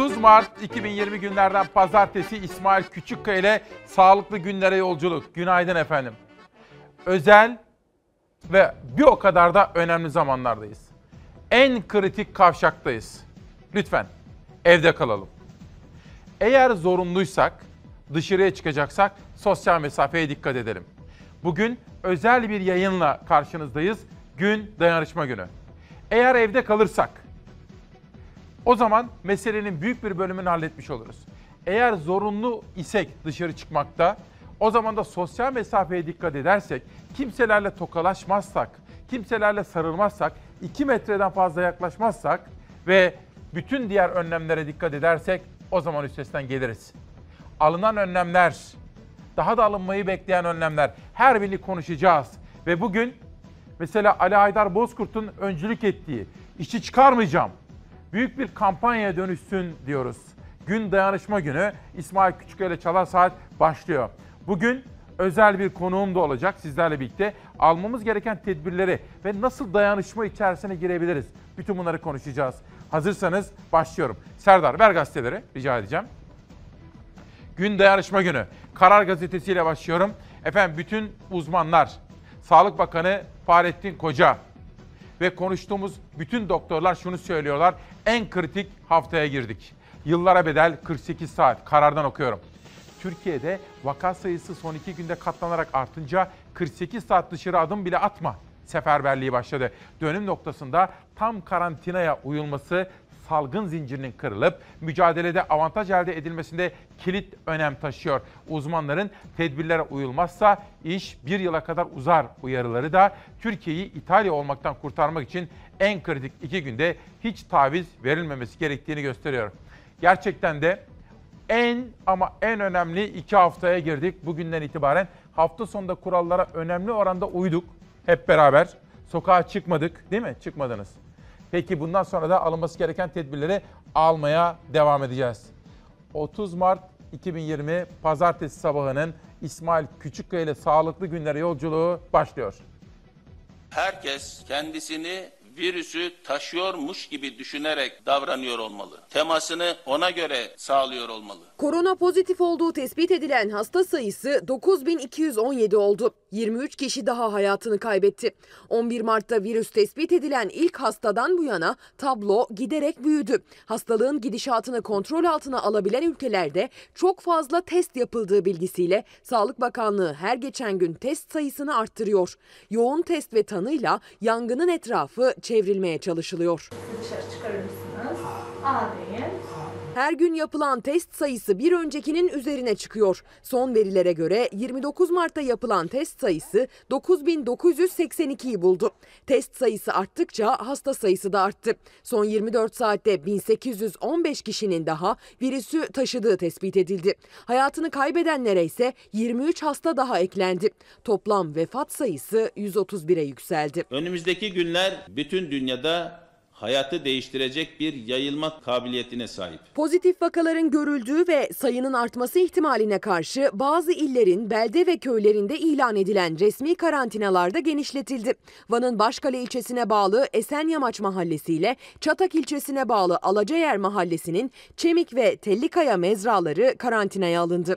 30 Mart 2020 günlerden pazartesi İsmail Küçükkaya ile sağlıklı günlere yolculuk. Günaydın efendim. Özel ve bir o kadar da önemli zamanlardayız. En kritik kavşaktayız. Lütfen evde kalalım. Eğer zorunluysak, dışarıya çıkacaksak sosyal mesafeye dikkat edelim. Bugün özel bir yayınla karşınızdayız. Gün dayanışma günü. Eğer evde kalırsak o zaman meselenin büyük bir bölümünü halletmiş oluruz. Eğer zorunlu isek dışarı çıkmakta, o zaman da sosyal mesafeye dikkat edersek, kimselerle tokalaşmazsak, kimselerle sarılmazsak, 2 metreden fazla yaklaşmazsak ve bütün diğer önlemlere dikkat edersek o zaman üstesinden geliriz. Alınan önlemler, daha da alınmayı bekleyen önlemler her birini konuşacağız. Ve bugün mesela Ali Haydar Bozkurt'un öncülük ettiği işi çıkarmayacağım, büyük bir kampanyaya dönüşsün diyoruz. Gün Dayanışma Günü İsmail Küçüköy Çalar Saat başlıyor. Bugün özel bir konuğum da olacak sizlerle birlikte. Almamız gereken tedbirleri ve nasıl dayanışma içerisine girebiliriz? Bütün bunları konuşacağız. Hazırsanız başlıyorum. Serdar ver gazeteleri rica edeceğim. Gün Dayanışma Günü. Karar Gazetesi ile başlıyorum. Efendim bütün uzmanlar, Sağlık Bakanı Fahrettin Koca, ve konuştuğumuz bütün doktorlar şunu söylüyorlar. En kritik haftaya girdik. Yıllara bedel 48 saat karardan okuyorum. Türkiye'de vaka sayısı son iki günde katlanarak artınca 48 saat dışarı adım bile atma seferberliği başladı. Dönüm noktasında tam karantinaya uyulması salgın zincirinin kırılıp mücadelede avantaj elde edilmesinde kilit önem taşıyor. Uzmanların tedbirlere uyulmazsa iş bir yıla kadar uzar uyarıları da Türkiye'yi İtalya olmaktan kurtarmak için en kritik iki günde hiç taviz verilmemesi gerektiğini gösteriyor. Gerçekten de en ama en önemli iki haftaya girdik. Bugünden itibaren hafta sonunda kurallara önemli oranda uyduk hep beraber. Sokağa çıkmadık değil mi? Çıkmadınız. Peki bundan sonra da alınması gereken tedbirleri almaya devam edeceğiz. 30 Mart 2020 Pazartesi sabahının İsmail Küçükkaya ile Sağlıklı Günlere yolculuğu başlıyor. Herkes kendisini virüsü taşıyormuş gibi düşünerek davranıyor olmalı. Temasını ona göre sağlıyor olmalı. Korona pozitif olduğu tespit edilen hasta sayısı 9217 oldu. 23 kişi daha hayatını kaybetti. 11 Mart'ta virüs tespit edilen ilk hastadan bu yana tablo giderek büyüdü. Hastalığın gidişatını kontrol altına alabilen ülkelerde çok fazla test yapıldığı bilgisiyle Sağlık Bakanlığı her geçen gün test sayısını arttırıyor. Yoğun test ve tanıyla yangının etrafı çevrilmeye çalışılıyor. dışarı çıkarır mısınız? A deyin. Her gün yapılan test sayısı bir öncekinin üzerine çıkıyor. Son verilere göre 29 Mart'ta yapılan test sayısı 9982'yi buldu. Test sayısı arttıkça hasta sayısı da arttı. Son 24 saatte 1815 kişinin daha virüsü taşıdığı tespit edildi. Hayatını kaybedenlere ise 23 hasta daha eklendi. Toplam vefat sayısı 131'e yükseldi. Önümüzdeki günler bütün dünyada hayatı değiştirecek bir yayılma kabiliyetine sahip. Pozitif vakaların görüldüğü ve sayının artması ihtimaline karşı bazı illerin belde ve köylerinde ilan edilen resmi karantinalarda genişletildi. Van'ın Başkale ilçesine bağlı Esenyamaç Mahallesi ile Çatak ilçesine bağlı Alacayer Mahallesi'nin Çemik ve Tellikaya mezraları karantinaya alındı.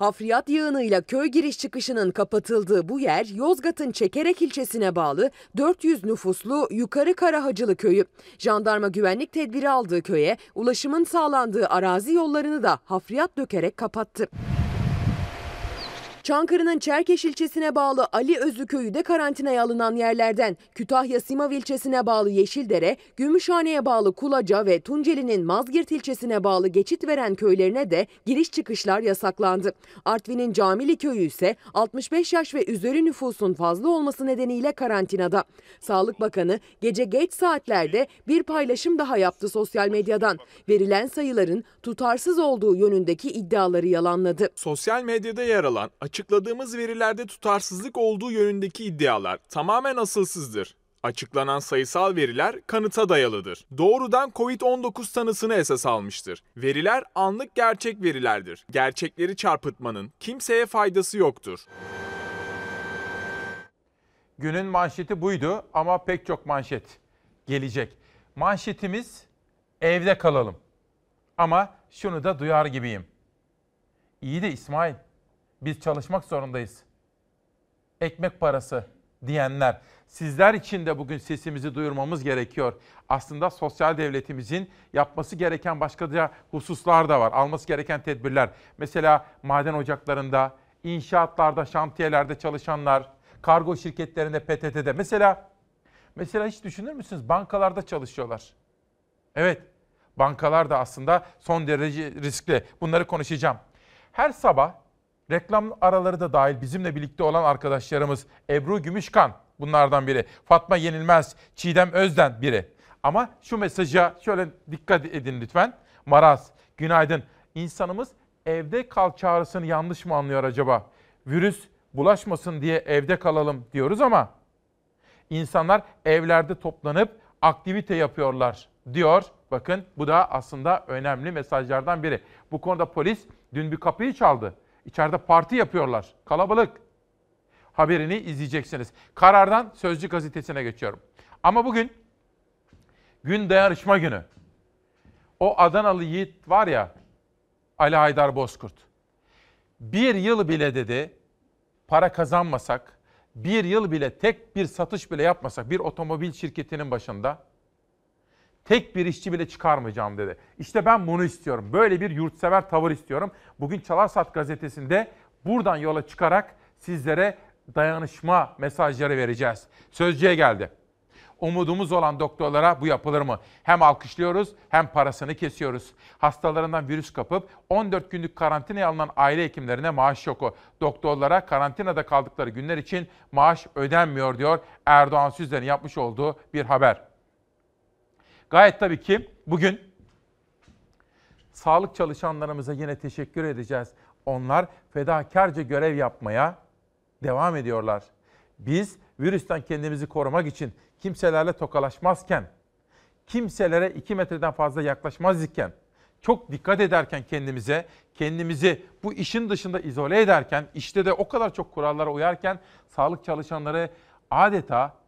Hafriyat yığınıyla köy giriş çıkışının kapatıldığı bu yer Yozgat'ın Çekerek ilçesine bağlı 400 nüfuslu Yukarı Karahacılı köyü. Jandarma güvenlik tedbiri aldığı köye ulaşımın sağlandığı arazi yollarını da hafriyat dökerek kapattı. Çankırı'nın Çerkeş ilçesine bağlı Ali Özlü köyü de karantinaya alınan yerlerden. Kütahya Simav ilçesine bağlı Yeşildere, Gümüşhane'ye bağlı Kulaca ve Tunceli'nin Mazgirt ilçesine bağlı geçit veren köylerine de giriş çıkışlar yasaklandı. Artvin'in Camili köyü ise 65 yaş ve üzeri nüfusun fazla olması nedeniyle karantinada. Sağlık Bakanı gece geç saatlerde bir paylaşım daha yaptı sosyal medyadan. Verilen sayıların tutarsız olduğu yönündeki iddiaları yalanladı. Sosyal medyada yer alan açıkladığımız verilerde tutarsızlık olduğu yönündeki iddialar tamamen asılsızdır. Açıklanan sayısal veriler kanıta dayalıdır. Doğrudan COVID-19 tanısını esas almıştır. Veriler anlık gerçek verilerdir. Gerçekleri çarpıtmanın kimseye faydası yoktur. Günün manşeti buydu ama pek çok manşet gelecek. Manşetimiz Evde kalalım. Ama şunu da duyar gibiyim. İyi de İsmail, biz çalışmak zorundayız. Ekmek parası diyenler. Sizler için de bugün sesimizi duyurmamız gerekiyor. Aslında sosyal devletimizin yapması gereken başka hususlar da var. Alması gereken tedbirler. Mesela maden ocaklarında, inşaatlarda, şantiyelerde çalışanlar, kargo şirketlerinde, PTT'de. Mesela mesela hiç düşünür müsünüz? Bankalarda çalışıyorlar. Evet, bankalar da aslında son derece riskli. Bunları konuşacağım. Her sabah reklam araları da dahil bizimle birlikte olan arkadaşlarımız Ebru Gümüşkan bunlardan biri. Fatma Yenilmez, Çiğdem Özden biri. Ama şu mesaja şöyle dikkat edin lütfen. Maraz, günaydın. İnsanımız evde kal çağrısını yanlış mı anlıyor acaba? Virüs bulaşmasın diye evde kalalım diyoruz ama insanlar evlerde toplanıp aktivite yapıyorlar diyor. Bakın bu da aslında önemli mesajlardan biri. Bu konuda polis dün bir kapıyı çaldı. İçeride parti yapıyorlar. Kalabalık. Haberini izleyeceksiniz. Karardan Sözcü gazetesine geçiyorum. Ama bugün gün dayanışma günü. O Adanalı yiğit var ya Ali Haydar Bozkurt. Bir yıl bile dedi para kazanmasak, bir yıl bile tek bir satış bile yapmasak bir otomobil şirketinin başında tek bir işçi bile çıkarmayacağım dedi. İşte ben bunu istiyorum. Böyle bir yurtsever tavır istiyorum. Bugün Çalarsat gazetesinde buradan yola çıkarak sizlere dayanışma mesajları vereceğiz. Sözcüye geldi. Umudumuz olan doktorlara bu yapılır mı? Hem alkışlıyoruz hem parasını kesiyoruz. Hastalarından virüs kapıp 14 günlük karantinaya alınan aile hekimlerine maaş şoku. Doktorlara karantinada kaldıkları günler için maaş ödenmiyor diyor Erdoğan Süzler'in yapmış olduğu bir haber. Gayet tabii ki bugün sağlık çalışanlarımıza yine teşekkür edeceğiz. Onlar fedakarca görev yapmaya devam ediyorlar. Biz virüsten kendimizi korumak için kimselerle tokalaşmazken, kimselere iki metreden fazla yaklaşmaz iken, çok dikkat ederken kendimize, kendimizi bu işin dışında izole ederken, işte de o kadar çok kurallara uyarken sağlık çalışanları adeta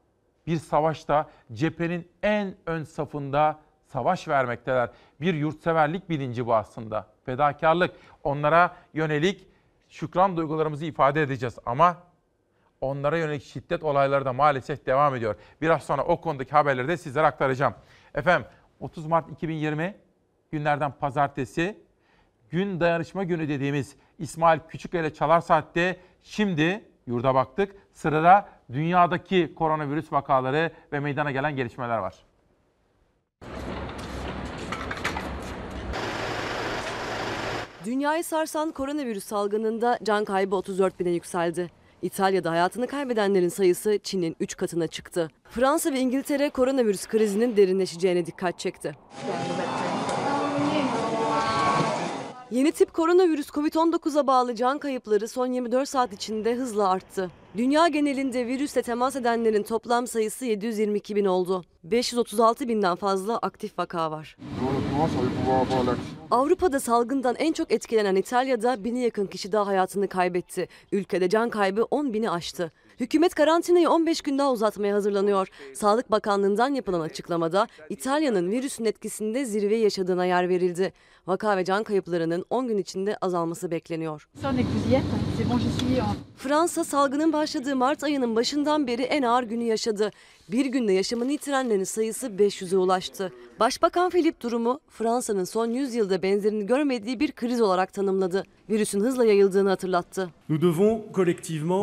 bir savaşta cephenin en ön safında savaş vermekteler. Bir yurtseverlik bilinci bu aslında. Fedakarlık. Onlara yönelik şükran duygularımızı ifade edeceğiz ama onlara yönelik şiddet olayları da maalesef devam ediyor. Biraz sonra o konudaki haberleri de sizlere aktaracağım. Efendim 30 Mart 2020 günlerden pazartesi gün dayanışma günü dediğimiz İsmail Küçükkaya Çalar Saat'te şimdi yurda baktık. Sırada dünyadaki koronavirüs vakaları ve meydana gelen gelişmeler var. Dünyayı sarsan koronavirüs salgınında can kaybı 34 bine yükseldi. İtalya'da hayatını kaybedenlerin sayısı Çin'in 3 katına çıktı. Fransa ve İngiltere koronavirüs krizinin derinleşeceğine dikkat çekti. Yeni tip koronavirüs COVID-19'a bağlı can kayıpları son 24 saat içinde hızla arttı. Dünya genelinde virüsle temas edenlerin toplam sayısı 722 bin oldu. 536 binden fazla aktif vaka var. Avrupa'da salgından en çok etkilenen İtalya'da bini yakın kişi daha hayatını kaybetti. Ülkede can kaybı 10 bini aştı. Hükümet karantinayı 15 gün daha uzatmaya hazırlanıyor. Sağlık Bakanlığı'ndan yapılan açıklamada İtalya'nın virüsün etkisinde zirve yaşadığına yer verildi. Vaka ve can kayıplarının 10 gün içinde azalması bekleniyor. Fransa salgının başladığı Mart ayının başından beri en ağır günü yaşadı. Bir günde yaşamını yitirenlerin sayısı 500'e ulaştı. Başbakan Philip durumu Fransa'nın son 100 yılda benzerini görmediği bir kriz olarak tanımladı. Virüsün hızla yayıldığını hatırlattı.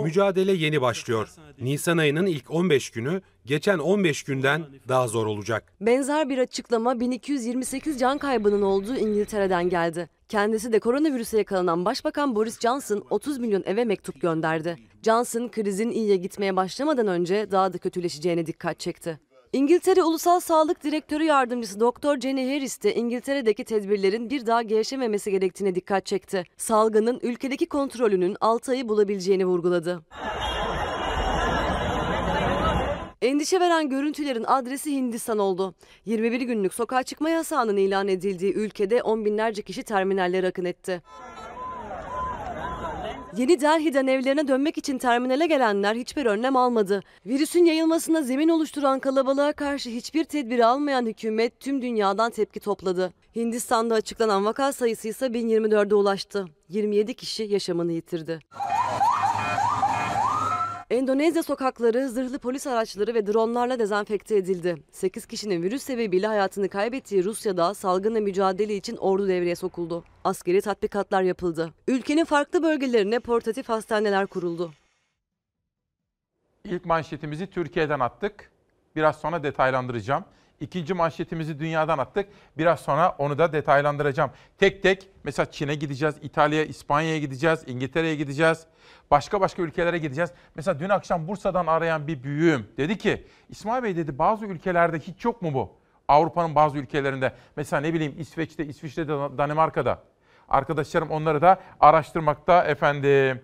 Mücadele yeni başlıyor. Nisan ayının ilk 15 günü geçen 15 günden daha zor olacak. Benzer bir açıklama 1228 can kaybının olduğu İngiltere'den geldi. Kendisi de koronavirüse yakalanan Başbakan Boris Johnson 30 milyon eve mektup gönderdi. Johnson krizin iyiye gitmeye başlamadan önce daha da kötüleşeceğine dikkat çekti. İngiltere Ulusal Sağlık Direktörü Yardımcısı Doktor Jenny Harris de İngiltere'deki tedbirlerin bir daha gevşememesi gerektiğine dikkat çekti. Salgının ülkedeki kontrolünün 6 ayı bulabileceğini vurguladı. Endişe veren görüntülerin adresi Hindistan oldu. 21 günlük sokağa çıkma yasağının ilan edildiği ülkede on binlerce kişi terminallere akın etti. Yeni Delhi'den evlerine dönmek için terminale gelenler hiçbir önlem almadı. Virüsün yayılmasına zemin oluşturan kalabalığa karşı hiçbir tedbir almayan hükümet tüm dünyadan tepki topladı. Hindistan'da açıklanan vaka sayısı ise 1024'e ulaştı. 27 kişi yaşamını yitirdi. Endonezya sokakları zırhlı polis araçları ve dronlarla dezenfekte edildi. 8 kişinin virüs sebebiyle hayatını kaybettiği Rusya'da salgınla mücadele için ordu devreye sokuldu. Askeri tatbikatlar yapıldı. Ülkenin farklı bölgelerine portatif hastaneler kuruldu. İlk manşetimizi Türkiye'den attık. Biraz sonra detaylandıracağım. İkinci manşetimizi dünyadan attık. Biraz sonra onu da detaylandıracağım. Tek tek mesela Çin'e gideceğiz, İtalya'ya, İspanya'ya gideceğiz, İngiltere'ye gideceğiz. Başka başka ülkelere gideceğiz. Mesela dün akşam Bursa'dan arayan bir büyüğüm dedi ki İsmail Bey dedi bazı ülkelerde hiç yok mu bu? Avrupa'nın bazı ülkelerinde mesela ne bileyim İsveç'te, İsviçre'de, Danimarka'da. Arkadaşlarım onları da araştırmakta efendim.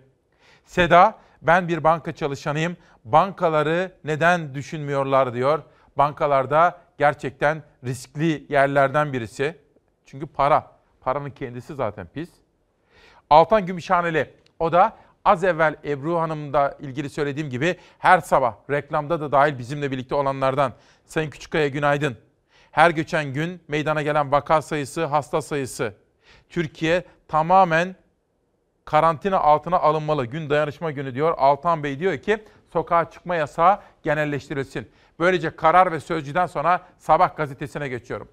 Seda, ben bir banka çalışanıyım. Bankaları neden düşünmüyorlar diyor. Bankalarda gerçekten riskli yerlerden birisi. Çünkü para. Paranın kendisi zaten pis. Altan Gümüşhaneli, o da az evvel Ebru Hanım'da ilgili söylediğim gibi her sabah reklamda da dahil bizimle birlikte olanlardan. Sayın Küçükkaya günaydın. Her geçen gün meydana gelen vaka sayısı, hasta sayısı. Türkiye tamamen karantina altına alınmalı. Gün dayanışma günü diyor. Altan Bey diyor ki sokağa çıkma yasağı genelleştirilsin. Böylece karar ve sözcüden sonra sabah gazetesine geçiyorum.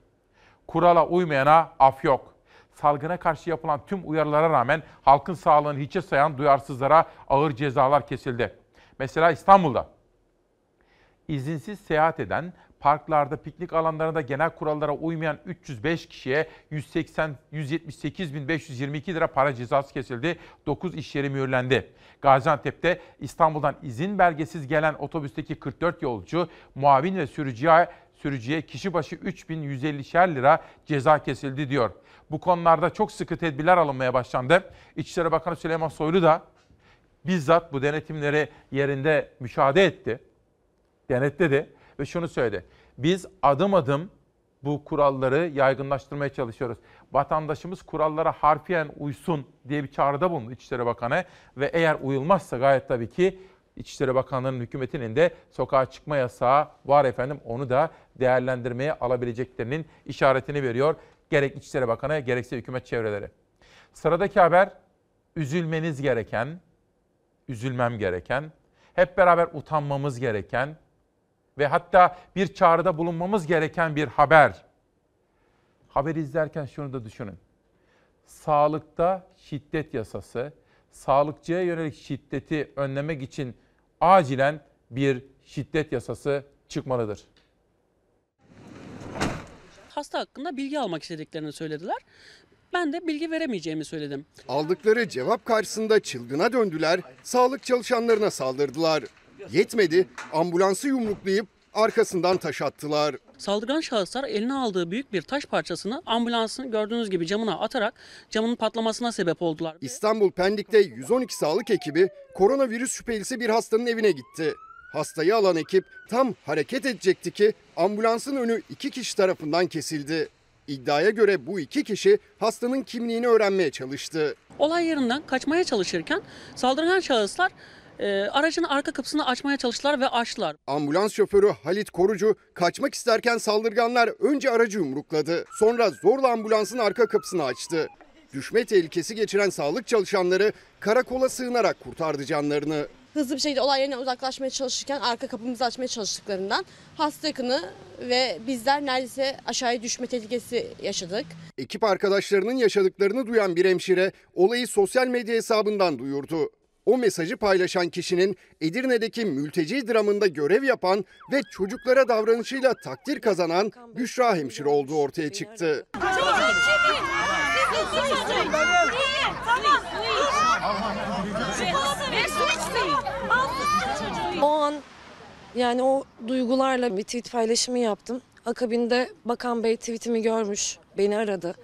Kurala uymayana af yok. Salgına karşı yapılan tüm uyarılara rağmen halkın sağlığını hiçe sayan duyarsızlara ağır cezalar kesildi. Mesela İstanbul'da izinsiz seyahat eden, parklarda, piknik alanlarında genel kurallara uymayan 305 kişiye 180 178.522 lira para cezası kesildi. 9 iş yeri mühürlendi. Gaziantep'te İstanbul'dan izin belgesiz gelen otobüsteki 44 yolcu, muavin ve sürücüye sürücüye kişi başı 3150'şer lira ceza kesildi diyor. Bu konularda çok sıkı tedbirler alınmaya başlandı. İçişleri Bakanı Süleyman Soylu da bizzat bu denetimleri yerinde müşahede etti denetledi ve şunu söyledi. Biz adım adım bu kuralları yaygınlaştırmaya çalışıyoruz. Vatandaşımız kurallara harfiyen uysun diye bir çağrıda bulundu İçişleri Bakanı ve eğer uyulmazsa gayet tabii ki İçişleri Bakanlığı'nın hükümetinin de sokağa çıkma yasağı var efendim. Onu da değerlendirmeye alabileceklerinin işaretini veriyor. Gerek İçişleri Bakanı gerekse hükümet çevreleri. Sıradaki haber üzülmeniz gereken, üzülmem gereken, hep beraber utanmamız gereken, ve hatta bir çağrıda bulunmamız gereken bir haber. Haber izlerken şunu da düşünün. Sağlıkta şiddet yasası, sağlıkçıya yönelik şiddeti önlemek için acilen bir şiddet yasası çıkmalıdır. hasta hakkında bilgi almak istediklerini söylediler. Ben de bilgi veremeyeceğimi söyledim. Aldıkları cevap karşısında çılgına döndüler, sağlık çalışanlarına saldırdılar. Yetmedi, ambulansı yumruklayıp arkasından taş attılar. Saldırgan şahıslar eline aldığı büyük bir taş parçasını ambulansın gördüğünüz gibi camına atarak camın patlamasına sebep oldular. İstanbul Pendik'te 112 sağlık ekibi koronavirüs şüphelisi bir hastanın evine gitti. Hastayı alan ekip tam hareket edecekti ki ambulansın önü iki kişi tarafından kesildi. İddiaya göre bu iki kişi hastanın kimliğini öğrenmeye çalıştı. Olay yerinden kaçmaya çalışırken saldırgan şahıslar e, aracın arka kapısını açmaya çalıştılar ve açtılar. Ambulans şoförü Halit Korucu kaçmak isterken saldırganlar önce aracı yumrukladı. Sonra zorla ambulansın arka kapısını açtı. Düşme tehlikesi geçiren sağlık çalışanları karakola sığınarak kurtardı canlarını. hızlı bir şekilde olay yerinden uzaklaşmaya çalışırken arka kapımızı açmaya çalıştıklarından hasta yakını ve bizler neredeyse aşağıya düşme tehlikesi yaşadık. Ekip arkadaşlarının yaşadıklarını duyan bir hemşire olayı sosyal medya hesabından duyurdu. O mesajı paylaşan kişinin Edirne'deki mülteci dramında görev yapan ve çocuklara davranışıyla takdir kazanan Büşra hemşire olduğu ortaya çıktı. O an yani o duygularla bir tweet paylaşımı yaptım. Akabinde Bakan Bey tweetimi görmüş, beni aradı.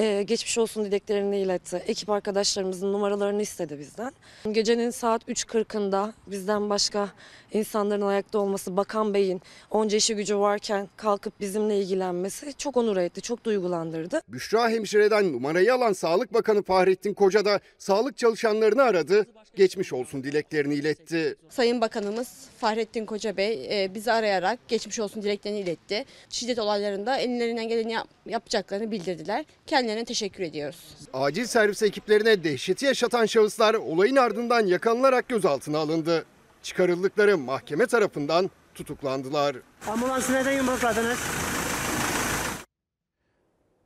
Ee, geçmiş olsun dileklerini iletti. Ekip arkadaşlarımızın numaralarını istedi bizden. Gecenin saat 3.40'ında bizden başka insanların ayakta olması, Bakan Bey'in onca işi gücü varken kalkıp bizimle ilgilenmesi çok onur etti, çok duygulandırdı. Büşra hemşireden numarayı alan Sağlık Bakanı Fahrettin Koca da sağlık çalışanlarını aradı. Geçmiş olsun dileklerini iletti. Sayın Bakanımız Fahrettin Koca Bey e, bizi arayarak geçmiş olsun dileklerini iletti. Şiddet olaylarında ellerinden geleni yap- yapacaklarını bildirdiler. Kendilerine teşekkür ediyoruz. Acil servis ekiplerine dehşeti yaşatan şahıslar olayın ardından yakalanılarak gözaltına alındı. Çıkarıldıkları mahkeme tarafından tutuklandılar. Ambulansı neden yumrukladınız?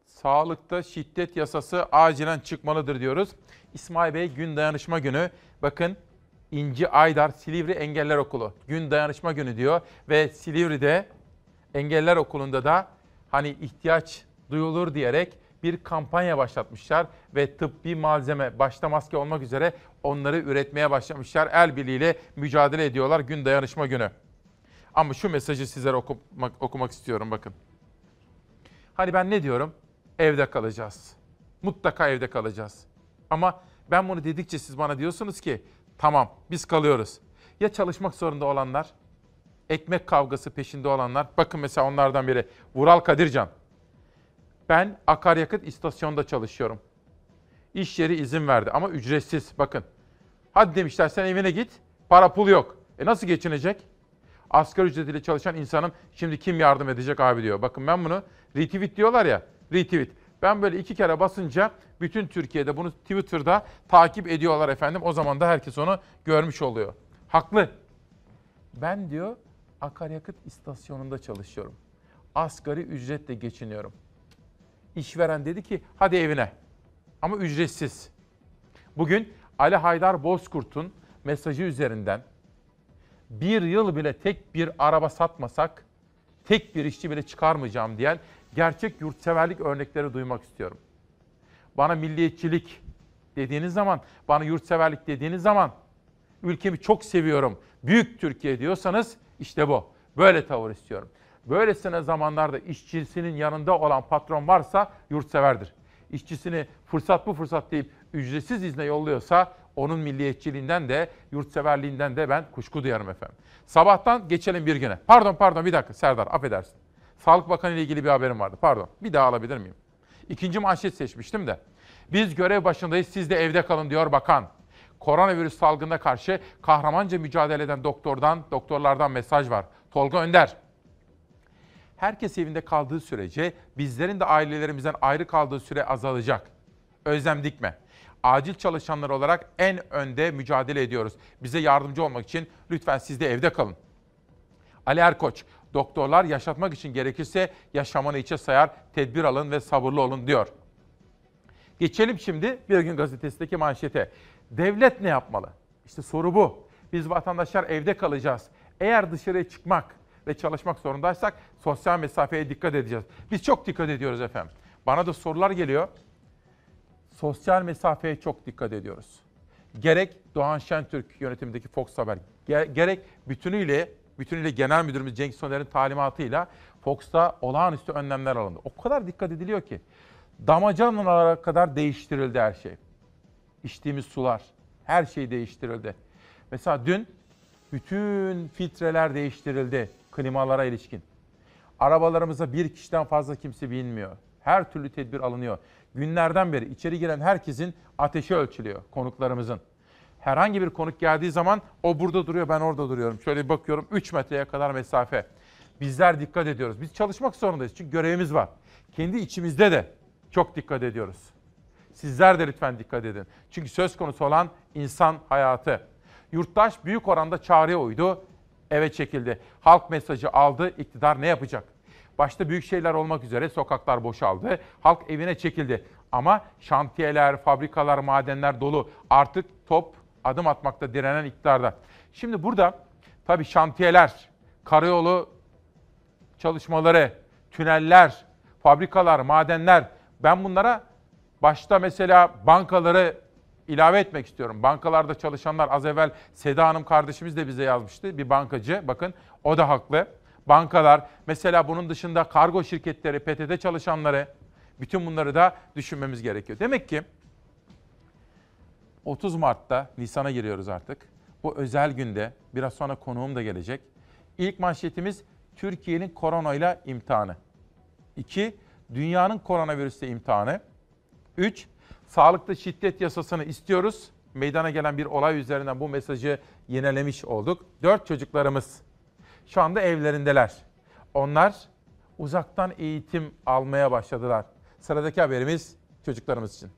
Sağlıkta şiddet yasası acilen çıkmalıdır diyoruz. İsmail Bey gün dayanışma günü. Bakın İnci Aydar Silivri Engeller Okulu gün dayanışma günü diyor ve Silivri'de Engeller Okulu'nda da hani ihtiyaç duyulur diyerek bir kampanya başlatmışlar ve tıbbi malzeme başta maske olmak üzere onları üretmeye başlamışlar. El birliğiyle mücadele ediyorlar gün dayanışma günü. Ama şu mesajı sizlere okumak, okumak istiyorum bakın. Hani ben ne diyorum? Evde kalacağız. Mutlaka evde kalacağız. Ama ben bunu dedikçe siz bana diyorsunuz ki tamam biz kalıyoruz. Ya çalışmak zorunda olanlar, ekmek kavgası peşinde olanlar, bakın mesela onlardan biri Vural Kadircan. Ben akaryakıt istasyonda çalışıyorum. İş yeri izin verdi ama ücretsiz bakın. Hadi demişler sen evine git, para pul yok. E nasıl geçinecek? Asgari ücretiyle çalışan insanım şimdi kim yardım edecek abi diyor. Bakın ben bunu retweet diyorlar ya, retweet. Ben böyle iki kere basınca bütün Türkiye'de bunu Twitter'da takip ediyorlar efendim. O zaman da herkes onu görmüş oluyor. Haklı. Ben diyor akaryakıt istasyonunda çalışıyorum. Asgari ücretle geçiniyorum. İşveren dedi ki hadi evine. Ama ücretsiz. Bugün Ali Haydar Bozkurt'un mesajı üzerinden bir yıl bile tek bir araba satmasak tek bir işçi bile çıkarmayacağım diyen gerçek yurtseverlik örnekleri duymak istiyorum. Bana milliyetçilik dediğiniz zaman, bana yurtseverlik dediğiniz zaman ülkemi çok seviyorum, büyük Türkiye diyorsanız işte bu. Böyle tavır istiyorum. Böylesine zamanlarda işçisinin yanında olan patron varsa yurtseverdir. İşçisini fırsat bu fırsat deyip ücretsiz izne yolluyorsa onun milliyetçiliğinden de yurtseverliğinden de ben kuşku duyarım efendim. Sabahtan geçelim bir güne. Pardon pardon bir dakika Serdar affedersin. Sağlık Bakanı ile ilgili bir haberim vardı. Pardon. Bir daha alabilir miyim? İkinci manşet seçmiştim de. Biz görev başındayız, siz de evde kalın diyor bakan. Koronavirüs salgınına karşı kahramanca mücadele eden doktordan, doktorlardan mesaj var. Tolga Önder. Herkes evinde kaldığı sürece bizlerin de ailelerimizden ayrı kaldığı süre azalacak. Özlem dikme. Acil çalışanlar olarak en önde mücadele ediyoruz. Bize yardımcı olmak için lütfen siz de evde kalın. Ali Erkoç, doktorlar yaşatmak için gerekirse yaşamanı içe sayar, tedbir alın ve sabırlı olun diyor. Geçelim şimdi Bir Gün Gazetesi'ndeki manşete. Devlet ne yapmalı? İşte soru bu. Biz vatandaşlar evde kalacağız. Eğer dışarıya çıkmak ve çalışmak zorundaysak sosyal mesafeye dikkat edeceğiz. Biz çok dikkat ediyoruz efendim. Bana da sorular geliyor. Sosyal mesafeye çok dikkat ediyoruz. Gerek Doğan Şentürk yönetimindeki Fox Haber, gerek bütünüyle bütünüyle Genel Müdürümüz Cenk Soner'in talimatıyla Fox'ta olağanüstü önlemler alındı. O kadar dikkat ediliyor ki damacanalara kadar değiştirildi her şey. İçtiğimiz sular, her şey değiştirildi. Mesela dün bütün filtreler değiştirildi klimalara ilişkin. Arabalarımıza bir kişiden fazla kimse binmiyor. Her türlü tedbir alınıyor. Günlerden beri içeri giren herkesin ateşi ölçülüyor konuklarımızın. Herhangi bir konuk geldiği zaman o burada duruyor ben orada duruyorum. Şöyle bir bakıyorum 3 metreye kadar mesafe. Bizler dikkat ediyoruz. Biz çalışmak zorundayız çünkü görevimiz var. Kendi içimizde de çok dikkat ediyoruz. Sizler de lütfen dikkat edin. Çünkü söz konusu olan insan hayatı. Yurttaş büyük oranda çağrıya uydu, eve çekildi. Halk mesajı aldı, iktidar ne yapacak? Başta büyük şeyler olmak üzere sokaklar boşaldı, halk evine çekildi. Ama şantiyeler, fabrikalar, madenler dolu. Artık top adım atmakta direnen iktidarda. Şimdi burada tabii şantiyeler, karayolu çalışmaları, tüneller, fabrikalar, madenler ben bunlara başta mesela bankaları ilave etmek istiyorum. Bankalarda çalışanlar az evvel Seda Hanım kardeşimiz de bize yazmıştı. Bir bankacı bakın o da haklı. Bankalar mesela bunun dışında kargo şirketleri, PTT çalışanları Bütün bunları da düşünmemiz gerekiyor. Demek ki 30 Mart'ta Nisan'a giriyoruz artık. Bu özel günde biraz sonra konuğum da gelecek. İlk manşetimiz Türkiye'nin koronayla imtihanı. 2. Dünyanın koronavirüsle imtihanı. 3. Sağlıklı şiddet yasasını istiyoruz. Meydana gelen bir olay üzerinden bu mesajı yinelemiş olduk. 4. Çocuklarımız şu anda evlerindeler. Onlar uzaktan eğitim almaya başladılar. Sıradaki haberimiz çocuklarımız için.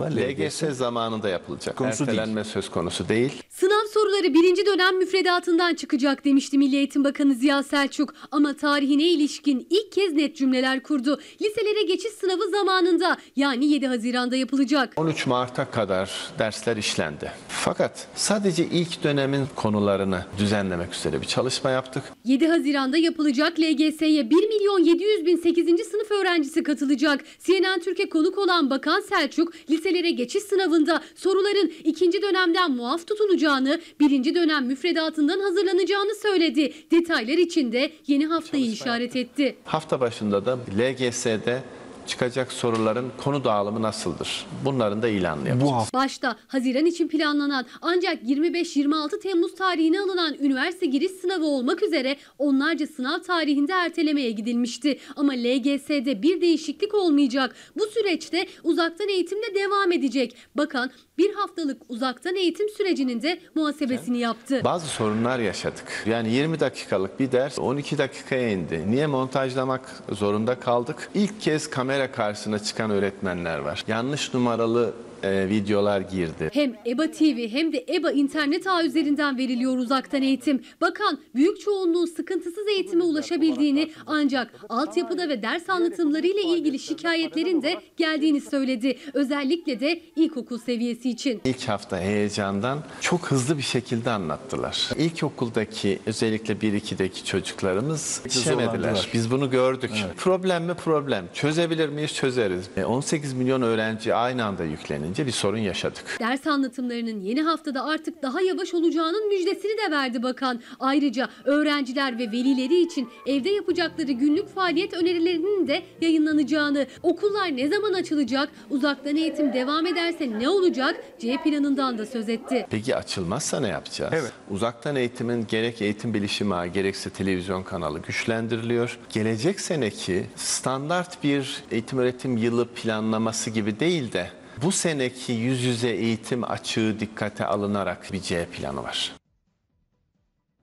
LGS zamanında yapılacak. Konusu değil. Ertelenme söz konusu değil. Sınav soruları birinci dönem müfredatından çıkacak demişti Milli Eğitim Bakanı Ziya Selçuk. Ama tarihine ilişkin ilk kez net cümleler kurdu. Liselere geçiş sınavı zamanında yani 7 Haziran'da yapılacak. 13 Mart'a kadar dersler işlendi. Fakat sadece ilk dönemin konularını düzenlemek üzere bir çalışma yaptık. 7 Haziran'da yapılacak LGS'ye 1 milyon 700 bin 8. sınıf öğrencisi katılacak. CNN Türkiye konuk olan Bakan Selçuk, liselere geçiş sınavında soruların ikinci dönemden muaf tutulacağını, birinci dönem müfredatından hazırlanacağını söyledi. Detaylar için de yeni haftayı işaret etti. Hafta başında da LGS'de çıkacak soruların konu dağılımı nasıldır? Bunların da ilanını yapacağız. Başta Haziran için planlanan ancak 25-26 Temmuz tarihine alınan üniversite giriş sınavı olmak üzere onlarca sınav tarihinde ertelemeye gidilmişti. Ama LGS'de bir değişiklik olmayacak. Bu süreçte uzaktan eğitimle devam edecek. Bakan bir haftalık uzaktan eğitim sürecinin de muhasebesini yaptı. Bazı sorunlar yaşadık. Yani 20 dakikalık bir ders 12 dakikaya indi. Niye montajlamak zorunda kaldık? İlk kez kamera karşısına çıkan öğretmenler var. Yanlış numaralı e, videolar girdi. Hem EBA TV hem de EBA internet ağı üzerinden veriliyor uzaktan eğitim. Bakan büyük çoğunluğun sıkıntısız eğitime ulaşabildiğini ancak altyapıda ve ders anlatımları ile ilgili şikayetlerin de geldiğini söyledi. Özellikle de ilkokul seviyesi için. İlk hafta heyecandan çok hızlı bir şekilde anlattılar. İlkokuldaki özellikle 1-2'deki çocuklarımız yetişemediler. Biz bunu gördük. Problem mi problem. Çözebilir miyiz? Çözeriz. E, 18 milyon öğrenci aynı anda yüklenince bir sorun yaşadık. Ders anlatımlarının yeni haftada artık daha yavaş olacağının müjdesini de verdi bakan. Ayrıca öğrenciler ve velileri için evde yapacakları günlük faaliyet önerilerinin de yayınlanacağını, okullar ne zaman açılacak, uzaktan eğitim devam ederse ne olacak C planından da söz etti. Peki açılmazsa ne yapacağız? Evet. Uzaktan eğitimin gerek eğitim bilişim ağı gerekse televizyon kanalı güçlendiriliyor. Gelecek seneki standart bir eğitim öğretim yılı planlaması gibi değil de bu seneki yüz yüze eğitim açığı dikkate alınarak bir C planı var.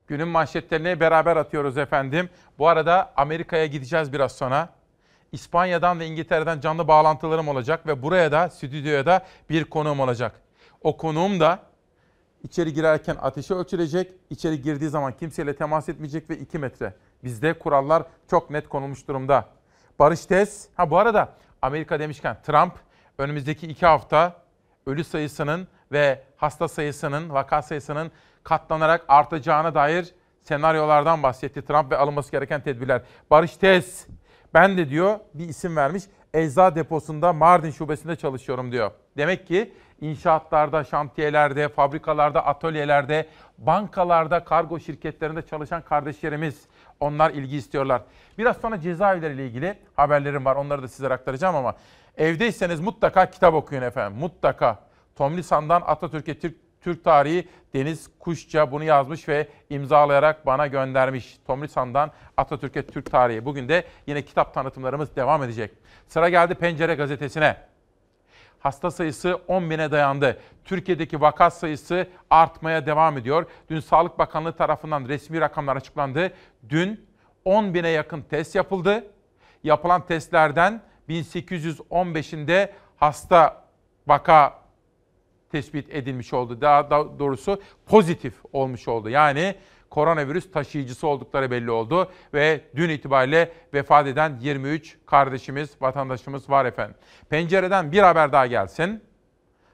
Günün manşetlerini beraber atıyoruz efendim. Bu arada Amerika'ya gideceğiz biraz sonra. İspanya'dan ve İngiltere'den canlı bağlantılarım olacak ve buraya da stüdyoya da bir konuğum olacak. O konuğum da içeri girerken ateşi ölçülecek, içeri girdiği zaman kimseyle temas etmeyecek ve 2 metre. Bizde kurallar çok net konulmuş durumda. Barış Tez, ha bu arada Amerika demişken Trump önümüzdeki iki hafta ölü sayısının ve hasta sayısının, vaka sayısının katlanarak artacağına dair senaryolardan bahsetti Trump ve alınması gereken tedbirler. Barış Tez, ben de diyor bir isim vermiş, ecza deposunda Mardin şubesinde çalışıyorum diyor. Demek ki inşaatlarda, şantiyelerde, fabrikalarda, atölyelerde, bankalarda, kargo şirketlerinde çalışan kardeşlerimiz onlar ilgi istiyorlar. Biraz sonra cezaevleriyle ilgili haberlerim var. Onları da sizlere aktaracağım ama evdeyseniz mutlaka kitap okuyun efendim. Mutlaka. Tomlisan'dan Atatürk'e Türk, Türk tarihi Deniz Kuşça bunu yazmış ve imzalayarak bana göndermiş. Tomlisan'dan Atatürk'e Türk tarihi. Bugün de yine kitap tanıtımlarımız devam edecek. Sıra geldi Pencere gazetesine. Hasta sayısı 10 bine dayandı. Türkiye'deki vaka sayısı artmaya devam ediyor. Dün Sağlık Bakanlığı tarafından resmi rakamlar açıklandı. Dün 10 bine yakın test yapıldı. Yapılan testlerden 1815'inde hasta vaka tespit edilmiş oldu. Daha, doğrusu pozitif olmuş oldu. Yani koronavirüs taşıyıcısı oldukları belli oldu ve dün itibariyle vefat eden 23 kardeşimiz, vatandaşımız var efendim. Pencereden bir haber daha gelsin.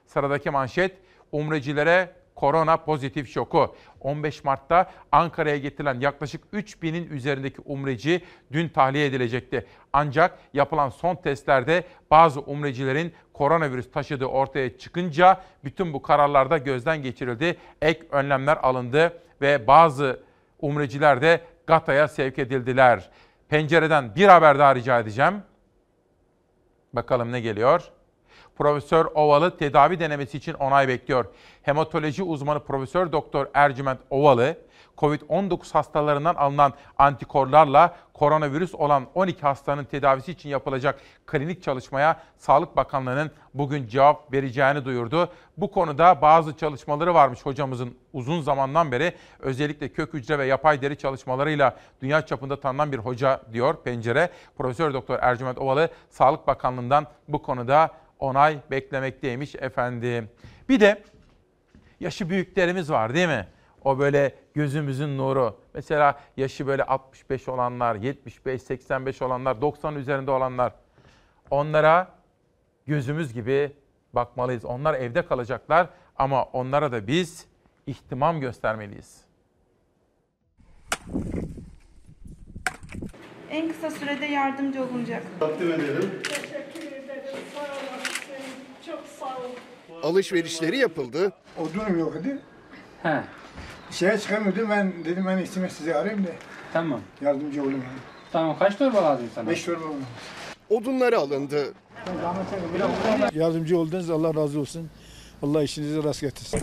Sıradaki manşet umrecilere korona pozitif şoku. 15 Mart'ta Ankara'ya getirilen yaklaşık 3000'in üzerindeki umreci dün tahliye edilecekti. Ancak yapılan son testlerde bazı umrecilerin koronavirüs taşıdığı ortaya çıkınca bütün bu kararlar da gözden geçirildi. Ek önlemler alındı ve bazı umreciler de Gata'ya sevk edildiler. Pencereden bir haber daha rica edeceğim. Bakalım ne geliyor? Profesör Ovalı tedavi denemesi için onay bekliyor. Hematoloji uzmanı Profesör Doktor Ercüment Ovalı, COVID-19 hastalarından alınan antikorlarla koronavirüs olan 12 hastanın tedavisi için yapılacak klinik çalışmaya Sağlık Bakanlığı'nın bugün cevap vereceğini duyurdu. Bu konuda bazı çalışmaları varmış hocamızın uzun zamandan beri özellikle kök hücre ve yapay deri çalışmalarıyla dünya çapında tanınan bir hoca diyor Pencere. Profesör Doktor Ercüment Ovalı Sağlık Bakanlığı'ndan bu konuda onay beklemekteymiş efendim. Bir de yaşı büyüklerimiz var değil mi? O böyle gözümüzün nuru. Mesela yaşı böyle 65 olanlar, 75, 85 olanlar, 90 üzerinde olanlar. Onlara gözümüz gibi bakmalıyız. Onlar evde kalacaklar ama onlara da biz ihtimam göstermeliyiz. En kısa sürede yardımcı olunacak. Takdim edelim. Teşekkür ederim. Sağ olasın. Çok sağ ol. Alışverişleri yapıldı. Odunum yok idi. He. Şeye çıkamıyordum ben dedim ben istime sizi arayayım da. Tamam. Yardımcı olayım. Tamam kaç torba lazım sana? Beş torba oldu. Odunları alındı. Yardımcı oldunuz Allah razı olsun. Allah işinizi rast getirsin.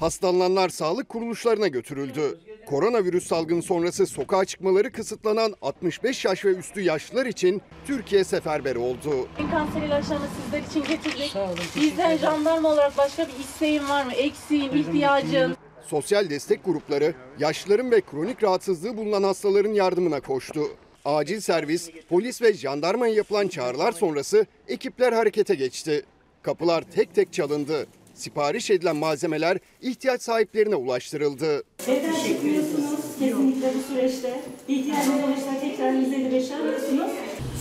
Hastalananlar sağlık kuruluşlarına götürüldü. Koronavirüs salgını sonrası sokağa çıkmaları kısıtlanan 65 yaş ve üstü yaşlılar için Türkiye seferber oldu. Kanser ilaçlarını sizler için getirdik. Bizden jandarma olarak başka bir isteğin var mı? Eksiğin, ihtiyacın? Sosyal destek grupları yaşlıların ve kronik rahatsızlığı bulunan hastaların yardımına koştu. Acil servis, polis ve jandarmaya yapılan çağrılar sonrası ekipler harekete geçti. Kapılar tek tek çalındı. Sipariş edilen malzemeler ihtiyaç sahiplerine ulaştırıldı. Neden çıkmıyorsunuz kesinlikle bu süreçte? İhtiyacınız olursa tekrar 155 arıyorsunuz.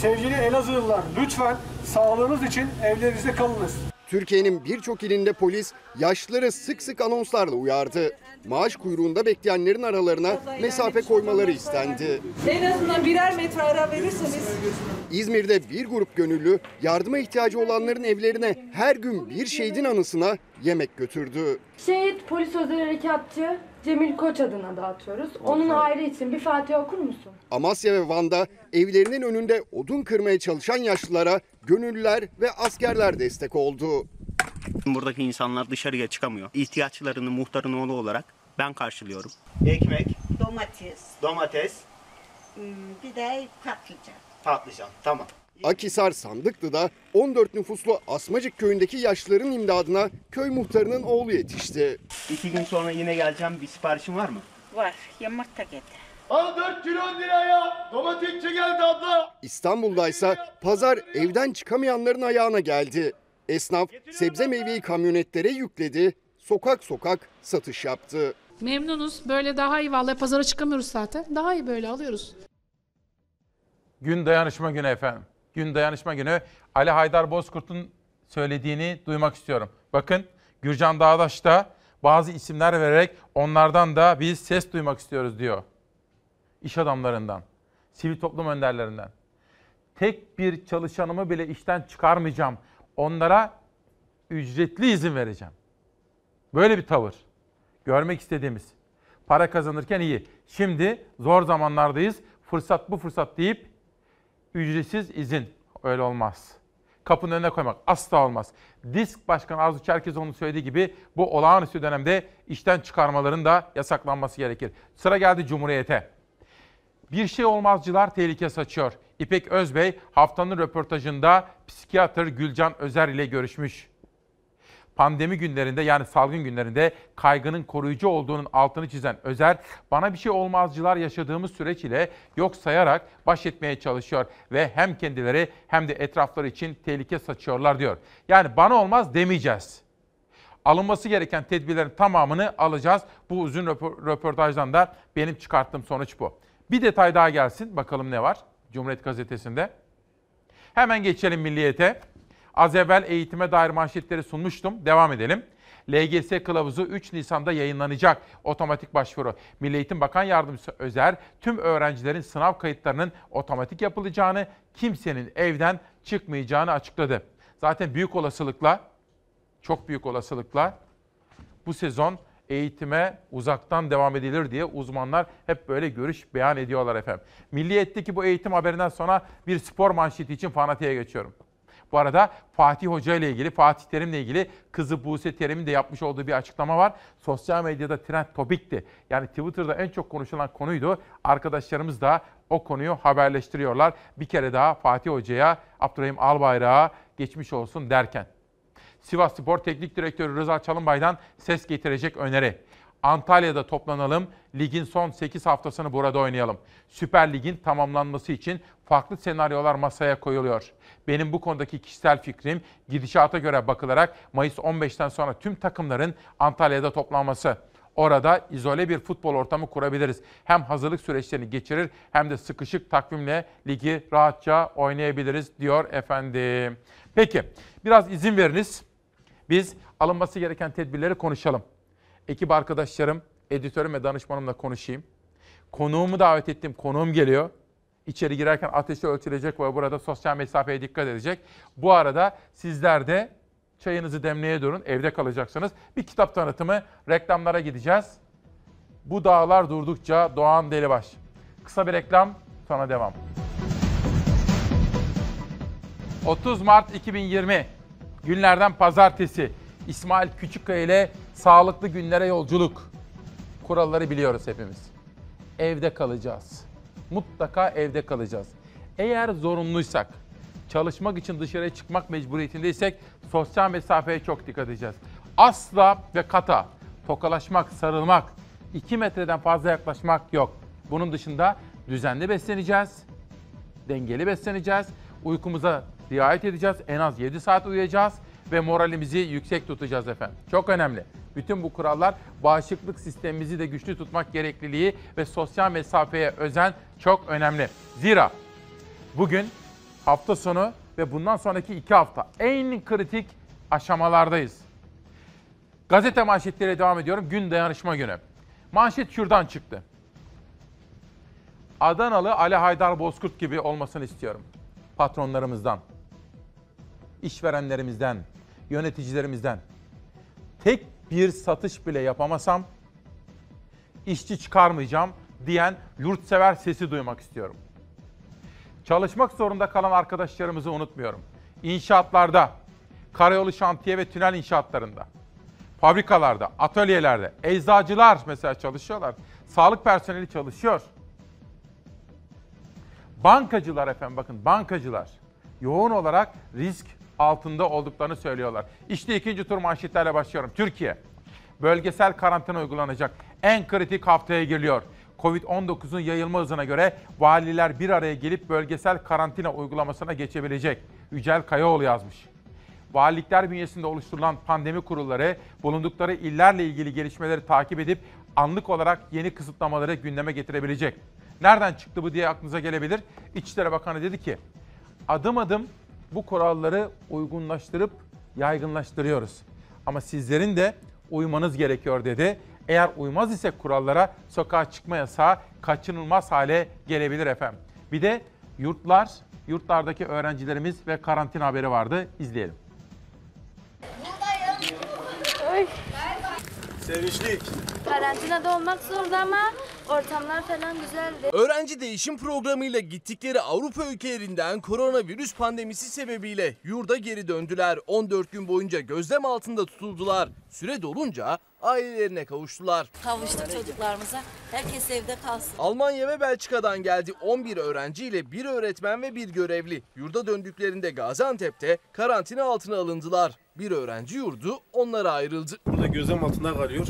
Sevgili Elazığlılar lütfen sağlığınız için evlerinizde kalınız. Türkiye'nin birçok ilinde polis yaşlıları sık sık anonslarla uyardı. Maaş kuyruğunda bekleyenlerin aralarına mesafe koymaları istendi. En azından birer metre ara verirseniz. İzmir'de bir grup gönüllü yardıma ihtiyacı olanların evlerine her gün bir şehidin anısına yemek götürdü. Şehit polis özel harekatçı Cemil Koç adına dağıtıyoruz. Onun ayrı için bir Fatiha okur musun? Amasya ve Van'da evlerinin önünde odun kırmaya çalışan yaşlılara gönüllüler ve askerler destek oldu. Buradaki insanlar dışarıya çıkamıyor. İhtiyaçlarını muhtarın oğlu olarak ben karşılıyorum. Ekmek, Domates, domates, hmm, bir de patlıcan. patlıcan. Tamam. Akhisar Sandıklı'da 14 nüfuslu Asmacık köyündeki yaşlıların imdadına köy muhtarının oğlu yetişti. İki gün sonra yine geleceğim. Bir siparişin var mı? Var, yumurta getir. Al 4 kilo liraya. Domatesçi geldi abla. İstanbul'daysa pazar evden çıkamayanların ayağına geldi. Esnaf sebze meyveyi kamyonetlere yükledi, sokak sokak satış yaptı. Memnunuz. Böyle daha iyi vallahi pazara çıkamıyoruz zaten. Daha iyi böyle alıyoruz. Gün dayanışma günü efendim. Gün dayanışma günü Ali Haydar Bozkurt'un söylediğini duymak istiyorum. Bakın Gürcan Dağdaş da bazı isimler vererek onlardan da biz ses duymak istiyoruz diyor. İş adamlarından, sivil toplum önderlerinden. Tek bir çalışanımı bile işten çıkarmayacağım. Onlara ücretli izin vereceğim. Böyle bir tavır. Görmek istediğimiz. Para kazanırken iyi. Şimdi zor zamanlardayız. Fırsat bu fırsat deyip ücretsiz izin. Öyle olmaz. Kapının önüne koymak asla olmaz. Disk Başkanı Arzu Çerkezoğlu'nun söylediği gibi bu olağanüstü dönemde işten çıkarmaların da yasaklanması gerekir. Sıra geldi Cumhuriyet'e. Bir şey olmazcılar tehlike saçıyor. İpek Özbey haftanın röportajında psikiyatr Gülcan Özer ile görüşmüş. Pandemi günlerinde yani salgın günlerinde kaygının koruyucu olduğunun altını çizen Özer, bana bir şey olmazcılar yaşadığımız süreç ile yok sayarak baş etmeye çalışıyor ve hem kendileri hem de etrafları için tehlike saçıyorlar diyor. Yani bana olmaz demeyeceğiz. Alınması gereken tedbirlerin tamamını alacağız. Bu uzun röpo- röportajdan da benim çıkarttığım sonuç bu. Bir detay daha gelsin. Bakalım ne var Cumhuriyet Gazetesi'nde. Hemen geçelim Milliyet'e. Az evvel eğitime dair manşetleri sunmuştum. Devam edelim. LGS kılavuzu 3 Nisan'da yayınlanacak. Otomatik başvuru. Milli Eğitim Bakan Yardımcısı Özer, tüm öğrencilerin sınav kayıtlarının otomatik yapılacağını, kimsenin evden çıkmayacağını açıkladı. Zaten büyük olasılıkla, çok büyük olasılıkla bu sezon eğitime uzaktan devam edilir diye uzmanlar hep böyle görüş beyan ediyorlar efendim. Milliyet'teki bu eğitim haberinden sonra bir spor manşeti için fanatiğe geçiyorum. Bu arada Fatih Hoca ile ilgili, Fatih Terim'le ilgili kızı Buse Terim'in de yapmış olduğu bir açıklama var. Sosyal medyada trend topikti. Yani Twitter'da en çok konuşulan konuydu. Arkadaşlarımız da o konuyu haberleştiriyorlar. Bir kere daha Fatih Hoca'ya, Abdurrahim Albayrak'a geçmiş olsun derken. Sivas Spor Teknik Direktörü Rıza Çalınbay'dan ses getirecek öneri. Antalya'da toplanalım, ligin son 8 haftasını burada oynayalım. Süper Lig'in tamamlanması için farklı senaryolar masaya koyuluyor. Benim bu konudaki kişisel fikrim gidişata göre bakılarak Mayıs 15'ten sonra tüm takımların Antalya'da toplanması. Orada izole bir futbol ortamı kurabiliriz. Hem hazırlık süreçlerini geçirir hem de sıkışık takvimle ligi rahatça oynayabiliriz diyor efendim. Peki biraz izin veriniz. Biz alınması gereken tedbirleri konuşalım. Ekip arkadaşlarım, editörüm ve danışmanımla konuşayım. Konuğumu davet ettim. Konuğum geliyor. İçeri girerken ateşi ölçülecek ve burada sosyal mesafeye dikkat edecek. Bu arada sizler de çayınızı demleye durun. Evde kalacaksınız. Bir kitap tanıtımı, reklamlara gideceğiz. Bu dağlar durdukça Doğan Delibaş. Kısa bir reklam, sonra devam. 30 Mart 2020 günlerden pazartesi İsmail Küçükkaya ile sağlıklı günlere yolculuk. Kuralları biliyoruz hepimiz. Evde kalacağız. Mutlaka evde kalacağız. Eğer zorunluysak, çalışmak için dışarıya çıkmak mecburiyetindeysek sosyal mesafeye çok dikkat edeceğiz. Asla ve kata tokalaşmak, sarılmak, 2 metreden fazla yaklaşmak yok. Bunun dışında düzenli besleneceğiz, dengeli besleneceğiz, uykumuza riayet edeceğiz, en az 7 saat uyuyacağız ve moralimizi yüksek tutacağız efendim. Çok önemli. Bütün bu kurallar bağışıklık sistemimizi de güçlü tutmak gerekliliği ve sosyal mesafeye özen çok önemli. Zira bugün hafta sonu ve bundan sonraki iki hafta en kritik aşamalardayız. Gazete manşetleriyle devam ediyorum. Gün dayanışma günü. Manşet şuradan çıktı. Adanalı Ali Haydar Bozkurt gibi olmasını istiyorum. Patronlarımızdan, işverenlerimizden, yöneticilerimizden. Tek bir satış bile yapamasam işçi çıkarmayacağım diyen yurtsever sesi duymak istiyorum. Çalışmak zorunda kalan arkadaşlarımızı unutmuyorum. İnşaatlarda, karayolu şantiye ve tünel inşaatlarında, fabrikalarda, atölyelerde, eczacılar mesela çalışıyorlar. Sağlık personeli çalışıyor. Bankacılar efendim bakın bankacılar yoğun olarak risk altında olduklarını söylüyorlar. İşte ikinci tur manşetlerle başlıyorum. Türkiye bölgesel karantina uygulanacak. En kritik haftaya geliyor. Covid-19'un yayılma hızına göre valiler bir araya gelip bölgesel karantina uygulamasına geçebilecek. Yücel Kayaoğlu yazmış. Valilikler bünyesinde oluşturulan pandemi kurulları bulundukları illerle ilgili gelişmeleri takip edip anlık olarak yeni kısıtlamaları gündeme getirebilecek. Nereden çıktı bu diye aklınıza gelebilir. İçişleri Bakanı dedi ki adım adım bu kuralları uygunlaştırıp yaygınlaştırıyoruz. Ama sizlerin de uymanız gerekiyor dedi. Eğer uymaz ise kurallara sokağa çıkma yasağı kaçınılmaz hale gelebilir efendim. Bir de yurtlar, yurtlardaki öğrencilerimiz ve karantina haberi vardı. İzleyelim. Sevinçlik. Karantinada olmak zordu ama ortamlar falan güzeldi. Öğrenci değişim programıyla gittikleri Avrupa ülkelerinden koronavirüs pandemisi sebebiyle yurda geri döndüler. 14 gün boyunca gözlem altında tutuldular. Süre dolunca ailelerine kavuştular. Kavuştuk çocuklarımıza. Herkes evde kalsın. Almanya ve Belçika'dan geldi 11 öğrenci ile bir öğretmen ve bir görevli. Yurda döndüklerinde Gaziantep'te karantina altına alındılar. Bir öğrenci yurdu onlara ayrıldı. Burada gözlem altında kalıyor.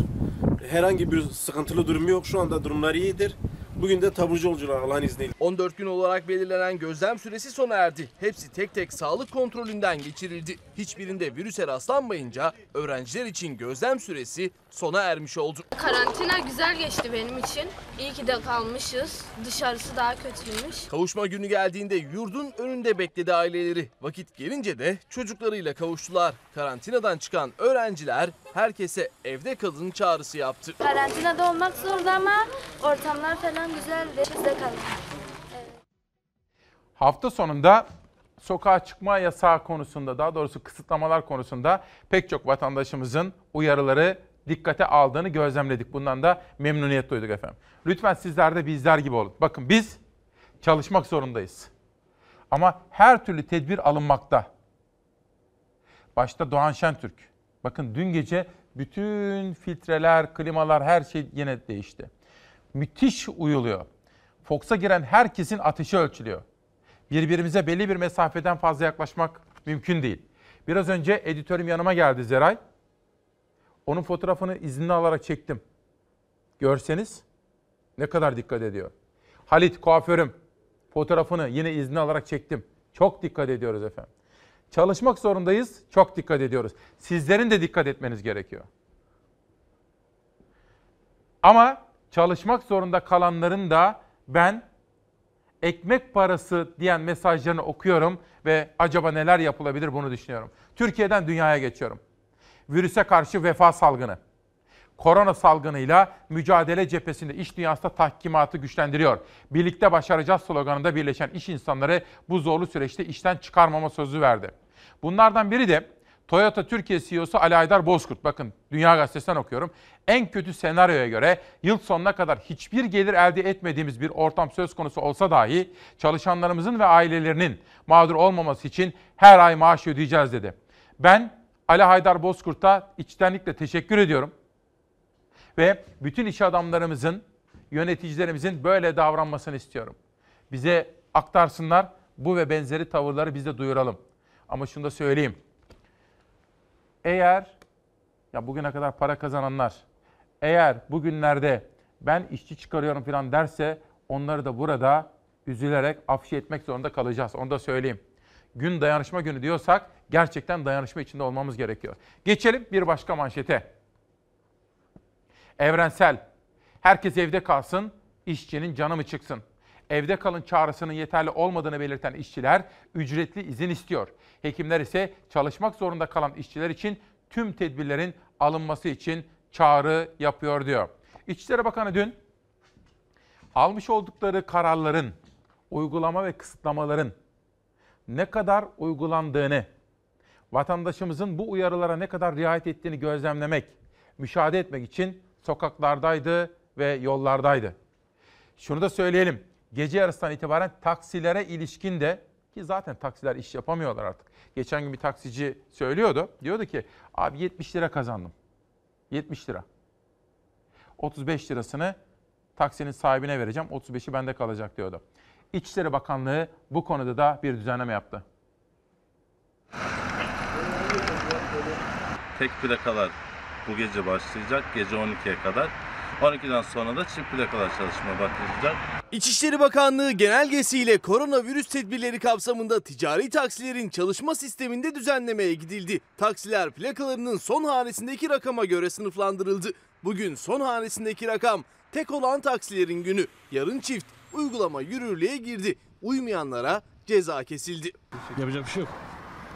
Herhangi bir sıkıntılı durum yok. Şu anda durumlar iyidir. Bugün de taburcu olacaklar Allah'ın izniyle. 14 gün olarak belirlenen gözlem süresi sona erdi. Hepsi tek tek sağlık kontrolünden geçirildi. Hiçbirinde virüse rastlanmayınca öğrenciler için gözlem süresi sona ermiş oldu. Karantina güzel geçti benim için. İyi ki de kalmışız. Dışarısı daha kötüymüş. Kavuşma günü geldiğinde yurdun önünde bekledi aileleri. Vakit gelince de çocuklarıyla kavuştular. Karantinadan çıkan öğrenciler herkese evde kalın çağrısı yaptı. Karantinada olmak zordu ama ortamlar falan güzeldi. Bizde kalın. Hafta sonunda sokağa çıkma yasağı konusunda daha doğrusu kısıtlamalar konusunda pek çok vatandaşımızın uyarıları dikkate aldığını gözlemledik. Bundan da memnuniyet duyduk efendim. Lütfen sizler de bizler gibi olun. Bakın biz çalışmak zorundayız. Ama her türlü tedbir alınmakta. Başta Doğan Şentürk. Bakın dün gece bütün filtreler, klimalar her şey yine değişti. Müthiş uyuluyor. Fox'a giren herkesin ateşi ölçülüyor. Birbirimize belli bir mesafeden fazla yaklaşmak mümkün değil. Biraz önce editörüm yanıma geldi Zeray. Onun fotoğrafını izinli alarak çektim. Görseniz ne kadar dikkat ediyor. Halit kuaförüm fotoğrafını yine izni alarak çektim. Çok dikkat ediyoruz efendim. Çalışmak zorundayız, çok dikkat ediyoruz. Sizlerin de dikkat etmeniz gerekiyor. Ama çalışmak zorunda kalanların da ben ekmek parası diyen mesajlarını okuyorum ve acaba neler yapılabilir bunu düşünüyorum. Türkiye'den dünyaya geçiyorum. Virüse karşı vefa salgını. Korona salgınıyla mücadele cephesinde iş dünyasında tahkimatı güçlendiriyor. Birlikte başaracağız sloganında birleşen iş insanları bu zorlu süreçte işten çıkarmama sözü verdi. Bunlardan biri de Toyota Türkiye CEO'su Ali Aydar Bozkurt. Bakın Dünya Gazetesi'nden okuyorum. En kötü senaryoya göre yıl sonuna kadar hiçbir gelir elde etmediğimiz bir ortam söz konusu olsa dahi çalışanlarımızın ve ailelerinin mağdur olmaması için her ay maaş ödeyeceğiz dedi. Ben Ali Haydar Bozkurt'a içtenlikle teşekkür ediyorum. Ve bütün iş adamlarımızın, yöneticilerimizin böyle davranmasını istiyorum. Bize aktarsınlar, bu ve benzeri tavırları biz de duyuralım. Ama şunu da söyleyeyim. Eğer ya bugüne kadar para kazananlar eğer bugünlerde ben işçi çıkarıyorum falan derse onları da burada üzülerek afişe etmek zorunda kalacağız. Onu da söyleyeyim. Gün dayanışma günü diyorsak gerçekten dayanışma içinde olmamız gerekiyor. Geçelim bir başka manşete. Evrensel. Herkes evde kalsın, işçinin canı mı çıksın? Evde kalın çağrısının yeterli olmadığını belirten işçiler ücretli izin istiyor. Hekimler ise çalışmak zorunda kalan işçiler için tüm tedbirlerin alınması için çağrı yapıyor diyor. İçişleri Bakanı dün almış oldukları kararların, uygulama ve kısıtlamaların ne kadar uygulandığını, vatandaşımızın bu uyarılara ne kadar riayet ettiğini gözlemlemek, müşahede etmek için sokaklardaydı ve yollardaydı. Şunu da söyleyelim. Gece yarısından itibaren taksilere ilişkin de ki zaten taksiler iş yapamıyorlar artık. Geçen gün bir taksici söylüyordu. Diyordu ki abi 70 lira kazandım. 70 lira. 35 lirasını taksinin sahibine vereceğim. 35'i bende kalacak diyordu. İçişleri Bakanlığı bu konuda da bir düzenleme yaptı. Tek plakalar bu gece başlayacak. Gece 12'ye kadar. 12'den sonra da çift plakalar çalışmaya başlayacak. İçişleri Bakanlığı genelgesiyle koronavirüs tedbirleri kapsamında ticari taksilerin çalışma sisteminde düzenlemeye gidildi. Taksiler plakalarının son hanesindeki rakama göre sınıflandırıldı. Bugün son hanesindeki rakam tek olan taksilerin günü. Yarın çift uygulama yürürlüğe girdi. Uymayanlara ceza kesildi. Yapacak bir şey yok.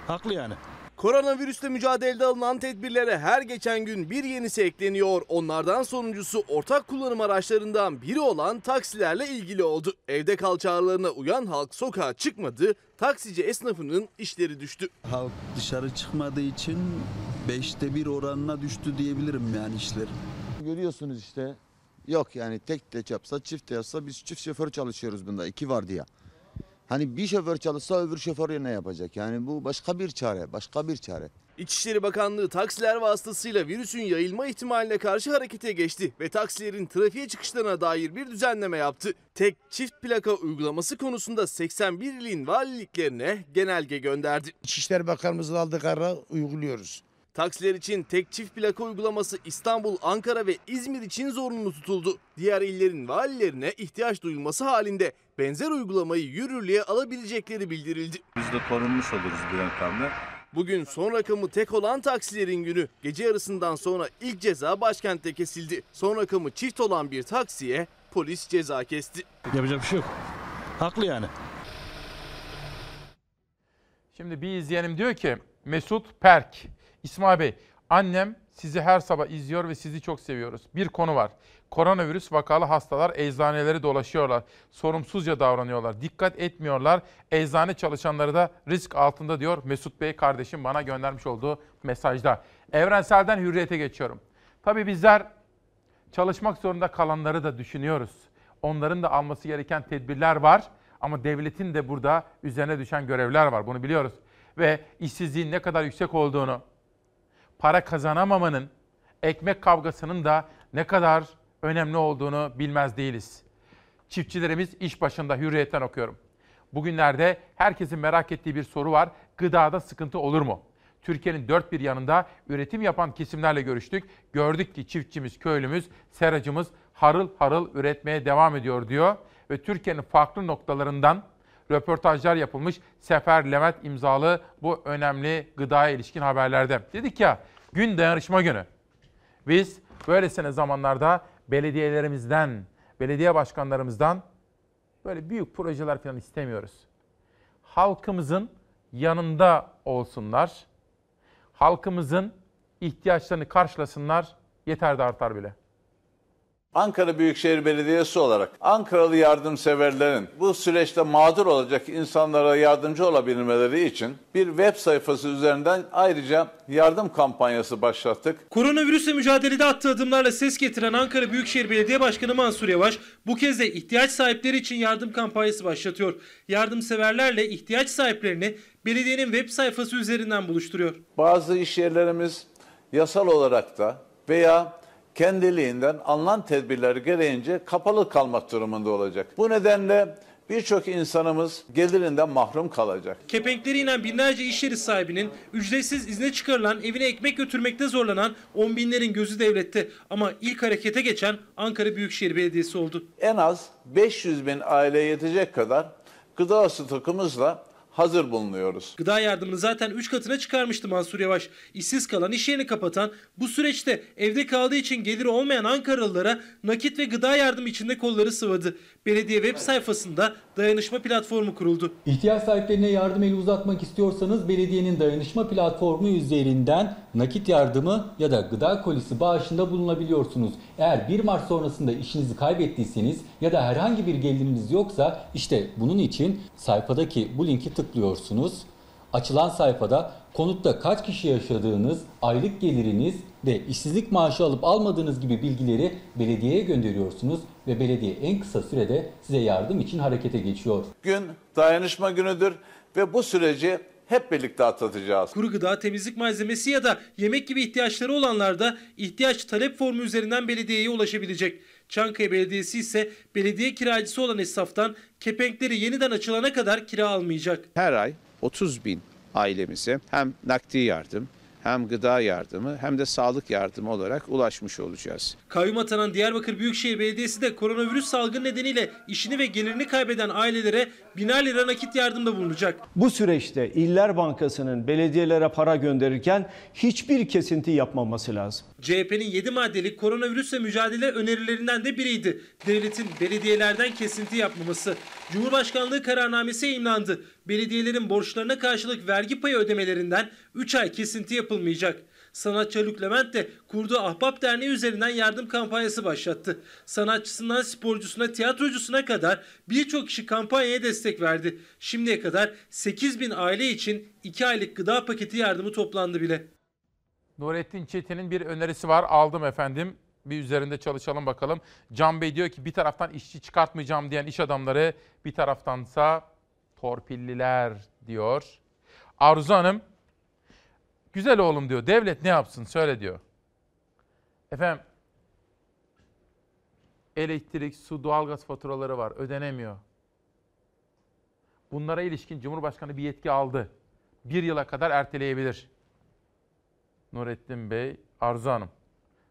Haklı yani. Koronavirüsle mücadelede alınan tedbirlere her geçen gün bir yenisi ekleniyor. Onlardan sonuncusu ortak kullanım araçlarından biri olan taksilerle ilgili oldu. Evde kal çağrılarına uyan halk sokağa çıkmadı, taksici esnafının işleri düştü. Halk dışarı çıkmadığı için beşte bir oranına düştü diyebilirim yani işlerim. Görüyorsunuz işte. Yok yani tek de yapsa çift de yapsa biz çift şoför çalışıyoruz bunda. iki var diye. Hani bir şoför çalışsa öbür şoför ne yapacak? Yani bu başka bir çare, başka bir çare. İçişleri Bakanlığı taksiler vasıtasıyla virüsün yayılma ihtimaline karşı harekete geçti ve taksilerin trafiğe çıkışlarına dair bir düzenleme yaptı. Tek çift plaka uygulaması konusunda 81 ilin valiliklerine genelge gönderdi. İçişleri Bakanımızın aldığı kararı uyguluyoruz. Taksiler için tek çift plaka uygulaması İstanbul, Ankara ve İzmir için zorunlu tutuldu. Diğer illerin valilerine ihtiyaç duyulması halinde benzer uygulamayı yürürlüğe alabilecekleri bildirildi. Biz de korunmuş oluruz bu yöntemle. Bugün son rakamı tek olan taksilerin günü. Gece yarısından sonra ilk ceza başkentte kesildi. Son rakamı çift olan bir taksiye polis ceza kesti. Yapacak bir şey yok. Haklı yani. Şimdi bir izleyenim diyor ki Mesut Perk, İsmail Bey annem sizi her sabah izliyor ve sizi çok seviyoruz. Bir konu var. Koronavirüs vakalı hastalar eczaneleri dolaşıyorlar. Sorumsuzca davranıyorlar. Dikkat etmiyorlar. Eczane çalışanları da risk altında diyor Mesut Bey kardeşim bana göndermiş olduğu mesajda. Evrensel'den hürriyete geçiyorum. Tabii bizler çalışmak zorunda kalanları da düşünüyoruz. Onların da alması gereken tedbirler var ama devletin de burada üzerine düşen görevler var. Bunu biliyoruz. Ve işsizliğin ne kadar yüksek olduğunu, para kazanamamanın, ekmek kavgasının da ne kadar önemli olduğunu bilmez değiliz. Çiftçilerimiz iş başında hürriyetten okuyorum. Bugünlerde herkesin merak ettiği bir soru var. Gıdada sıkıntı olur mu? Türkiye'nin dört bir yanında üretim yapan kesimlerle görüştük. Gördük ki çiftçimiz, köylümüz, seracımız harıl harıl üretmeye devam ediyor diyor. Ve Türkiye'nin farklı noktalarından röportajlar yapılmış. Sefer Levent imzalı bu önemli gıdaya ilişkin haberlerde. Dedik ya gün dayanışma günü. Biz böylesine zamanlarda belediyelerimizden, belediye başkanlarımızdan böyle büyük projeler falan istemiyoruz. Halkımızın yanında olsunlar. Halkımızın ihtiyaçlarını karşılasınlar. Yeter de artar bile. Ankara Büyükşehir Belediyesi olarak Ankaralı yardımseverlerin bu süreçte mağdur olacak insanlara yardımcı olabilmeleri için bir web sayfası üzerinden ayrıca yardım kampanyası başlattık. Koronavirüsle mücadelede attığı adımlarla ses getiren Ankara Büyükşehir Belediye Başkanı Mansur Yavaş bu kez de ihtiyaç sahipleri için yardım kampanyası başlatıyor. Yardımseverlerle ihtiyaç sahiplerini belediyenin web sayfası üzerinden buluşturuyor. Bazı iş yerlerimiz yasal olarak da veya kendiliğinden alınan tedbirler gereğince kapalı kalmak durumunda olacak. Bu nedenle birçok insanımız gelirinden mahrum kalacak. Kepenkleri inen binlerce iş yeri sahibinin ücretsiz izne çıkarılan evine ekmek götürmekte zorlanan on binlerin gözü devlette. Ama ilk harekete geçen Ankara Büyükşehir Belediyesi oldu. En az 500 bin aileye yetecek kadar gıda stokumuzla hazır bulunuyoruz. Gıda yardımını zaten 3 katına çıkarmıştı Mansur Yavaş. İşsiz kalan, iş yerini kapatan, bu süreçte evde kaldığı için geliri olmayan Ankaralılara nakit ve gıda yardımı içinde kolları sıvadı. Belediye web sayfasında dayanışma platformu kuruldu. İhtiyaç sahiplerine yardım eli uzatmak istiyorsanız belediyenin dayanışma platformu üzerinden nakit yardımı ya da gıda kolisi bağışında bulunabiliyorsunuz. Eğer 1 Mart sonrasında işinizi kaybettiyseniz ya da herhangi bir geliriniz yoksa işte bunun için sayfadaki bu linki tıklıyorsunuz. Açılan sayfada konutta kaç kişi yaşadığınız, aylık geliriniz ve işsizlik maaşı alıp almadığınız gibi bilgileri belediyeye gönderiyorsunuz ve belediye en kısa sürede size yardım için harekete geçiyor. Gün dayanışma günüdür ve bu süreci hep birlikte atlatacağız. Kuru gıda, temizlik malzemesi ya da yemek gibi ihtiyaçları olanlar da ihtiyaç talep formu üzerinden belediyeye ulaşabilecek. Çankaya Belediyesi ise belediye kiracısı olan esnaftan kepenkleri yeniden açılana kadar kira almayacak. Her ay 30 bin ailemize hem nakdi yardım hem gıda yardımı hem de sağlık yardımı olarak ulaşmış olacağız. Kayyum atanan Diyarbakır Büyükşehir Belediyesi de koronavirüs salgını nedeniyle işini ve gelirini kaybeden ailelere biner lira nakit yardımda bulunacak. Bu süreçte İller Bankası'nın belediyelere para gönderirken hiçbir kesinti yapmaması lazım. CHP'nin 7 maddelik koronavirüsle mücadele önerilerinden de biriydi. Devletin belediyelerden kesinti yapmaması. Cumhurbaşkanlığı kararnamesi yayınlandı. Belediyelerin borçlarına karşılık vergi payı ödemelerinden 3 ay kesinti yapılmayacak. Sanatçı Haluk Levent de kurduğu Ahbap Derneği üzerinden yardım kampanyası başlattı. Sanatçısından sporcusuna, tiyatrocusuna kadar birçok kişi kampanyaya destek verdi. Şimdiye kadar 8 bin aile için 2 aylık gıda paketi yardımı toplandı bile. Nurettin Çetin'in bir önerisi var. Aldım efendim. Bir üzerinde çalışalım bakalım. Can Bey diyor ki bir taraftan işçi çıkartmayacağım diyen iş adamları bir taraftansa torpilliler diyor. Arzu Hanım güzel oğlum diyor. Devlet ne yapsın söyle diyor. Efendim elektrik, su, doğalgaz faturaları var ödenemiyor. Bunlara ilişkin Cumhurbaşkanı bir yetki aldı. Bir yıla kadar erteleyebilir. Nurettin Bey, Arzu Hanım.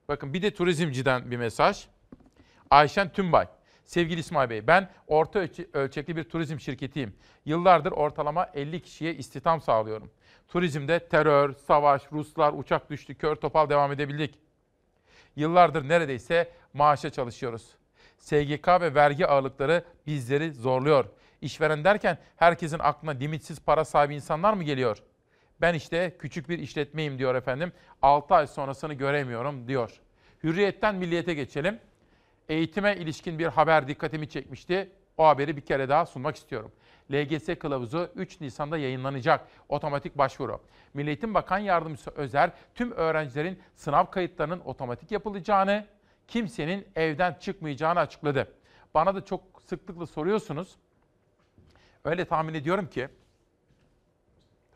Bakın bir de turizmciden bir mesaj. Ayşen Tümbay. Sevgili İsmail Bey, ben orta ölçe- ölçekli bir turizm şirketiyim. Yıllardır ortalama 50 kişiye istihdam sağlıyorum. Turizmde terör, savaş, Ruslar, uçak düştü, kör topal devam edebildik. Yıllardır neredeyse maaşa çalışıyoruz. SGK ve vergi ağırlıkları bizleri zorluyor. İşveren derken herkesin aklına limitsiz para sahibi insanlar mı geliyor? Ben işte küçük bir işletmeyim diyor efendim. 6 ay sonrasını göremiyorum diyor. Hürriyetten milliyete geçelim. Eğitime ilişkin bir haber dikkatimi çekmişti. O haberi bir kere daha sunmak istiyorum. LGS kılavuzu 3 Nisan'da yayınlanacak. Otomatik başvuru. Milli Eğitim Bakan Yardımcısı Özer tüm öğrencilerin sınav kayıtlarının otomatik yapılacağını, kimsenin evden çıkmayacağını açıkladı. Bana da çok sıklıkla soruyorsunuz. Öyle tahmin ediyorum ki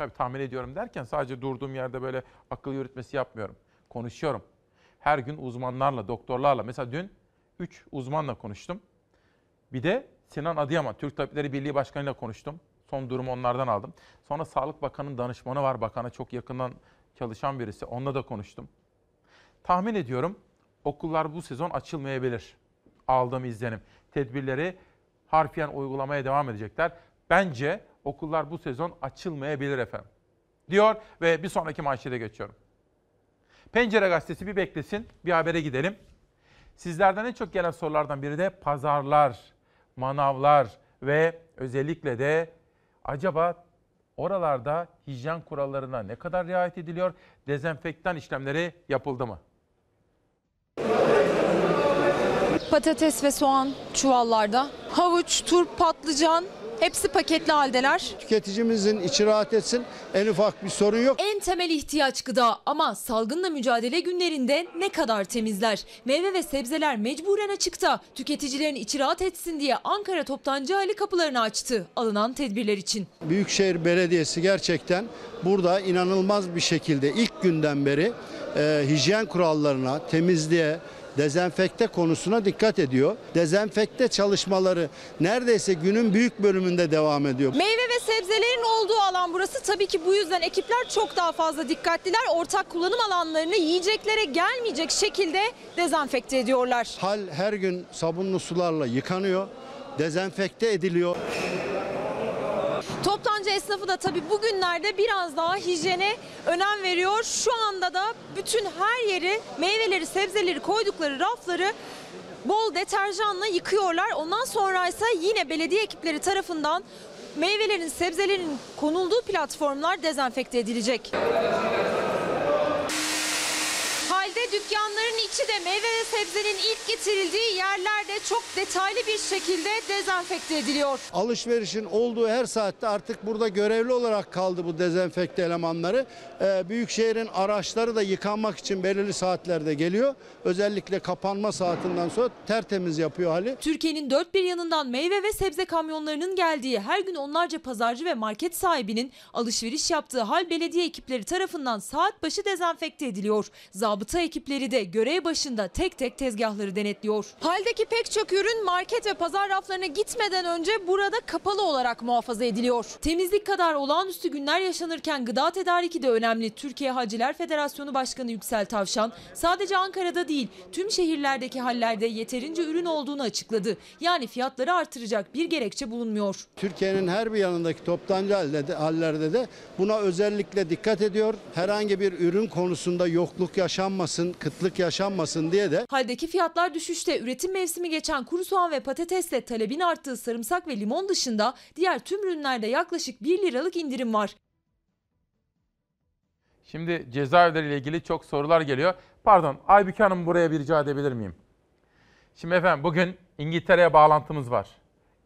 Tabii tahmin ediyorum derken sadece durduğum yerde böyle akıl yürütmesi yapmıyorum. Konuşuyorum. Her gün uzmanlarla, doktorlarla. Mesela dün 3 uzmanla konuştum. Bir de Sinan Adıyaman, Türk Tabipleri Birliği Başkanı'yla konuştum. Son durumu onlardan aldım. Sonra Sağlık Bakanı'nın danışmanı var. Bakana çok yakından çalışan birisi. Onunla da konuştum. Tahmin ediyorum okullar bu sezon açılmayabilir. Aldığım izlenim. Tedbirleri harfiyen uygulamaya devam edecekler. Bence okullar bu sezon açılmayabilir efendim. Diyor ve bir sonraki manşete geçiyorum. Pencere gazetesi bir beklesin, bir habere gidelim. Sizlerden en çok gelen sorulardan biri de pazarlar, manavlar ve özellikle de acaba oralarda hijyen kurallarına ne kadar riayet ediliyor? Dezenfektan işlemleri yapıldı mı? Patates ve soğan çuvallarda. Havuç, turp, patlıcan hepsi paketli haldeler. Tüketicimizin içi rahat etsin. En ufak bir sorun yok. En temel ihtiyaç gıda ama salgınla mücadele günlerinde ne kadar temizler? Meyve ve sebzeler mecburen açıkta. Tüketicilerin içi rahat etsin diye Ankara Toptancı Ali kapılarını açtı alınan tedbirler için. Büyükşehir Belediyesi gerçekten burada inanılmaz bir şekilde ilk günden beri e, hijyen kurallarına, temizliğe, dezenfekte konusuna dikkat ediyor. Dezenfekte çalışmaları neredeyse günün büyük bölümünde devam ediyor. Meyve ve sebzelerin olduğu alan burası. Tabii ki bu yüzden ekipler çok daha fazla dikkatliler. Ortak kullanım alanlarını yiyeceklere gelmeyecek şekilde dezenfekte ediyorlar. Hal her gün sabunlu sularla yıkanıyor, dezenfekte ediliyor. Toptancı esnafı da tabii bugünlerde biraz daha hijyene önem veriyor. Şu anda da bütün her yeri meyveleri, sebzeleri koydukları rafları bol deterjanla yıkıyorlar. Ondan sonra ise yine belediye ekipleri tarafından meyvelerin, sebzelerin konulduğu platformlar dezenfekte edilecek. Halde dükkanların içi de meyve ve sebzenin ilk getirildiği yerlerde çok detaylı bir şekilde dezenfekte ediliyor. Alışverişin olduğu her saatte artık burada görevli olarak kaldı bu dezenfekte elemanları. Ee, Büyükşehir'in araçları da yıkanmak için belirli saatlerde geliyor. Özellikle kapanma saatinden sonra tertemiz yapıyor hali. Türkiye'nin dört bir yanından meyve ve sebze kamyonlarının geldiği her gün onlarca pazarcı ve market sahibinin alışveriş yaptığı hal belediye ekipleri tarafından saat başı dezenfekte ediliyor. Zabıta ekipleri de görev başında tek tek tezgahları denetliyor. Haldeki pek çok ürün market ve pazar raflarına gitmeden önce burada kapalı olarak muhafaza ediliyor. Temizlik kadar olağanüstü günler yaşanırken gıda tedariki de önemli. Türkiye Haciler Federasyonu Başkanı Yüksel Tavşan sadece Ankara'da değil tüm şehirlerdeki hallerde yeterince ürün olduğunu açıkladı. Yani fiyatları artıracak bir gerekçe bulunmuyor. Türkiye'nin her bir yanındaki toptancı hallerde de buna özellikle dikkat ediyor. Herhangi bir ürün konusunda yokluk yaşanmasın, kıtlık yaşanmasın diye de Haldeki fiyatlar düşüşte. Üretim mevsimi geçen kuru soğan ve patatesle talebin arttığı sarımsak ve limon dışında diğer tüm ürünlerde yaklaşık 1 liralık indirim var. Şimdi cezaevleriyle ilgili çok sorular geliyor. Pardon Aybüke Hanım buraya bir rica edebilir miyim? Şimdi efendim bugün İngiltere'ye bağlantımız var.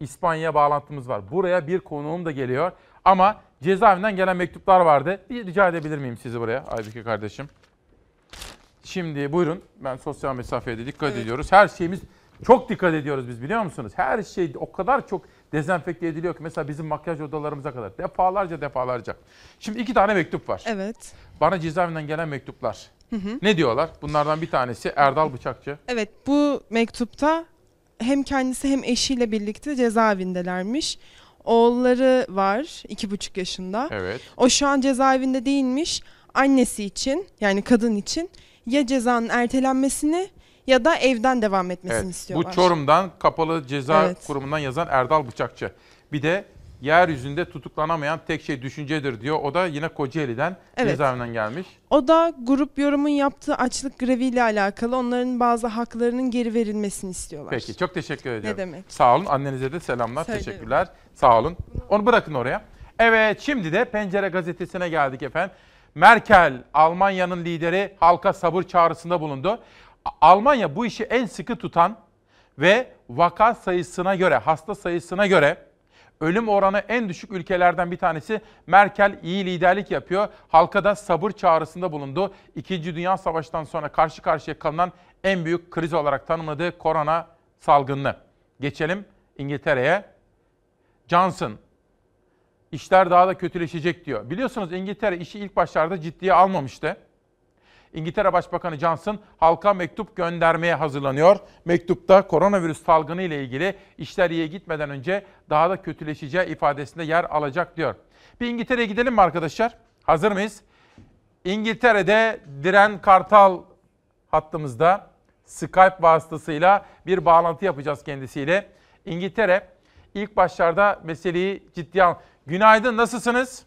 İspanya'ya bağlantımız var. Buraya bir konuğum da geliyor. Ama cezaevinden gelen mektuplar vardı. Bir rica edebilir miyim sizi buraya Aybüke kardeşim? Şimdi buyurun. Ben sosyal mesafeye de dikkat ediyoruz. Her şeyimiz çok dikkat ediyoruz biz biliyor musunuz? Her şey o kadar çok dezenfekte ediliyor ki mesela bizim makyaj odalarımıza kadar defalarca defalarca. Şimdi iki tane mektup var. Evet. Bana cezaevinden gelen mektuplar. Hı hı. Ne diyorlar? Bunlardan bir tanesi Erdal Bıçakçı. Evet bu mektupta hem kendisi hem eşiyle birlikte cezaevindelermiş. Oğulları var iki buçuk yaşında. Evet. O şu an cezaevinde değilmiş. Annesi için yani kadın için ya cezanın ertelenmesini ya da evden devam etmesini Evet. istiyorlar. Bu Çorum'dan kapalı ceza Evet. kurumundan yazan Erdal Bıçakçı. Bir de yeryüzünde tutuklanamayan tek şey düşüncedir diyor. O da yine Kocaeli'den Evet. cezaevinden gelmiş. O da grup yorumun yaptığı açlık greviyle alakalı onların bazı haklarının geri verilmesini istiyorlar. Peki çok teşekkür ediyorum. demek. Sağ olun. Annenize de selamlar. Söylerim. Teşekkürler. Sağ olun. Onu bırakın oraya. Evet şimdi de Pencere gazetesine geldik efendim. Merkel, Almanya'nın lideri halka sabır çağrısında bulundu. Almanya bu işi en sıkı tutan Ve vaka sayısına göre, hasta sayısına göre ölüm oranı en düşük ülkelerden bir tanesi. Merkel iyi liderlik yapıyor. Halka da sabır çağrısında bulundu. İkinci Dünya Savaşı'ndan sonra karşı karşıya kalınan en büyük kriz olarak tanımladığı korona salgını. Geçelim İngiltere'ye. Johnson işler daha da kötüleşecek diyor. Biliyorsunuz İngiltere işi ilk başlarda ciddiye almamıştı. İngiltere Başbakanı Johnson halka mektup göndermeye hazırlanıyor. Mektupta koronavirüs salgını ile ilgili işler iyiye gitmeden önce daha da kötüleşeceği ifadesinde yer alacak diyor. Bir İngiltere'ye gidelim mi arkadaşlar? Hazır mıyız? İngiltere'de Diren Kartal hattımızda Skype vasıtasıyla bir bağlantı yapacağız kendisiyle. İngiltere ilk başlarda meseleyi ciddiye al. Günaydın, nasılsınız?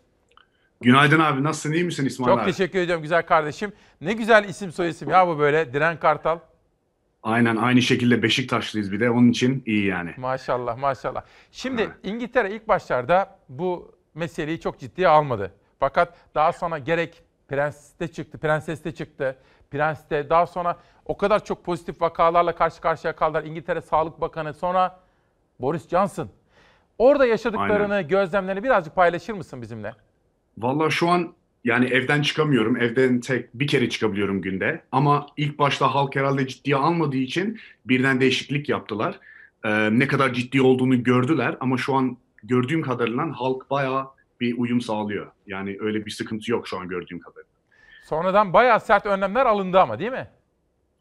Günaydın abi, nasılsın, iyi misin İsmail Çok abi? teşekkür ediyorum güzel kardeşim. Ne güzel isim soy isim ya bu böyle, Diren Kartal. Aynen, aynı şekilde Beşiktaşlıyız bir de, onun için iyi yani. Maşallah, maşallah. Şimdi İngiltere ilk başlarda bu meseleyi çok ciddiye almadı. Fakat daha sonra gerek Prens'te çıktı, Prenses'te çıktı. Prens'te daha sonra o kadar çok pozitif vakalarla karşı karşıya kaldılar. İngiltere Sağlık Bakanı, sonra Boris Johnson. Orada yaşadıklarını, gözlemlerini birazcık paylaşır mısın bizimle? Vallahi şu an yani evden çıkamıyorum, evden tek bir kere çıkabiliyorum günde. Ama ilk başta halk herhalde ciddiye almadığı için birden değişiklik yaptılar. Ee, ne kadar ciddi olduğunu gördüler ama şu an gördüğüm kadarıyla halk bayağı bir uyum sağlıyor. Yani öyle bir sıkıntı yok şu an gördüğüm kadarıyla. Sonradan bayağı sert önlemler alındı ama değil mi?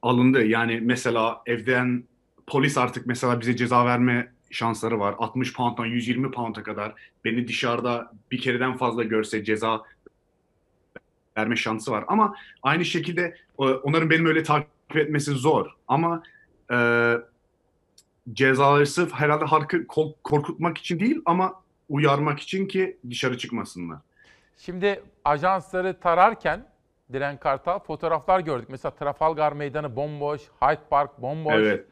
alındı. Yani mesela evden polis artık mesela bize ceza verme şansları var. 60 pound'dan 120 pound'a kadar beni dışarıda bir kereden fazla görse ceza verme şansı var. Ama aynı şekilde e, onların benim öyle takip etmesi zor. Ama e, cezaları sırf herhalde halkı korkutmak için değil ama uyarmak için ki dışarı çıkmasınlar. Şimdi ajansları tararken Diren Kartal fotoğraflar gördük. Mesela Trafalgar Meydanı bomboş, Hyde Park bomboş. Evet.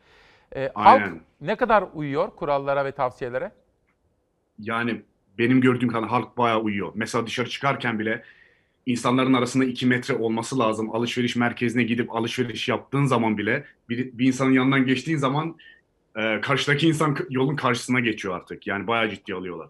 Ee, halk Aynen. ne kadar uyuyor kurallara ve tavsiyelere? Yani benim gördüğüm kadar halk bayağı uyuyor. Mesela dışarı çıkarken bile insanların arasında 2 metre olması lazım. Alışveriş merkezine gidip alışveriş yaptığın zaman bile bir, bir insanın yanından geçtiğin zaman e, karşıdaki insan yolun karşısına geçiyor artık. Yani bayağı ciddi alıyorlar.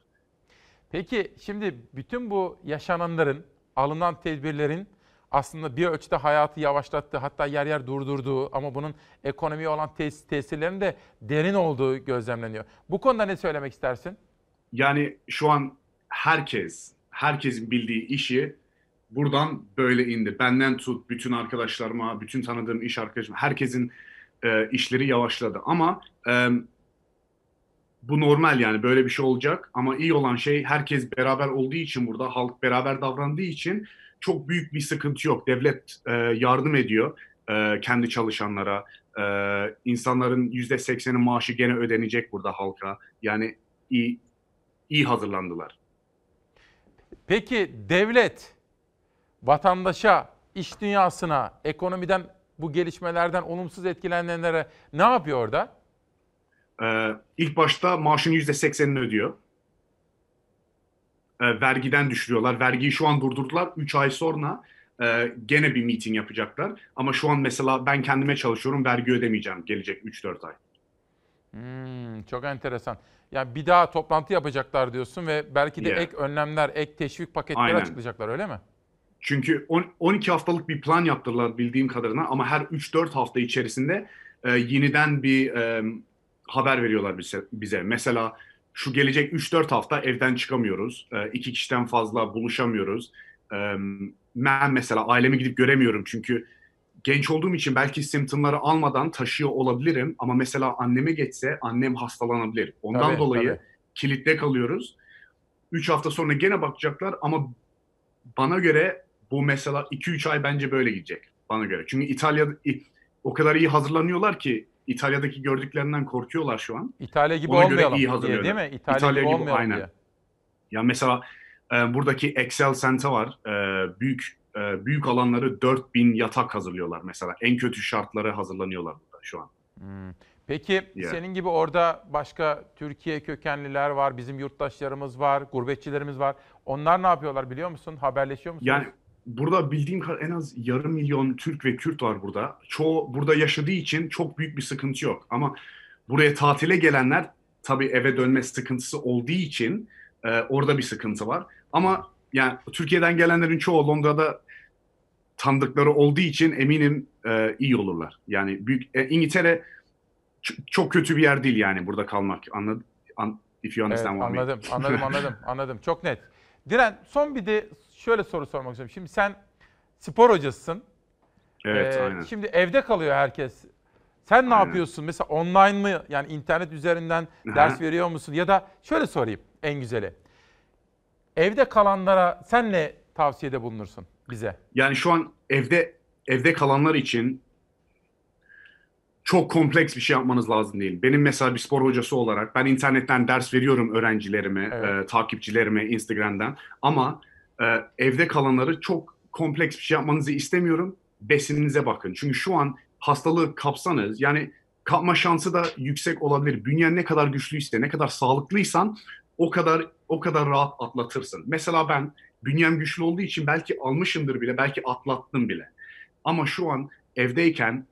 Peki şimdi bütün bu yaşananların, alınan tedbirlerin aslında bir ölçüde hayatı yavaşlattığı, hatta yer yer durdurduğu ama bunun ekonomiye olan tes- tesirlerinin de derin olduğu gözlemleniyor. Bu konuda ne söylemek istersin? Yani şu an herkes, herkesin bildiği işi buradan böyle indi. Benden tut, bütün arkadaşlarıma, bütün tanıdığım iş arkadaşım, herkesin e, işleri yavaşladı. Ama e, bu normal yani böyle bir şey olacak. Ama iyi olan şey herkes beraber olduğu için burada, halk beraber davrandığı için çok büyük bir sıkıntı yok. Devlet e, yardım ediyor e, kendi çalışanlara. E, insanların yüzde sekseni maaşı gene ödenecek burada halka. Yani iyi iyi hazırlandılar. Peki devlet vatandaşa, iş dünyasına, ekonomiden bu gelişmelerden olumsuz etkilenenlere ne yapıyor orada? Ee, ilk başta maaşın yüzde seksenini ödüyor. Ee, vergiden düşürüyorlar. Vergiyi şu an durdurdular. 3 ay sonra e, gene bir meeting yapacaklar. Ama şu an mesela ben kendime çalışıyorum. Vergi ödemeyeceğim gelecek 3-4 ay. Hmm, çok enteresan. Yani bir daha toplantı yapacaklar diyorsun ve belki de Yeah. ek önlemler, ek teşvik paketleri Aynen. açıklayacaklar öyle mi? Çünkü on- 12 haftalık bir plan yaptılar bildiğim kadarıyla ama her 3-4 hafta içerisinde e, yeniden bir e, haber veriyorlar bize, bize. Mesela şu gelecek 3-4 hafta evden çıkamıyoruz. E, iki kişiden fazla buluşamıyoruz. E, ben mesela ailemi gidip göremiyorum çünkü genç olduğum için belki simptomları almadan taşıyor olabilirim ama mesela anneme geçse annem hastalanabilir. Ondan Tabii, dolayı tabii. kilitte kalıyoruz. 3 hafta sonra gene bakacaklar ama bana göre bu mesela 2-3 ay bence böyle gidecek bana göre. Çünkü İtalya o kadar iyi hazırlanıyorlar ki İtalya'daki gördüklerinden korkuyorlar şu an. İtalya gibi Ona göre olmayalım iyi diye değil mi? İtalya, gibi, olmayalım aynen. diye. Ya mesela e, buradaki Excel Center var. E, büyük e, büyük alanları 4000 yatak hazırlıyorlar mesela. En kötü şartları hazırlanıyorlar burada şu an. Hmm. Peki Yeah. senin gibi orada başka Türkiye kökenliler var, bizim yurttaşlarımız var, gurbetçilerimiz var. Onlar ne yapıyorlar biliyor musun? Haberleşiyor musunuz? Yani burada bildiğim kadar en az yarım milyon Türk ve Kürt var burada. Çoğu burada yaşadığı için çok büyük bir sıkıntı yok. Ama buraya tatile gelenler tabii eve dönme sıkıntısı olduğu için e, orada bir sıkıntı var. Ama yani Türkiye'den gelenlerin çoğu Londra'da tanıdıkları olduğu için eminim e, iyi olurlar. Yani büyük e, İngiltere çok kötü bir yer değil yani burada kalmak. Anladın? An, if you Evet, understand mean. anladım, anladım, anladım, anladım. Çok net. Diren, son bir de şöyle soru sormak istiyorum. Şimdi sen spor hocasısın. Evet, Ee, aynen. Şimdi evde kalıyor herkes. Sen ne Aynen. yapıyorsun? Mesela online mı? Yani internet üzerinden ders veriyor musun? Ya da şöyle sorayım en güzeli. Evde kalanlara sen ne tavsiyede bulunursun bize? Yani şu an evde evde kalanlar için çok kompleks bir şey yapmanız lazım değil. Benim mesela bir spor hocası olarak ben internetten ders veriyorum öğrencilerime, e, takipçilerime Instagram'dan. Ama e, evde kalanları çok kompleks bir şey yapmanızı istemiyorum. Besininize bakın. Çünkü şu an hastalığı kapsanız yani kapma şansı da yüksek olabilir. Bünyen ne kadar güçlüyse, ne kadar sağlıklıysan o kadar o kadar rahat atlatırsın. Mesela ben bünyem güçlü olduğu için belki almışımdır bile, belki atlattım bile. Ama şu an evdeyken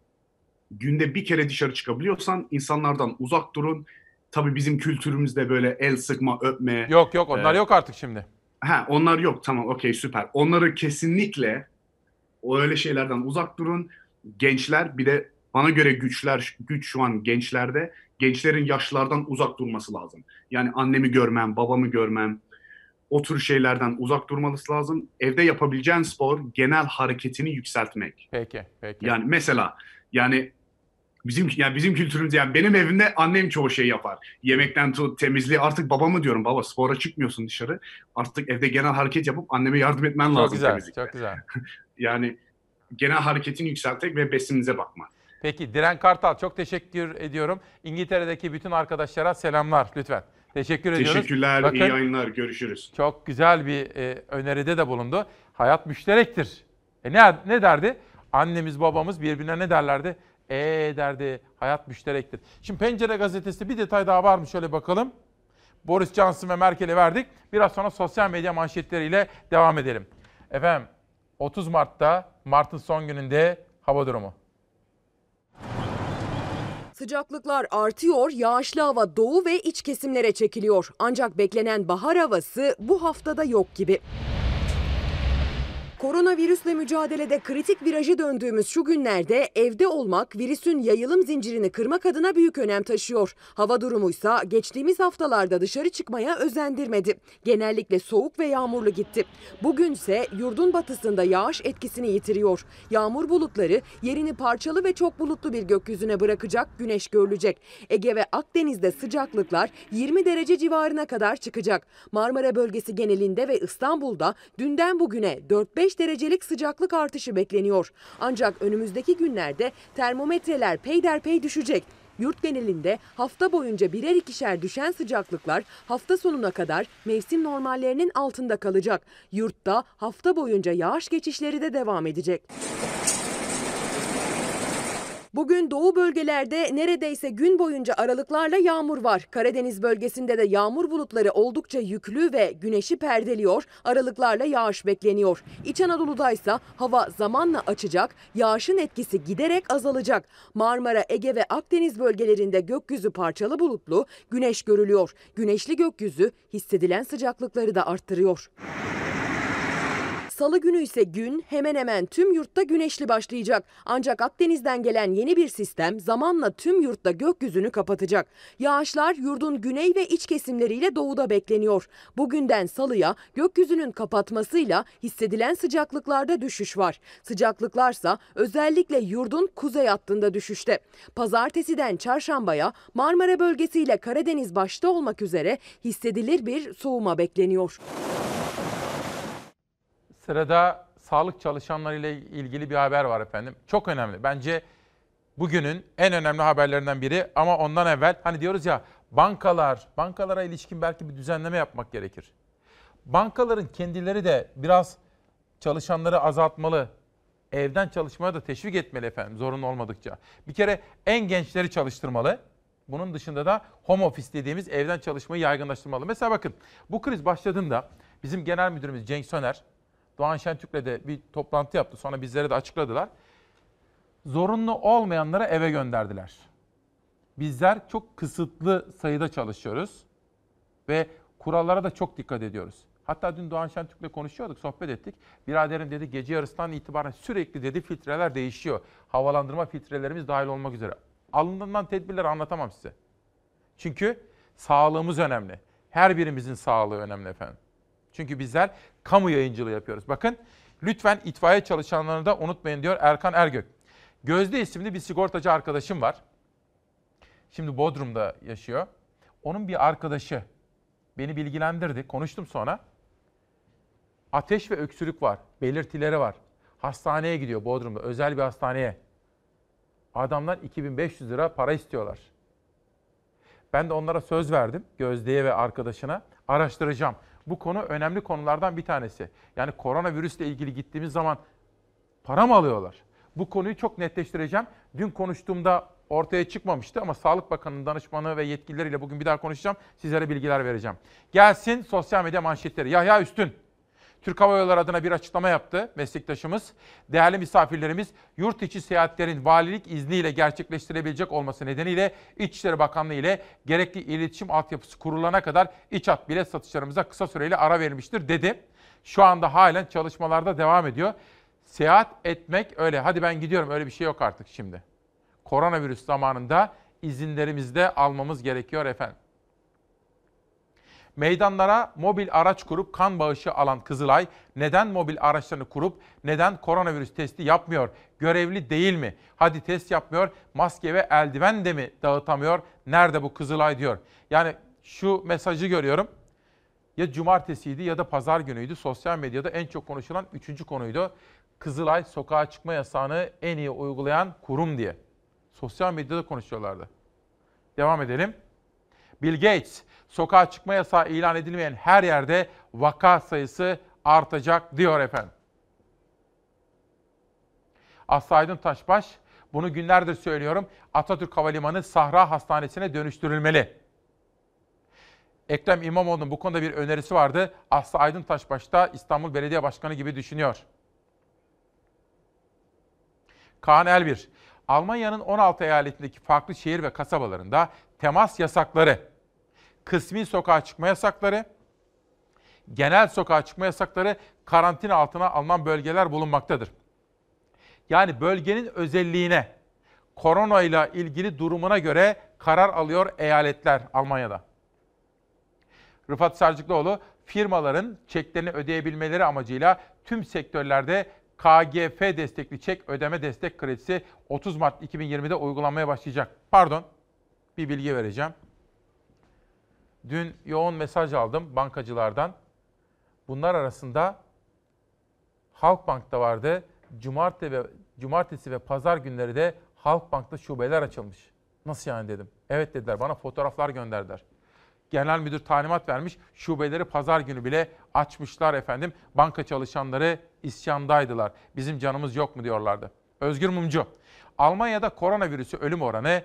günde bir kere dışarı çıkabiliyorsan insanlardan uzak durun. Tabii bizim kültürümüzde böyle el sıkma, öpme. Yok yok onlar e, yok artık şimdi. Ha onlar yok tamam okey süper. Onları kesinlikle o öyle şeylerden uzak durun. Gençler bir de bana göre güçler güç şu an gençlerde. Gençlerin yaşlılardan uzak durması lazım. Yani annemi görmem, babamı görmem. O tür şeylerden uzak durması lazım. Evde yapabileceğin spor genel hareketini yükseltmek. Peki, peki. Yani mesela yani bizim yani bizim kültürümüzde yani benim evimde annem çoğu şey yapar. Yemekten tut temizliği artık babamı diyorum baba spora çıkmıyorsun dışarı. Artık evde genel hareket yapıp anneme yardım etmen Çok lazım güzel, temizlikte. çok güzel. Yani genel hareketini yükseltmek ve besininize bakmak. Peki Diren Kartal çok teşekkür ediyorum. İngiltere'deki bütün arkadaşlara selamlar lütfen. Teşekkür ediyoruz. Teşekkürler, Bakın, iyi yayınlar, görüşürüz. Çok güzel bir e, öneride de bulundu. Hayat müşterektir. E ne, ne derdi? Annemiz babamız birbirine ne derlerdi? E derdi hayat müşterektir. Şimdi Pencere gazetesinde bir detay daha var mı şöyle bakalım. Boris Johnson ve Merkel'i verdik. Biraz sonra sosyal medya manşetleriyle devam edelim. Efendim 30 Mart'ta Mart'ın son gününde hava durumu. Sıcaklıklar artıyor, yağışlı hava doğu ve iç kesimlere çekiliyor. Ancak beklenen bahar havası bu haftada yok gibi. Koronavirüsle mücadelede kritik virajı döndüğümüz şu günlerde evde olmak virüsün yayılım zincirini kırmak adına büyük önem taşıyor. Hava durumuysa geçtiğimiz haftalarda dışarı çıkmaya özendirmedi. Genellikle soğuk ve yağmurlu gitti. Bugünse yurdun batısında yağış etkisini yitiriyor. Yağmur bulutları yerini parçalı ve çok bulutlu bir gökyüzüne bırakacak, güneş görülecek. Ege ve Akdeniz'de sıcaklıklar 20 derece civarına kadar çıkacak. Marmara bölgesi genelinde ve İstanbul'da dünden bugüne 4-5 derecelik sıcaklık artışı bekleniyor. Ancak önümüzdeki günlerde termometreler peyderpey düşecek. Yurt genelinde hafta boyunca birer ikişer düşen sıcaklıklar hafta sonuna kadar mevsim normallerinin altında kalacak. Yurtta hafta boyunca yağış geçişleri de devam edecek. Bugün doğu bölgelerde neredeyse gün boyunca aralıklarla yağmur var. Karadeniz bölgesinde de yağmur bulutları oldukça yüklü ve güneşi perdeliyor. Aralıklarla yağış bekleniyor. İç Anadolu'da ise hava zamanla açacak. Yağışın etkisi giderek azalacak. Marmara, Ege ve Akdeniz bölgelerinde gökyüzü parçalı bulutlu, güneş görülüyor. Güneşli gökyüzü hissedilen sıcaklıkları da arttırıyor. Salı günü ise gün hemen hemen tüm yurtta güneşli başlayacak. Ancak Akdeniz'den gelen yeni bir sistem zamanla tüm yurtta gökyüzünü kapatacak. Yağışlar yurdun güney ve iç kesimleriyle doğuda bekleniyor. Bugünden salıya gökyüzünün kapatmasıyla hissedilen sıcaklıklarda düşüş var. Sıcaklıklarsa özellikle yurdun kuzey hattında düşüşte. Pazartesiden çarşambaya Marmara bölgesiyle Karadeniz başta olmak üzere hissedilir bir soğuma bekleniyor. Sırada sağlık çalışanlarıyla ilgili bir haber var efendim. Çok önemli. Bence bugünün en önemli haberlerinden biri ama ondan evvel hani diyoruz ya bankalar, bankalara ilişkin belki bir düzenleme yapmak gerekir. Bankaların kendileri de biraz çalışanları azaltmalı. Evden çalışmaya da teşvik etmeli efendim zorunlu olmadıkça. Bir kere en gençleri çalıştırmalı. Bunun dışında da home office dediğimiz evden çalışmayı yaygınlaştırmalı. Mesela bakın bu kriz başladığında bizim genel müdürümüz Cenk Söner Doğan Şentürk'le de bir toplantı yaptı. Sonra bizlere de açıkladılar. Zorunlu olmayanlara eve gönderdiler. Bizler çok kısıtlı sayıda çalışıyoruz ve kurallara da çok dikkat ediyoruz. Hatta dün Doğan Şentürk'le konuşuyorduk, sohbet ettik. Biraderim dedi gece yarısından itibaren sürekli dedi filtreler değişiyor. Havalandırma filtrelerimiz dahil olmak üzere. Alındığından tedbirleri anlatamam size. Çünkü sağlığımız önemli. Her birimizin sağlığı önemli efendim. Çünkü bizler kamu yayıncılığı yapıyoruz. Bakın lütfen itfaiye çalışanlarını da unutmayın diyor Erkan Ergök. Gözde isimli bir sigortacı arkadaşım var. Şimdi Bodrum'da yaşıyor. Onun bir arkadaşı beni bilgilendirdi. Konuştum sonra. Ateş ve öksürük var. Belirtileri var. Hastaneye gidiyor Bodrum'da. Özel bir hastaneye. Adamlar 2500 lira para istiyorlar. Ben de onlara söz verdim. Gözde'ye ve arkadaşına. Araştıracağım. Bu konu önemli konulardan bir tanesi. Yani koronavirüsle ilgili gittiğimiz zaman para mı alıyorlar? Bu konuyu çok netleştireceğim. Dün konuştuğumda ortaya çıkmamıştı ama Sağlık Bakanı'nın danışmanı ve yetkilileriyle bugün bir daha konuşacağım. Sizlere bilgiler vereceğim. Gelsin sosyal medya manşetleri. Yahya Üstün, Türk Hava Yolları adına bir açıklama yaptı meslektaşımız. Değerli misafirlerimiz yurt içi seyahatlerin valilik izniyle gerçekleştirebilecek olması nedeniyle İçişleri Bakanlığı ile gerekli iletişim altyapısı kurulana kadar iç hat bilet satışlarımıza kısa süreyle ara verilmiştir dedi. Şu anda halen çalışmalarda devam ediyor. Seyahat etmek öyle hadi ben gidiyorum öyle bir şey yok artık şimdi. Koronavirüs zamanında izinlerimizi de almamız gerekiyor efendim. Meydanlara mobil araç kurup kan bağışı alan Kızılay neden mobil araçlarını kurup neden koronavirüs testi yapmıyor? Görevli değil mi? Hadi test yapmıyor, maske ve eldiven de mi dağıtamıyor? Nerede bu Kızılay diyor. Yani şu mesajı görüyorum. Ya cumartesiydi ya da pazar günüydü. Sosyal medyada en çok konuşulan üçüncü konuydu. Kızılay sokağa çıkma yasağını en iyi uygulayan kurum diye. Sosyal medyada konuşuyorlardı. Devam edelim. Bill Gates, sokağa çıkma yasağı ilan edilmeyen her yerde vaka sayısı artacak diyor efendim. Aslı Aydın Taşbaş, bunu günlerdir söylüyorum. Atatürk Havalimanı Sahra Hastanesi'ne dönüştürülmeli. Ekrem İmamoğlu'nun bu konuda bir önerisi vardı. Aslı Aydın Taşbaş da İstanbul Belediye Başkanı gibi düşünüyor. Kaan Elbir, Almanya'nın 16 eyaletindeki farklı şehir ve kasabalarında temas yasakları, kısmi sokağa çıkma yasakları, genel sokağa çıkma yasakları karantina altına alınan bölgeler bulunmaktadır. Yani bölgenin özelliğine, korona ile ilgili durumuna göre karar alıyor eyaletler Almanya'da. Rıfat Sarcıklıoğlu, firmaların çeklerini ödeyebilmeleri amacıyla tüm sektörlerde KGF destekli çek ödeme destek kredisi 30 Mart 2020'de uygulanmaya başlayacak. Pardon, bir bilgi vereceğim. Dün yoğun mesaj aldım bankacılardan. Bunlar arasında Halkbank'ta vardı. Cumartesi ve cumartesi ve pazar günleri de Halkbank'ta şubeler açılmış. Nasıl yani dedim. Evet dediler. Bana fotoğraflar gönderdiler. Genel müdür talimat vermiş. Şubeleri pazar günü bile açmışlar efendim. Banka çalışanları isyandaydılar. Bizim canımız yok mu diyorlardı. Özgür Mumcu. Almanya'da koronavirüsü ölüm oranı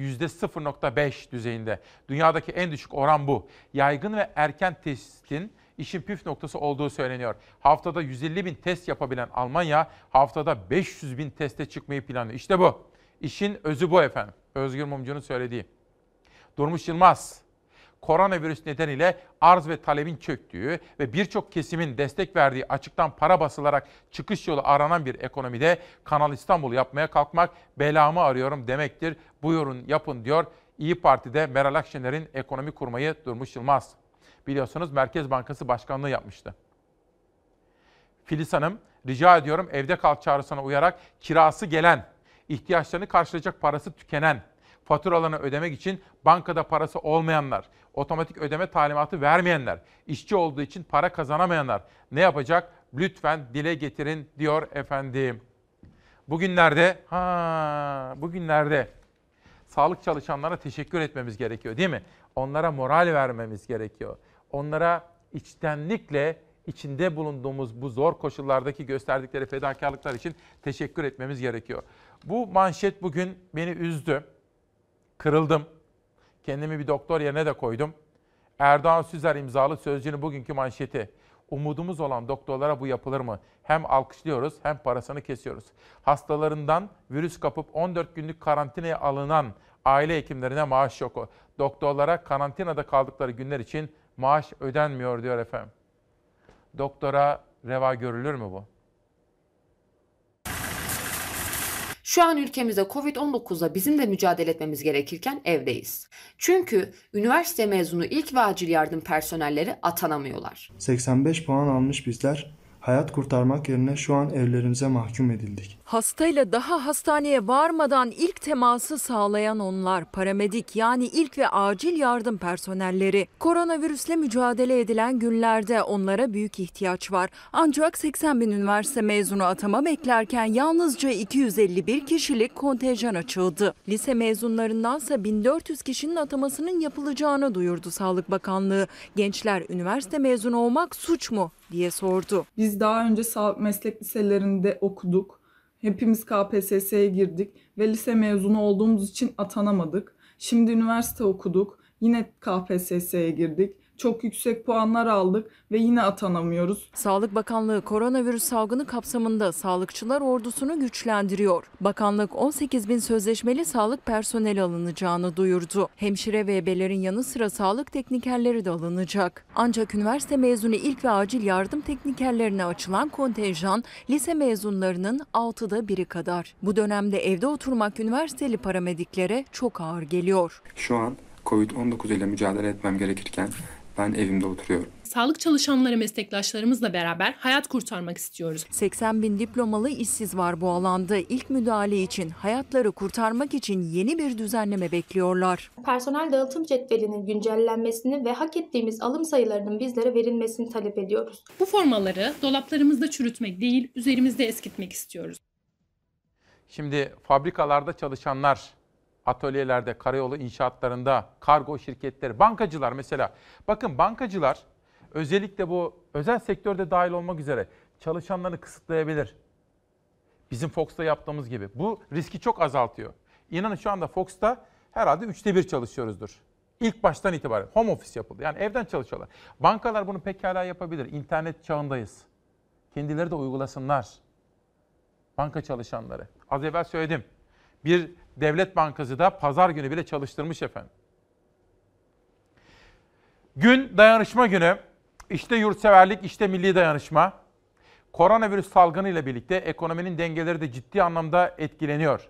%0.5 düzeyinde. Dünyadaki en düşük oran bu. Yaygın ve erken testin işin püf noktası olduğu söyleniyor. Haftada 150 bin test yapabilen Almanya haftada 500 bin teste çıkmayı planlıyor. İşte bu. İşin özü bu efendim. Özgür Mumcu'nun söylediği. Durmuş Yılmaz koronavirüs nedeniyle arz ve talebin çöktüğü ve birçok kesimin destek verdiği açıktan para basılarak çıkış yolu aranan bir ekonomide Kanal İstanbul yapmaya kalkmak belamı arıyorum demektir. Buyurun yapın diyor. İyi Parti'de Meral Akşener'in ekonomi kurmayı Durmuş Yılmaz. Biliyorsunuz Merkez Bankası Başkanlığı yapmıştı. Filiz Hanım rica ediyorum evde kal çağrısına uyarak kirası gelen, ihtiyaçlarını karşılayacak parası tükenen, faturalarını ödemek için bankada parası olmayanlar, otomatik ödeme talimatı vermeyenler, işçi olduğu için para kazanamayanlar ne yapacak? Lütfen dile getirin diyor efendim. Bugünlerde ha bugünlerde sağlık çalışanlara teşekkür etmemiz gerekiyor değil mi? Onlara moral vermemiz gerekiyor. Onlara içtenlikle içinde bulunduğumuz bu zor koşullardaki gösterdikleri fedakarlıklar için teşekkür etmemiz gerekiyor. Bu manşet bugün beni üzdü. Kırıldım. Kendimi bir doktor yerine de koydum. Erdoğan Süzer imzalı sözcüğünün bugünkü manşeti. Umudumuz olan doktorlara bu yapılır mı? Hem alkışlıyoruz hem parasını kesiyoruz. Hastalarından virüs kapıp 14 günlük karantinaya alınan Aile hekimlerine maaş şoku. Doktorlara karantinada kaldıkları günler için maaş ödenmiyor diyor efendim. Doktora reva görülür mü bu? Şu an ülkemizde Covid-19'la bizim de mücadele etmemiz gerekirken evdeyiz. Çünkü üniversite mezunu ilk ve acil yardım personelleri atanamıyorlar. 85 puan almış bizler hayat kurtarmak yerine şu an evlerimize mahkum edildik. Hastayla daha hastaneye varmadan ilk teması sağlayan onlar, paramedik yani ilk ve acil yardım personelleri. Koronavirüsle mücadele edilen günlerde onlara büyük ihtiyaç var. Ancak 80 bin üniversite mezunu atama beklerken yalnızca 251 kişilik kontenjan açıldı. Lise mezunlarındansa 1400 kişinin atamasının yapılacağını duyurdu Sağlık Bakanlığı. Gençler üniversite mezunu olmak suç mu diye sordu. Biz daha önce sağlık meslek liselerinde okuduk. Hepimiz KPSS'ye girdik ve lise mezunu olduğumuz için atanamadık. Şimdi üniversite okuduk. Yine KPSS'ye girdik. Çok yüksek puanlar aldık ve yine atanamıyoruz. Sağlık Bakanlığı koronavirüs salgını kapsamında sağlıkçılar ordusunu güçlendiriyor. Bakanlık 18 bin sözleşmeli sağlık personeli alınacağını duyurdu. Hemşire ve ebelerin yanı sıra sağlık teknikerleri de alınacak. Ancak üniversite mezunu ilk ve acil yardım teknikerlerine açılan kontenjan lise mezunlarının 6'da biri kadar. Bu dönemde evde oturmak üniversiteli paramediklere çok ağır geliyor. Şu an Covid-19 ile mücadele etmem gerekirken ben evimde oturuyorum. Sağlık çalışanları meslektaşlarımızla beraber hayat kurtarmak istiyoruz. 80 bin diplomalı işsiz var bu alanda. İlk müdahale için, hayatları kurtarmak için yeni bir düzenleme bekliyorlar. Personel dağıtım cetvelinin güncellenmesini ve hak ettiğimiz alım sayılarının bizlere verilmesini talep ediyoruz. Bu formaları dolaplarımızda çürütmek değil, üzerimizde eskitmek istiyoruz. Şimdi fabrikalarda çalışanlar, atölyelerde, karayolu inşaatlarında, kargo şirketleri, bankacılar mesela. Bakın bankacılar özellikle bu özel sektörde dahil olmak üzere çalışanlarını kısıtlayabilir. Bizim Fox'ta yaptığımız gibi. Bu riski çok azaltıyor. İnanın şu anda Fox'ta herhalde üçte bir çalışıyoruzdur. İlk baştan itibaren home office yapıldı. Yani evden çalışıyorlar. Bankalar bunu pekala yapabilir. İnternet çağındayız. Kendileri de uygulasınlar. Banka çalışanları. Az evvel söyledim. Bir devlet bankası da pazar günü bile çalıştırmış efendim. Gün dayanışma günü. İşte yurtseverlik, işte milli dayanışma. Koronavirüs salgını ile birlikte ekonominin dengeleri de ciddi anlamda etkileniyor.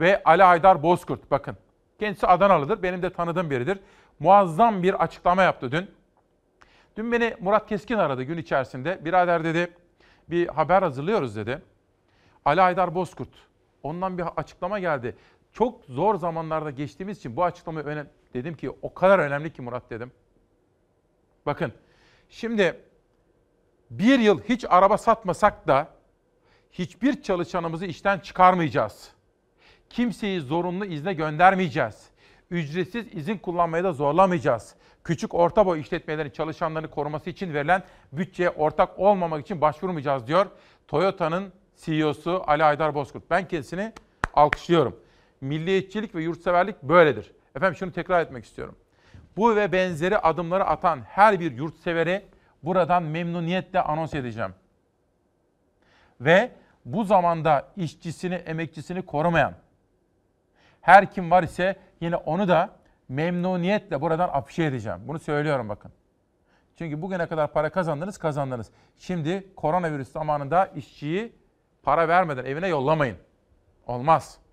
Ve Ali Haydar Bozkurt bakın. Kendisi Adanalıdır, benim de tanıdığım biridir. Muazzam bir açıklama yaptı dün. Dün beni Murat Keskin aradı gün içerisinde. Birader dedi, bir haber hazırlıyoruz dedi. Ali Haydar Bozkurt. Ondan bir açıklama geldi. Çok zor zamanlarda geçtiğimiz için bu açıklama önemli. Dedim ki o kadar önemli ki Murat dedim. Bakın şimdi bir yıl hiç araba satmasak da hiçbir çalışanımızı işten çıkarmayacağız. Kimseyi zorunlu izne göndermeyeceğiz. Ücretsiz izin kullanmaya da zorlamayacağız. Küçük orta boy işletmelerin çalışanlarını koruması için verilen bütçeye ortak olmamak için başvurmayacağız diyor. Toyota'nın CEO'su Ali Aydar Bozkurt. Ben kendisini alkışlıyorum. Milliyetçilik ve yurtseverlik böyledir. Efendim şunu tekrar etmek istiyorum. Bu ve benzeri adımları atan her bir yurtseveri buradan memnuniyetle anons edeceğim. Ve bu zamanda işçisini, emekçisini korumayan her kim var ise yine onu da memnuniyetle buradan afişe edeceğim. Bunu söylüyorum bakın. Çünkü bugüne kadar para kazandınız, kazandınız. Şimdi koronavirüs zamanında işçiyi para vermeden evine yollamayın. Olmaz.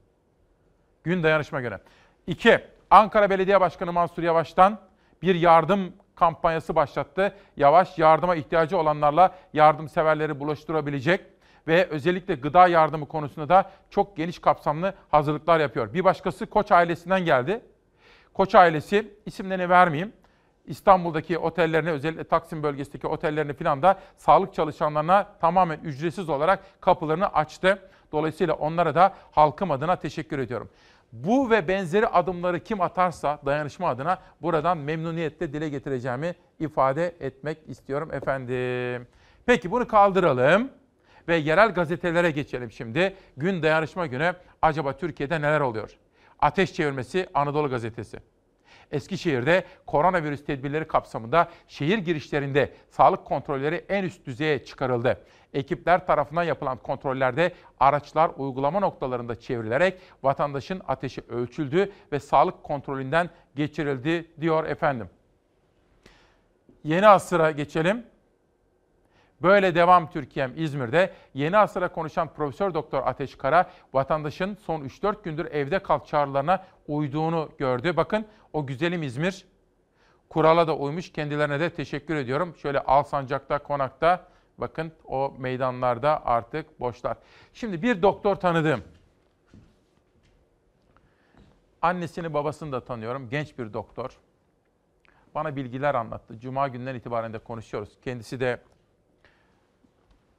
Gün dayanışma günü. İki, Ankara Belediye Başkanı Mansur Yavaş'tan bir yardım kampanyası başlattı. Yavaş yardıma ihtiyacı olanlarla yardımseverleri buluşturabilecek ve özellikle gıda yardımı konusunda da çok geniş kapsamlı hazırlıklar yapıyor. Bir başkası Koç ailesinden geldi. Koç ailesi isimlerini vermeyeyim. İstanbul'daki otellerini özellikle Taksim bölgesindeki otellerini filan da sağlık çalışanlarına tamamen ücretsiz olarak kapılarını açtı. Dolayısıyla onlara da halkım adına teşekkür ediyorum. Bu ve benzeri adımları kim atarsa dayanışma adına buradan memnuniyetle dile getireceğimi ifade etmek istiyorum efendim. Peki bunu kaldıralım ve yerel gazetelere geçelim şimdi. Gün dayanışma günü acaba Türkiye'de neler oluyor? Ateş çevirmesi Anadolu Gazetesi. Eskişehir'de koronavirüs tedbirleri kapsamında şehir girişlerinde sağlık kontrolleri en üst düzeye çıkarıldı. Ekipler tarafından yapılan kontrollerde araçlar uygulama noktalarında çevrilerek vatandaşın ateşi ölçüldü ve sağlık kontrolünden geçirildi diyor efendim. Yeni asıra geçelim. Böyle devam Türkiye'm İzmir'de yeni asıra konuşan Profesör Doktor Ateş Kara vatandaşın son 3-4 gündür evde kal çağrılarına uyduğunu gördü. Bakın o güzelim İzmir kurala da uymuş. Kendilerine de teşekkür ediyorum. Şöyle Alsancak'ta, Konak'ta bakın o meydanlarda artık boşlar. Şimdi bir doktor tanıdım. Annesini babasını da tanıyorum. Genç bir doktor. Bana bilgiler anlattı. Cuma günden itibaren de konuşuyoruz. Kendisi de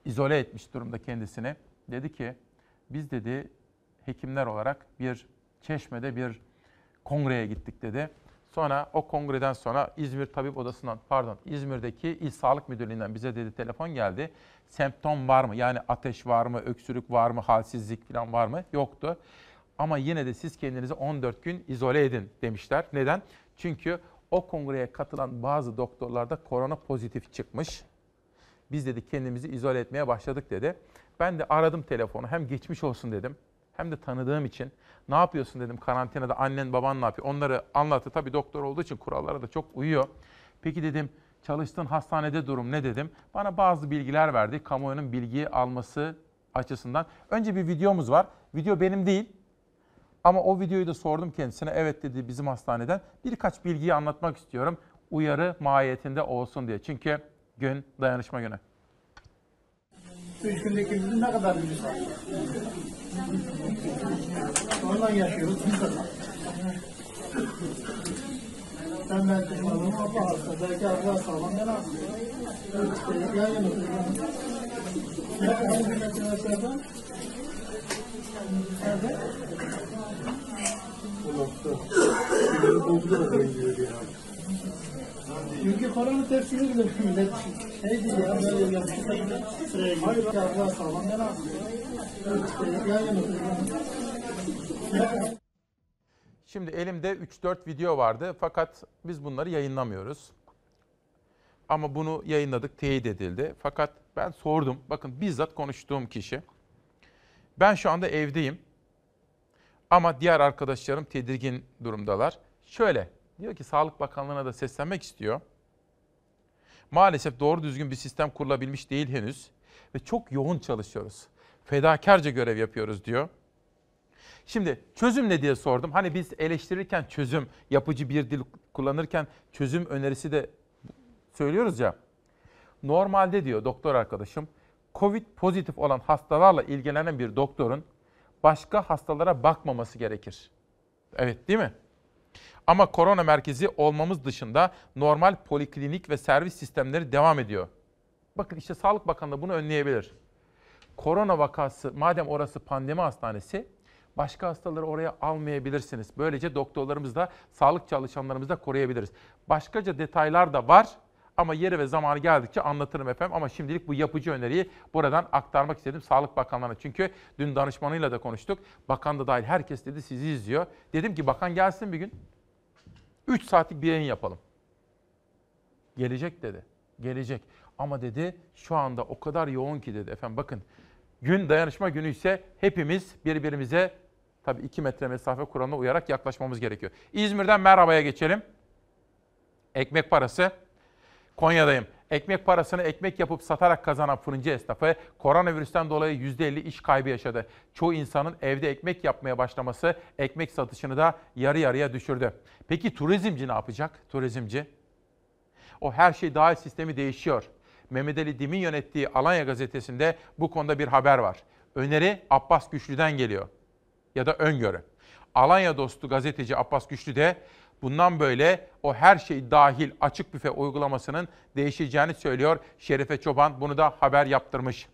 izole etmiş durumda kendisini. Dedi ki biz dedi hekimler olarak bir Çeşme'de bir kongreye gittik dedi. Sonra o kongreden sonra İzmir Tabip Odası'ndan pardon İzmir'deki İl Sağlık Müdürlüğü'nden bize dedi telefon geldi. Semptom var mı? Yani ateş var mı? Öksürük var mı? Halsizlik falan var mı? Yoktu. Ama yine de siz kendinizi 14 gün izole edin demişler. Neden? Çünkü o kongreye katılan bazı doktorlarda korona pozitif çıkmış. Biz dedi kendimizi izole etmeye başladık dedi. Ben de aradım telefonu. Hem geçmiş olsun dedim. Hem de tanıdığım için. Ne yapıyorsun dedim karantinada annen baban ne yapıyor? Onları anlattı. Tabii doktor olduğu için kurallara da çok uyuyor. Peki dedim çalıştığın hastanede durum ne dedim. Bana bazı bilgiler verdi. Kamuoyunun bilgiyi alması açısından. Önce bir videomuz var. Video benim değil. Ama o videoyu da sordum kendisine. Evet dedi bizim hastaneden. Birkaç bilgiyi anlatmak istiyorum. Uyarı mahiyetinde olsun diye. Çünkü gün dayanışma günü. Üç gündeki ne kadar virüs var? Ondan yaşıyoruz. Ben ben düşmanım, abla hasta. Belki abla sağlam, ben hasta. Yan yana duruyorum. Ne kadar bir metre metreden? Nerede? Bu nokta. Bunları buldu da benziyor ya. Çünkü paranın tepsini bile millet şey ya böyle gidiyor. Hayır ya sağlam ben abi. Yan. Şimdi elimde 3-4 video vardı fakat biz bunları yayınlamıyoruz. Ama bunu yayınladık, teyit edildi. Fakat ben sordum, bakın bizzat konuştuğum kişi. Ben şu anda evdeyim ama diğer arkadaşlarım tedirgin durumdalar. Şöyle, diyor ki Sağlık Bakanlığı'na da seslenmek istiyor. Maalesef doğru düzgün bir sistem kurulabilmiş değil henüz ve çok yoğun çalışıyoruz. Fedakarca görev yapıyoruz diyor. Şimdi çözüm ne diye sordum. Hani biz eleştirirken çözüm, yapıcı bir dil kullanırken çözüm önerisi de söylüyoruz ya. Normalde diyor doktor arkadaşım, Covid pozitif olan hastalarla ilgilenen bir doktorun başka hastalara bakmaması gerekir. Evet değil mi? Ama korona merkezi olmamız dışında normal poliklinik ve servis sistemleri devam ediyor. Bakın işte Sağlık Bakanlığı bunu önleyebilir. Korona vakası madem orası pandemi hastanesi başka hastaları oraya almayabilirsiniz. Böylece doktorlarımız da sağlık çalışanlarımızı da koruyabiliriz. Başkaca detaylar da var ama yeri ve zamanı geldikçe anlatırım efendim. Ama şimdilik bu yapıcı öneriyi buradan aktarmak istedim Sağlık Bakanlığı'na. Çünkü dün danışmanıyla da konuştuk. Bakan da dahil herkes dedi sizi izliyor. Dedim ki bakan gelsin bir gün. 3 saatlik bir yayın yapalım. Gelecek dedi. Gelecek. Ama dedi şu anda o kadar yoğun ki dedi. Efendim bakın gün dayanışma günü ise hepimiz birbirimize tabii 2 metre mesafe kuralına uyarak yaklaşmamız gerekiyor. İzmir'den merhabaya geçelim. Ekmek parası. Konya'dayım. Ekmek parasını ekmek yapıp satarak kazanan fırıncı esnafı koronavirüsten dolayı %50 iş kaybı yaşadı. Çoğu insanın evde ekmek yapmaya başlaması ekmek satışını da yarı yarıya düşürdü. Peki turizmci ne yapacak? Turizmci. O her şey dahil sistemi değişiyor. Mehmet Ali Dim'in yönettiği Alanya gazetesinde bu konuda bir haber var. Öneri Abbas Güçlü'den geliyor. Ya da öngörü. Alanya dostu gazeteci Abbas Güçlü de bundan böyle o her şey dahil açık büfe uygulamasının değişeceğini söylüyor. Şerife Çoban bunu da haber yaptırmış.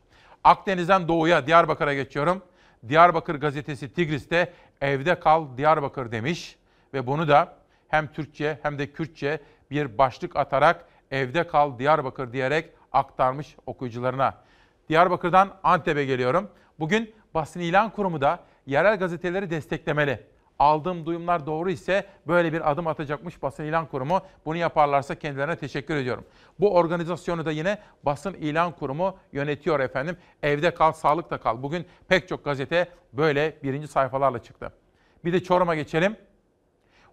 Akdeniz'den doğuya Diyarbakır'a geçiyorum. Diyarbakır gazetesi Tigris'te evde kal Diyarbakır demiş ve bunu da hem Türkçe hem de Kürtçe bir başlık atarak evde kal Diyarbakır diyerek aktarmış okuyucularına. Diyarbakır'dan Antep'e geliyorum. Bugün basın ilan kurumu da yerel gazeteleri desteklemeli. Aldığım duyumlar doğru ise böyle bir adım atacakmış basın ilan kurumu. Bunu yaparlarsa kendilerine teşekkür ediyorum. Bu organizasyonu da yine basın ilan kurumu yönetiyor efendim. Evde kal, sağlıkta kal. Bugün pek çok gazete böyle birinci sayfalarla çıktı. Bir de Çorum'a geçelim.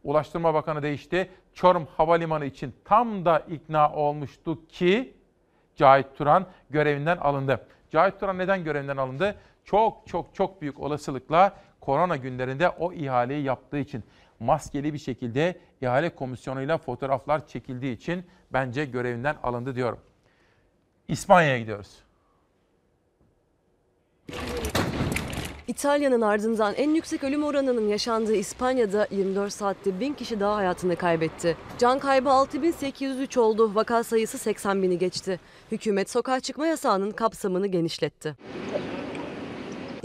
Ulaştırma Bakanı değişti. Çorum Havalimanı için tam da ikna olmuştu ki Cahit Turan görevinden alındı. Cahit Turan neden görevinden alındı? Çok çok çok büyük olasılıkla korona günlerinde o ihaleyi yaptığı için maskeli bir şekilde ihale komisyonuyla fotoğraflar çekildiği için bence görevinden alındı diyorum. İspanya'ya gidiyoruz. İtalya'nın ardından en yüksek ölüm oranının yaşandığı İspanya'da 24 saatte 1000 kişi daha hayatını kaybetti. Can kaybı 6803 oldu, vaka sayısı 80 bini geçti. Hükümet sokağa çıkma yasağının kapsamını genişletti.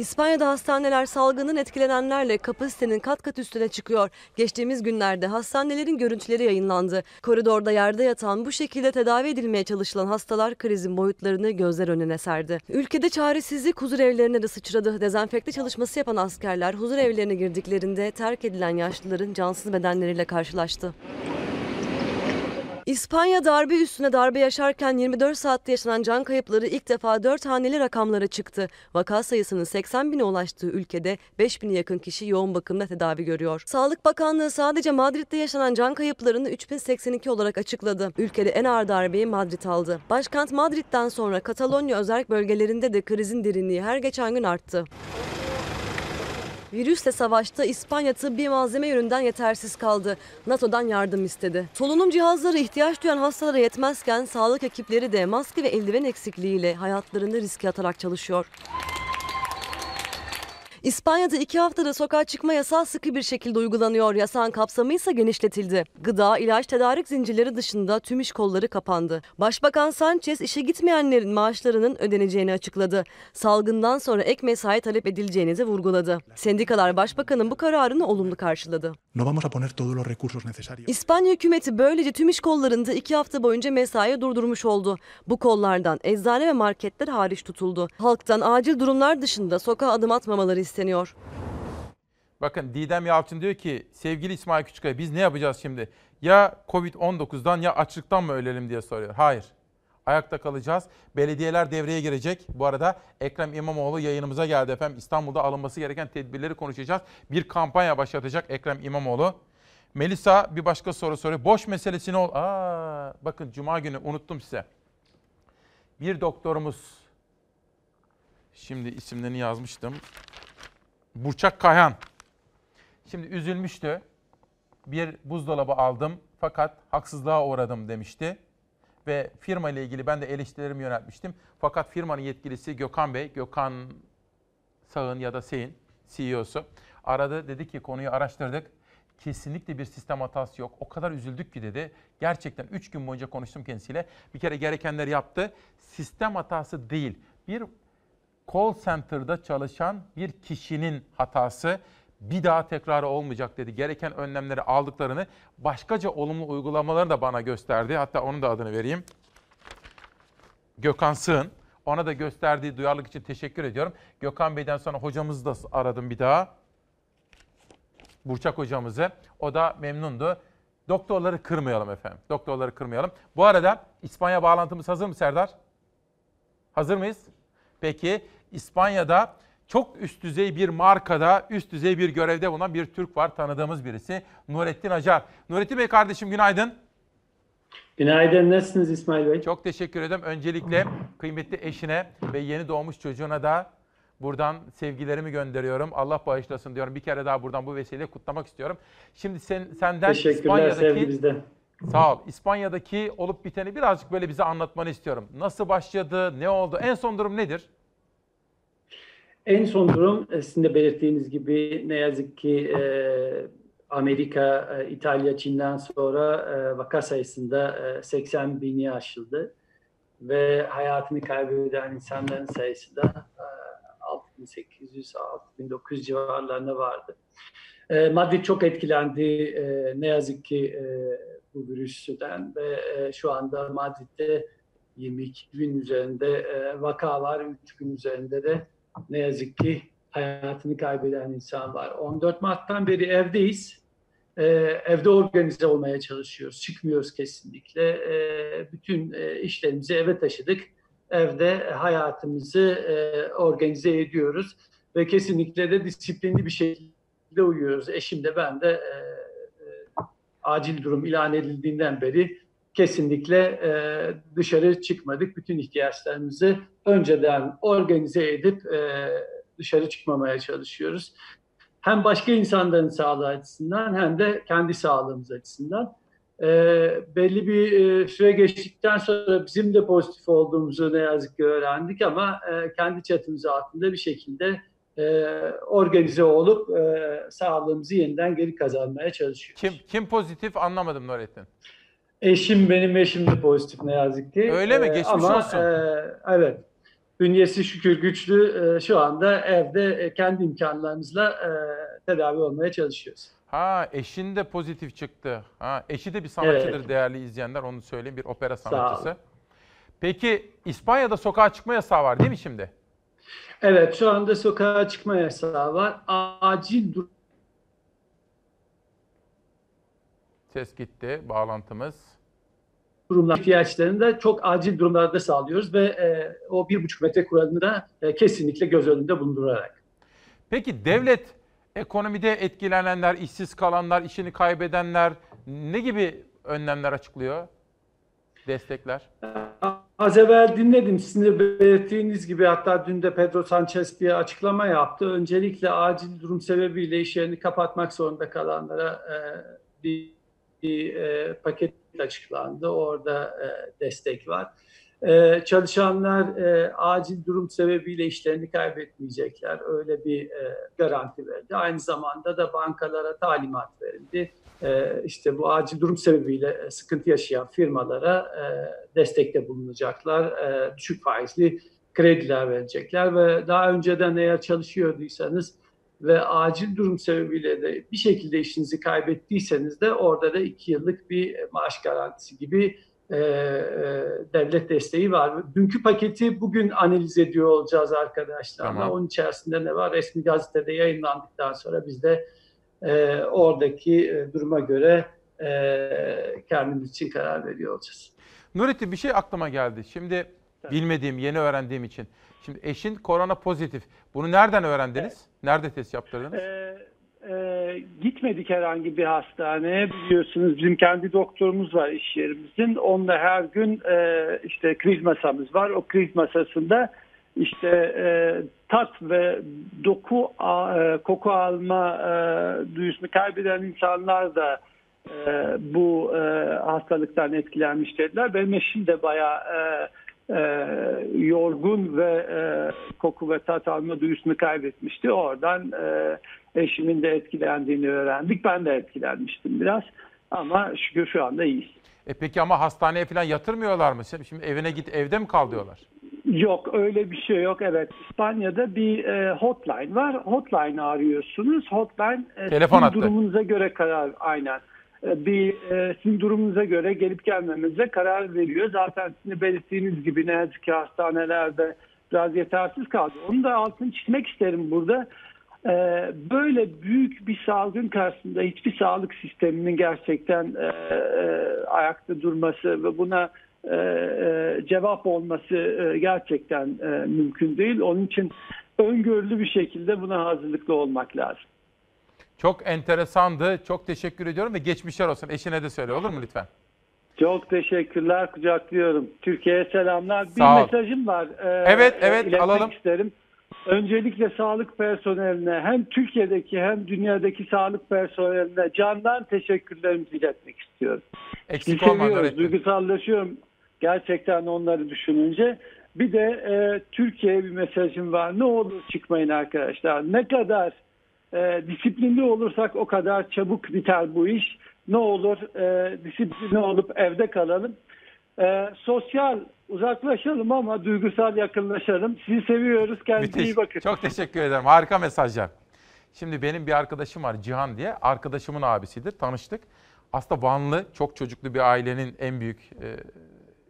İspanya'da hastaneler salgının etkilenenlerle kapasitenin kat kat üstüne çıkıyor. Geçtiğimiz günlerde hastanelerin görüntüleri yayınlandı. Koridorda yerde yatan bu şekilde tedavi edilmeye çalışılan hastalar krizin boyutlarını gözler önüne serdi. Ülkede çaresizlik huzur evlerine de sıçradı. Dezenfekte çalışması yapan askerler huzur evlerine girdiklerinde terk edilen yaşlıların cansız bedenleriyle karşılaştı. İspanya darbe üstüne darbe yaşarken 24 saatte yaşanan can kayıpları ilk defa 4 haneli rakamlara çıktı. Vaka sayısının 80 bine ulaştığı ülkede 5 bine yakın kişi yoğun bakımda tedavi görüyor. Sağlık Bakanlığı sadece Madrid'de yaşanan can kayıplarını 3082 olarak açıkladı. Ülkede en ağır darbeyi Madrid aldı. Başkent Madrid'den sonra Katalonya özerk bölgelerinde de krizin derinliği her geçen gün arttı. Virüsle savaşta İspanya tıbbi malzeme yönünden yetersiz kaldı. NATO'dan yardım istedi. Solunum cihazları ihtiyaç duyan hastalara yetmezken sağlık ekipleri de maske ve eldiven eksikliğiyle hayatlarını riske atarak çalışıyor. İspanya'da iki haftada sokağa çıkma yasağı sıkı bir şekilde uygulanıyor. Yasağın kapsamı ise genişletildi. Gıda, ilaç, tedarik zincirleri dışında tüm iş kolları kapandı. Başbakan Sanchez işe gitmeyenlerin maaşlarının ödeneceğini açıkladı. Salgından sonra ek mesai talep edileceğini de vurguladı. Sendikalar başbakanın bu kararını olumlu karşıladı. No vamos a poner todos los recursos necesarios. İspanya hükümeti böylece tüm iş kollarında iki hafta boyunca mesai durdurmuş oldu. Bu kollardan eczane ve marketler hariç tutuldu. Halktan acil durumlar dışında sokağa adım atmamaları isteniyor. Bakın Didem Yalçın diyor ki sevgili İsmail Küçükkaya biz ne yapacağız şimdi? Ya Covid-19'dan ya açlıktan mı ölelim diye soruyor. Hayır. Ayakta kalacağız. Belediyeler devreye girecek. Bu arada Ekrem İmamoğlu yayınımıza geldi efendim. İstanbul'da alınması gereken tedbirleri konuşacağız. Bir kampanya başlatacak Ekrem İmamoğlu. Melisa bir başka soru soruyor. Boş meselesi ne ol? Aa, bakın cuma günü unuttum size. Bir doktorumuz şimdi isimlerini yazmıştım. Burçak Kayhan. Şimdi üzülmüştü. Bir buzdolabı aldım fakat haksızlığa uğradım demişti. Ve firma ile ilgili ben de eleştirilerimi yöneltmiştim. Fakat firmanın yetkilisi Gökhan Bey, Gökhan Sağın ya da Sey'in CEO'su aradı. Dedi ki konuyu araştırdık. Kesinlikle bir sistem hatası yok. O kadar üzüldük ki dedi. Gerçekten 3 gün boyunca konuştum kendisiyle. Bir kere gerekenleri yaptı. Sistem hatası değil. Bir call center'da çalışan bir kişinin hatası bir daha tekrarı olmayacak dedi. Gereken önlemleri aldıklarını, başkaca olumlu uygulamalarını da bana gösterdi. Hatta onun da adını vereyim. Gökhan Sığın. Ona da gösterdiği duyarlılık için teşekkür ediyorum. Gökhan Bey'den sonra hocamızı da aradım bir daha. Burçak hocamızı. O da memnundu. Doktorları kırmayalım efendim. Doktorları kırmayalım. Bu arada İspanya bağlantımız hazır mı Serdar? Hazır mıyız? Peki İspanya'da çok üst düzey bir markada, üst düzey bir görevde bulunan bir Türk var. Tanıdığımız birisi. Nurettin Acar. Nurettin Bey kardeşim günaydın. Günaydın. Nasılsınız İsmail Bey? Çok teşekkür ederim. Öncelikle kıymetli eşine ve yeni doğmuş çocuğuna da buradan sevgilerimi gönderiyorum. Allah bağışlasın diyorum. Bir kere daha buradan bu vesileyle kutlamak istiyorum. Şimdi sen, senden İspanya'daki... Sağ ol. İspanya'daki olup biteni birazcık böyle bize anlatmanı istiyorum. Nasıl başladı, ne oldu, en son durum nedir? En son durum e, sizin de belirttiğiniz gibi ne yazık ki e, Amerika, e, İtalya, Çin'den sonra e, vaka sayısında e, 80 bini aşıldı. Ve hayatını kaybeden insanların sayısı da e, 6800-6900 civarlarında vardı. E, Madrid çok etkilendi e, ne yazık ki e, bu virüsten ve e, şu anda Madrid'de 22 bin üzerinde e, vaka var, 3 gün üzerinde de ne yazık ki hayatını kaybeden insan var. 14 Mart'tan beri evdeyiz. Ee, evde organize olmaya çalışıyoruz. Çıkmıyoruz kesinlikle. Ee, bütün e, işlerimizi eve taşıdık. Evde hayatımızı e, organize ediyoruz. Ve kesinlikle de disiplinli bir şekilde uyuyoruz. Eşim de ben de e, e, acil durum ilan edildiğinden beri kesinlikle e, dışarı çıkmadık. Bütün ihtiyaçlarımızı önceden organize edip e, dışarı çıkmamaya çalışıyoruz. Hem başka insanların sağlığı açısından hem de kendi sağlığımız açısından. E, belli bir e, süre geçtikten sonra bizim de pozitif olduğumuzu ne yazık ki öğrendik ama e, kendi çatımız altında bir şekilde e, organize olup e, sağlığımızı yeniden geri kazanmaya çalışıyoruz. Kim kim pozitif anlamadım Nurettin. Eşim benim eşim de pozitif ne yazık ki. Öyle mi? Ee, Geçmiş ama, olsun. e, evet. Bünyesi şükür güçlü. E, şu anda evde e, kendi imkanlarımızla e, tedavi olmaya çalışıyoruz. Ha eşin de pozitif çıktı. Ha eşi de bir sanatçıdır Evet. değerli izleyenler onu söyleyeyim bir opera sanatçısı. Peki İspanya'da sokağa çıkma yasağı var değil mi şimdi? Evet şu anda sokağa çıkma yasağı var. Acil durum Ses gitti bağlantımız. durumlar ihtiyaçlarını da çok acil durumlarda sağlıyoruz ve e, o bir buçuk metre kuralını da e, kesinlikle göz önünde bulundurarak. Peki devlet ekonomide etkilenenler, işsiz kalanlar, işini kaybedenler ne gibi önlemler açıklıyor? Destekler. Az evvel dinledim sizin de belirttiğiniz gibi hatta dün de Pedro Sanchez bir açıklama yaptı. Öncelikle acil durum sebebiyle iş yerini kapatmak zorunda kalanlara e, bir, bir e, paket açıklandı. Orada e, destek var. E, çalışanlar e, acil durum sebebiyle işlerini kaybetmeyecekler. Öyle bir e, garanti verdi. Aynı zamanda da bankalara talimat verildi. E, işte bu acil durum sebebiyle sıkıntı yaşayan firmalara e, destekte bulunacaklar. E, düşük faizli krediler verecekler ve daha önceden eğer çalışıyorduysanız ve acil durum sebebiyle de bir şekilde işinizi kaybettiyseniz de orada da iki yıllık bir maaş garantisi gibi e, e, devlet desteği var. Dünkü paketi bugün analiz ediyor olacağız arkadaşlarla. Tamam. Onun içerisinde ne var? Resmi gazetede yayınlandıktan sonra biz de e, oradaki e, duruma göre e, kendimiz için karar veriyor olacağız. Nurettin bir şey aklıma geldi. Şimdi bilmediğim, yeni öğrendiğim için. Şimdi eşin korona pozitif. Bunu nereden öğrendiniz? Nerede test yaptırdınız? Ee, gitmedik herhangi bir hastaneye biliyorsunuz bizim kendi doktorumuz var iş yerimizin. Onunla her gün e, işte kriz masamız var. O kriz masasında işte e, tat ve doku e, koku alma e, duyusunu kaybeden insanlar da e, bu e, hastalıktan etkilenmiş dediler. Benim eşim de bayağı e, e, yorgun ve e, koku ve tat alma duyusunu kaybetmişti. Oradan e, eşimin de etkilendiğini öğrendik. Ben de etkilenmiştim biraz. Ama şükür şu anda iyiyiz. E peki ama hastaneye falan yatırmıyorlar mı? Şimdi evine git evde mi kal diyorlar? Yok öyle bir şey yok. Evet İspanya'da bir e, hotline var. Hotline arıyorsunuz. Hotline e, Telefon hattı. durumunuza göre karar aynen. E, bir e, sizin durumunuza göre gelip gelmemize karar veriyor. Zaten sizin belirttiğiniz gibi ne yazık ki hastanelerde biraz yetersiz kaldı. Onu da altını çizmek isterim burada. E, böyle büyük bir salgın karşısında hiçbir sağlık sisteminin gerçekten ayakta durması ve buna cevap olması gerçekten mümkün değil. Onun için öngörülü bir şekilde buna hazırlıklı olmak lazım. Çok enteresandı. Çok teşekkür ediyorum ve geçmişler olsun. Eşine de söyle olur mu lütfen? Çok teşekkürler, kucaklıyorum. Türkiye'ye selamlar. Bir Sağ ol. mesajım var. e, Evet, evet, iletmek alalım. isterim. Öncelikle sağlık personeline hem Türkiye'deki hem dünyadaki sağlık personeline candan teşekkürlerimizi iletmek istiyorum. Eksik Sizi olma seviyoruz, Nurettin. duygusallaşıyorum gerçekten onları düşününce. Bir de e, Türkiye'ye bir mesajım var. Ne olur çıkmayın arkadaşlar. Ne kadar e, disiplinli olursak o kadar çabuk biter bu iş. Ne olur e, disiplinli olup evde kalalım. E, sosyal uzaklaşalım ama duygusal yakınlaşalım. Sizi seviyoruz. Kendinize Müthiş. iyi bakın. Çok teşekkür ederim. Harika mesajlar. Şimdi benim bir arkadaşım var Cihan diye. Arkadaşımın abisidir. Tanıştık. Aslında Vanlı, çok çocuklu bir ailenin en büyük e,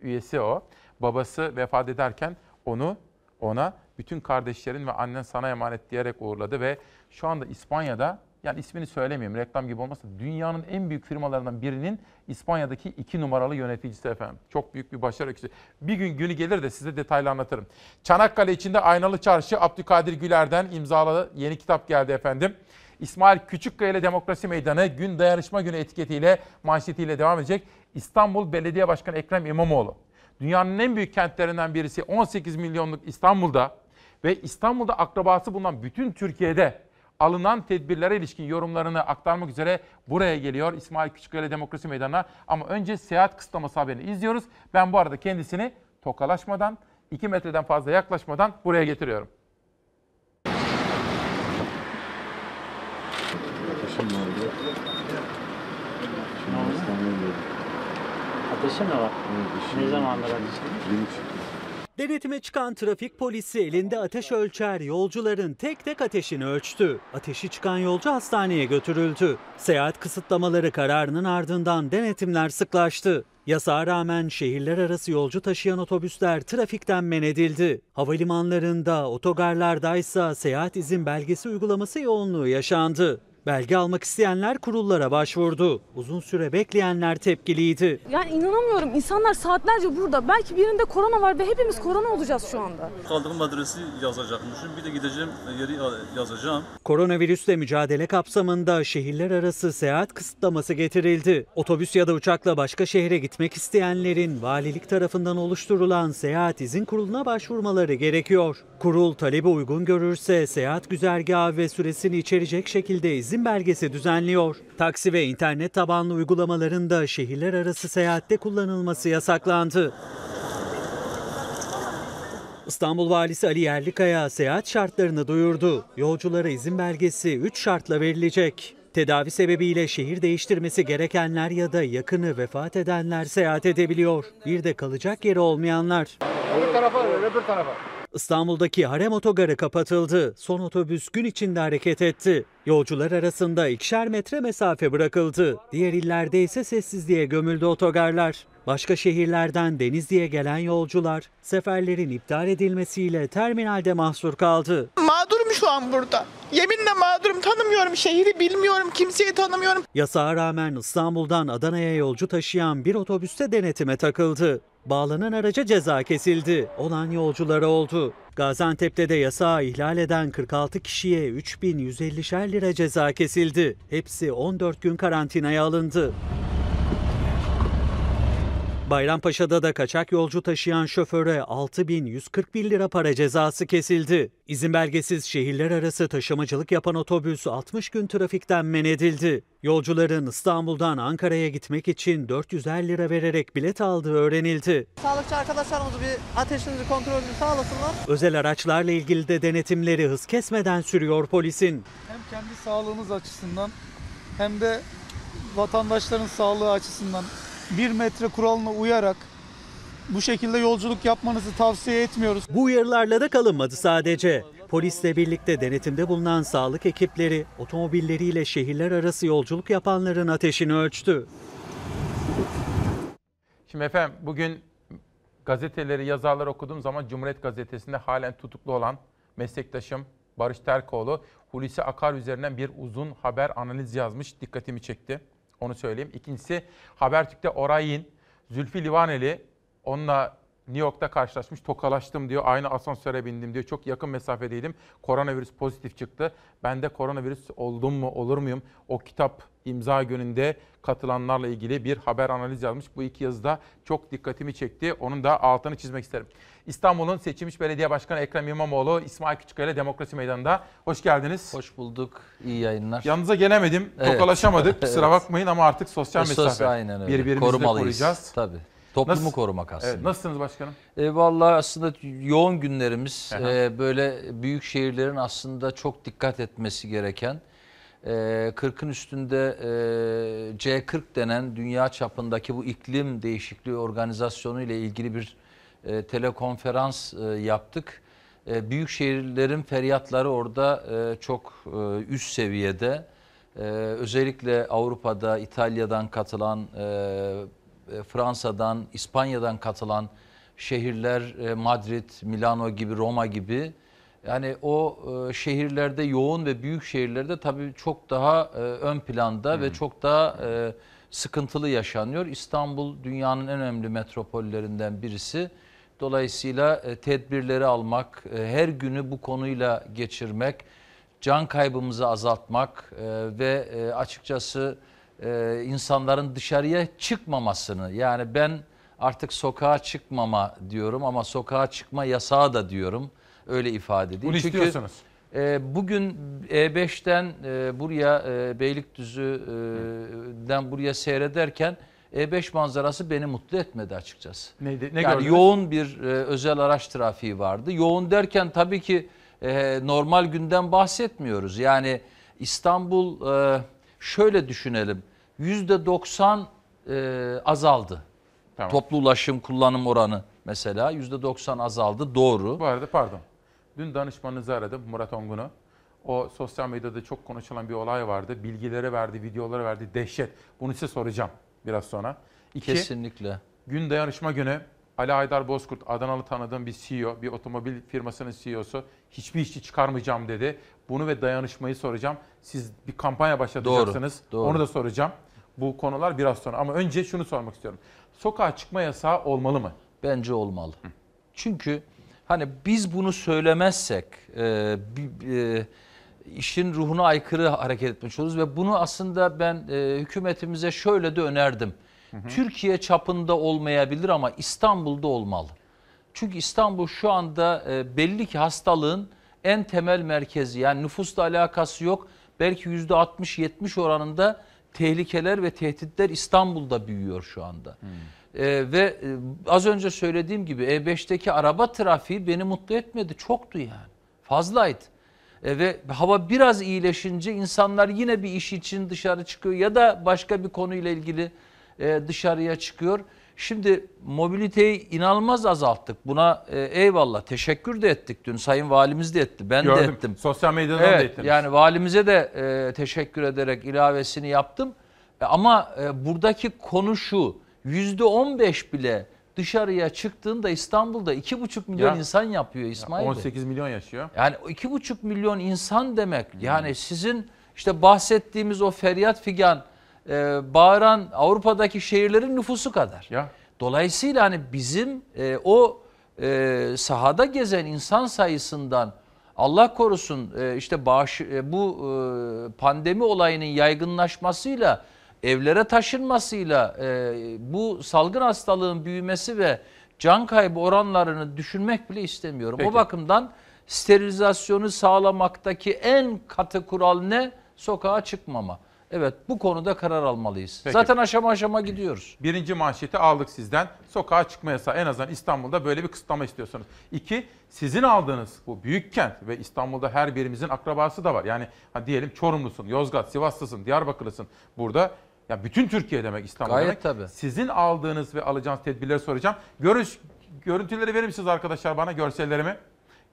üyesi o. Babası vefat ederken onu ona bütün kardeşlerin ve annen sana emanet diyerek uğurladı ve şu anda İspanya'da yani ismini söylemeyeyim reklam gibi olmasın. Dünyanın en büyük firmalarından birinin İspanya'daki iki numaralı yöneticisi efendim. Çok büyük bir başarı öyküsü. Bir gün günü gelir de size detaylı anlatırım. Çanakkale içinde Aynalı Çarşı Abdülkadir Güler'den imzalı yeni kitap geldi efendim. İsmail Küçükkaya ile Demokrasi Meydanı gün dayanışma günü etiketiyle manşetiyle devam edecek. İstanbul Belediye Başkanı Ekrem İmamoğlu. Dünyanın en büyük kentlerinden birisi 18 milyonluk İstanbul'da ve İstanbul'da akrabası bulunan bütün Türkiye'de alınan tedbirlere ilişkin yorumlarını aktarmak üzere buraya geliyor İsmail Küçükkaya Demokrasi Meydanı'na. Ama önce seyahat kısıtlaması haberini izliyoruz. Ben bu arada kendisini tokalaşmadan, 2 metreden fazla yaklaşmadan buraya getiriyorum. Ateşin mi var? Ne zamandır ateşin? Denetime çıkan trafik polisi elinde ateş ölçer yolcuların tek tek ateşini ölçtü. Ateşi çıkan yolcu hastaneye götürüldü. Seyahat kısıtlamaları kararının ardından denetimler sıklaştı. Yasağa rağmen şehirler arası yolcu taşıyan otobüsler trafikten men edildi. Havalimanlarında, otogarlarda ise seyahat izin belgesi uygulaması yoğunluğu yaşandı. Belge almak isteyenler kurullara başvurdu. Uzun süre bekleyenler tepkiliydi. Yani inanamıyorum. İnsanlar saatlerce burada. Belki birinde korona var ve hepimiz korona olacağız şu anda. Kaldığım adresi yazacakmışım. Bir de gideceğim yeri yazacağım. Koronavirüsle mücadele kapsamında şehirler arası seyahat kısıtlaması getirildi. Otobüs ya da uçakla başka şehre gitmek isteyenlerin valilik tarafından oluşturulan seyahat izin kuruluna başvurmaları gerekiyor. Kurul talebi uygun görürse seyahat güzergahı ve süresini içerecek şekilde izin belgesi düzenliyor. Taksi ve internet tabanlı uygulamaların da şehirler arası seyahatte kullanılması yasaklandı. İstanbul Valisi Ali Yerlikaya seyahat şartlarını duyurdu. Yolculara izin belgesi 3 şartla verilecek. Tedavi sebebiyle şehir değiştirmesi gerekenler ya da yakını vefat edenler seyahat edebiliyor. Bir de kalacak yeri olmayanlar. Öbür tarafa, öbür tarafa. İstanbul'daki Harem Otogarı kapatıldı. Son otobüs gün içinde hareket etti. Yolcular arasında ikişer metre mesafe bırakıldı. Diğer illerde ise sessizliğe gömüldü otogarlar. Başka şehirlerden Denizli'ye gelen yolcular seferlerin iptal edilmesiyle terminalde mahsur kaldı. Mağdurum şu an burada. Yeminle mağdurum tanımıyorum şehri bilmiyorum kimseyi tanımıyorum. Yasağa rağmen İstanbul'dan Adana'ya yolcu taşıyan bir otobüste denetime takıldı. Bağlanan araca ceza kesildi. Olan yolculara oldu. Gaziantep'te de yasağı ihlal eden 46 kişiye 3150'şer lira ceza kesildi. Hepsi 14 gün karantinaya alındı. Bayrampaşa'da da kaçak yolcu taşıyan şoföre 6141 lira para cezası kesildi. İzin belgesiz şehirler arası taşımacılık yapan otobüs 60 gün trafikten men edildi. Yolcuların İstanbul'dan Ankara'ya gitmek için 450 lira vererek bilet aldığı öğrenildi. Sağlıkçı arkadaşlarımız bir ateşinizi kontrolünü sağlasınlar. Özel araçlarla ilgili de denetimleri hız kesmeden sürüyor polisin. Hem kendi sağlığınız açısından hem de vatandaşların sağlığı açısından bir metre kuralına uyarak bu şekilde yolculuk yapmanızı tavsiye etmiyoruz. Bu uyarılarla da kalınmadı sadece. Polisle birlikte denetimde bulunan sağlık ekipleri otomobilleriyle şehirler arası yolculuk yapanların ateşini ölçtü. Şimdi efendim bugün gazeteleri, yazarları okuduğum zaman Cumhuriyet Gazetesi'nde halen tutuklu olan meslektaşım Barış Terkoğlu Hulusi Akar üzerinden bir uzun haber analiz yazmış. Dikkatimi çekti. Onu söyleyeyim. İkincisi Habertürk'te Oray'in Zülfü Livaneli onunla New York'ta karşılaşmış. Tokalaştım diyor. Aynı asansöre bindim diyor. Çok yakın mesafedeydim. Koronavirüs pozitif çıktı. Ben de koronavirüs oldum mu olur muyum? O kitap imza gününde katılanlarla ilgili bir haber analiz yazmış. Bu iki yazıda çok dikkatimi çekti. Onun da altını çizmek isterim. İstanbul'un seçilmiş belediye başkanı Ekrem İmamoğlu, İsmail Küçükkaya Demokrasi Meydanı'nda. Hoş geldiniz. Hoş bulduk. İyi yayınlar. Yanınıza gelemedim. Evet. Tokalaşamadık. Kusura Evet. bakmayın ama artık sosyal Sosyal- mesafe. aynen öyle. Birbirimizi Korumalıyız. koruyacağız. Tabii. Toplumu Nasıl- korumak aslında. Evet, nasılsınız başkanım? E, vallahi aslında yoğun günlerimiz. Aha. E, böyle büyük şehirlerin aslında çok dikkat etmesi gereken. E, 40'ın üstünde e, C40 denen dünya çapındaki bu iklim değişikliği organizasyonu ile ilgili bir e, telekonferans e, yaptık. E, büyük şehirlerin feryatları orada e, çok e, üst seviyede. E, özellikle Avrupa'da, İtalya'dan katılan, e, e, Fransa'dan, İspanya'dan katılan şehirler e, Madrid, Milano gibi, Roma gibi Yani o e, şehirlerde yoğun ve büyük şehirlerde tabii çok daha e, ön planda Hmm. ve çok daha e, sıkıntılı yaşanıyor. İstanbul dünyanın en önemli metropollerinden birisi. Dolayısıyla e, tedbirleri almak, e, her günü bu konuyla geçirmek, can kaybımızı azaltmak e, ve açıkçası insanların dışarıya çıkmamasını yani ben artık sokağa çıkmama diyorum ama sokağa çıkma yasağı da diyorum öyle ifade edeyim. Bunu Çünkü istiyorsunuz. e, bugün E5'ten e, buraya e, Beylikdüzü'den buraya seyrederken E5 manzarası beni mutlu etmedi açıkçası. Neydi? Ne yani gördünüz? yoğun bir e, özel araç trafiği vardı. Yoğun derken tabii ki e, normal günden bahsetmiyoruz. Yani İstanbul e, şöyle düşünelim. Yüzde 90 e, azaldı. Tamam. Toplu ulaşım kullanım oranı mesela yüzde 90 azaldı. Doğru. Bu arada pardon. Dün danışmanınızı aradım Murat Ongun'u. O sosyal medyada çok konuşulan bir olay vardı. Bilgileri verdi, videoları verdi. Dehşet. Bunu size soracağım biraz sonra. İki, Kesinlikle. Gün dayanışma günü Ali Aydar Bozkurt, Adanalı tanıdığım bir CEO, bir otomobil firmasının CEO'su hiçbir işçi çıkarmayacağım dedi. Bunu ve dayanışmayı soracağım. Siz bir kampanya başlatacaksınız. Doğru, doğru. Onu da soracağım. Bu konular biraz sonra. Ama önce şunu sormak istiyorum. Sokağa çıkma yasağı olmalı mı? Bence olmalı. Çünkü hani biz bunu söylemezsek e, bi- e, işin ruhuna aykırı hareket etmiş oluruz ve bunu aslında ben e, hükümetimize şöyle de önerdim. Türkiye çapında olmayabilir ama İstanbul'da olmalı. Çünkü İstanbul şu anda e, belli ki hastalığın en temel merkezi. Yani nüfusla alakası yok. Belki %60-70 oranında tehlikeler ve tehditler İstanbul'da büyüyor şu anda. Ee, ve e, az önce söylediğim gibi E5'teki araba trafiği beni mutlu etmedi. Çoktu yani. Fazlaydı. E, ve hava biraz iyileşince insanlar yine bir iş için dışarı çıkıyor ya da başka bir konuyla ilgili e, dışarıya çıkıyor. Şimdi mobiliteyi inanılmaz azalttık. Buna e, eyvallah teşekkür de ettik dün. Sayın Valimiz de etti. Ben de Gördüm. ettim. Sosyal medyadan da evet, ettiniz. Yani valimize de e, teşekkür ederek ilavesini yaptım. E, ama e, buradaki konu şu. Yüzde 15 bile dışarıya çıktığında İstanbul'da 2,5 milyon Ya, insan yapıyor İsmail Bey. 18 milyon yaşıyor. Yani 2,5 milyon insan demek. Yani sizin işte bahsettiğimiz o feryat figan e, bağıran Avrupa'daki şehirlerin nüfusu kadar. Ya. Dolayısıyla hani bizim e, o e, sahada gezen insan sayısından Allah korusun e, işte bağış, e, bu e, pandemi olayının yaygınlaşmasıyla evlere taşınmasıyla e, bu salgın hastalığın büyümesi ve can kaybı oranlarını düşünmek bile istemiyorum. Peki. O bakımdan sterilizasyonu sağlamaktaki en katı kural ne? Sokağa çıkmama. Evet bu konuda karar almalıyız. Peki. Zaten aşama aşama gidiyoruz. Birinci manşeti aldık sizden. Sokağa çıkma yasağı. En azından İstanbul'da böyle bir kısıtlama istiyorsunuz. İki, sizin aldığınız bu büyük kent ve İstanbul'da her birimizin akrabası da var. Yani diyelim Çorumlusun, Yozgat, Sivaslısın, Diyarbakırlısın. Burada ya bütün Türkiye demek İstanbul Gayet demek. tabii. Sizin aldığınız ve alacağınız tedbirleri soracağım. Görüş, görüntüleri verir misiniz arkadaşlar bana görsellerimi?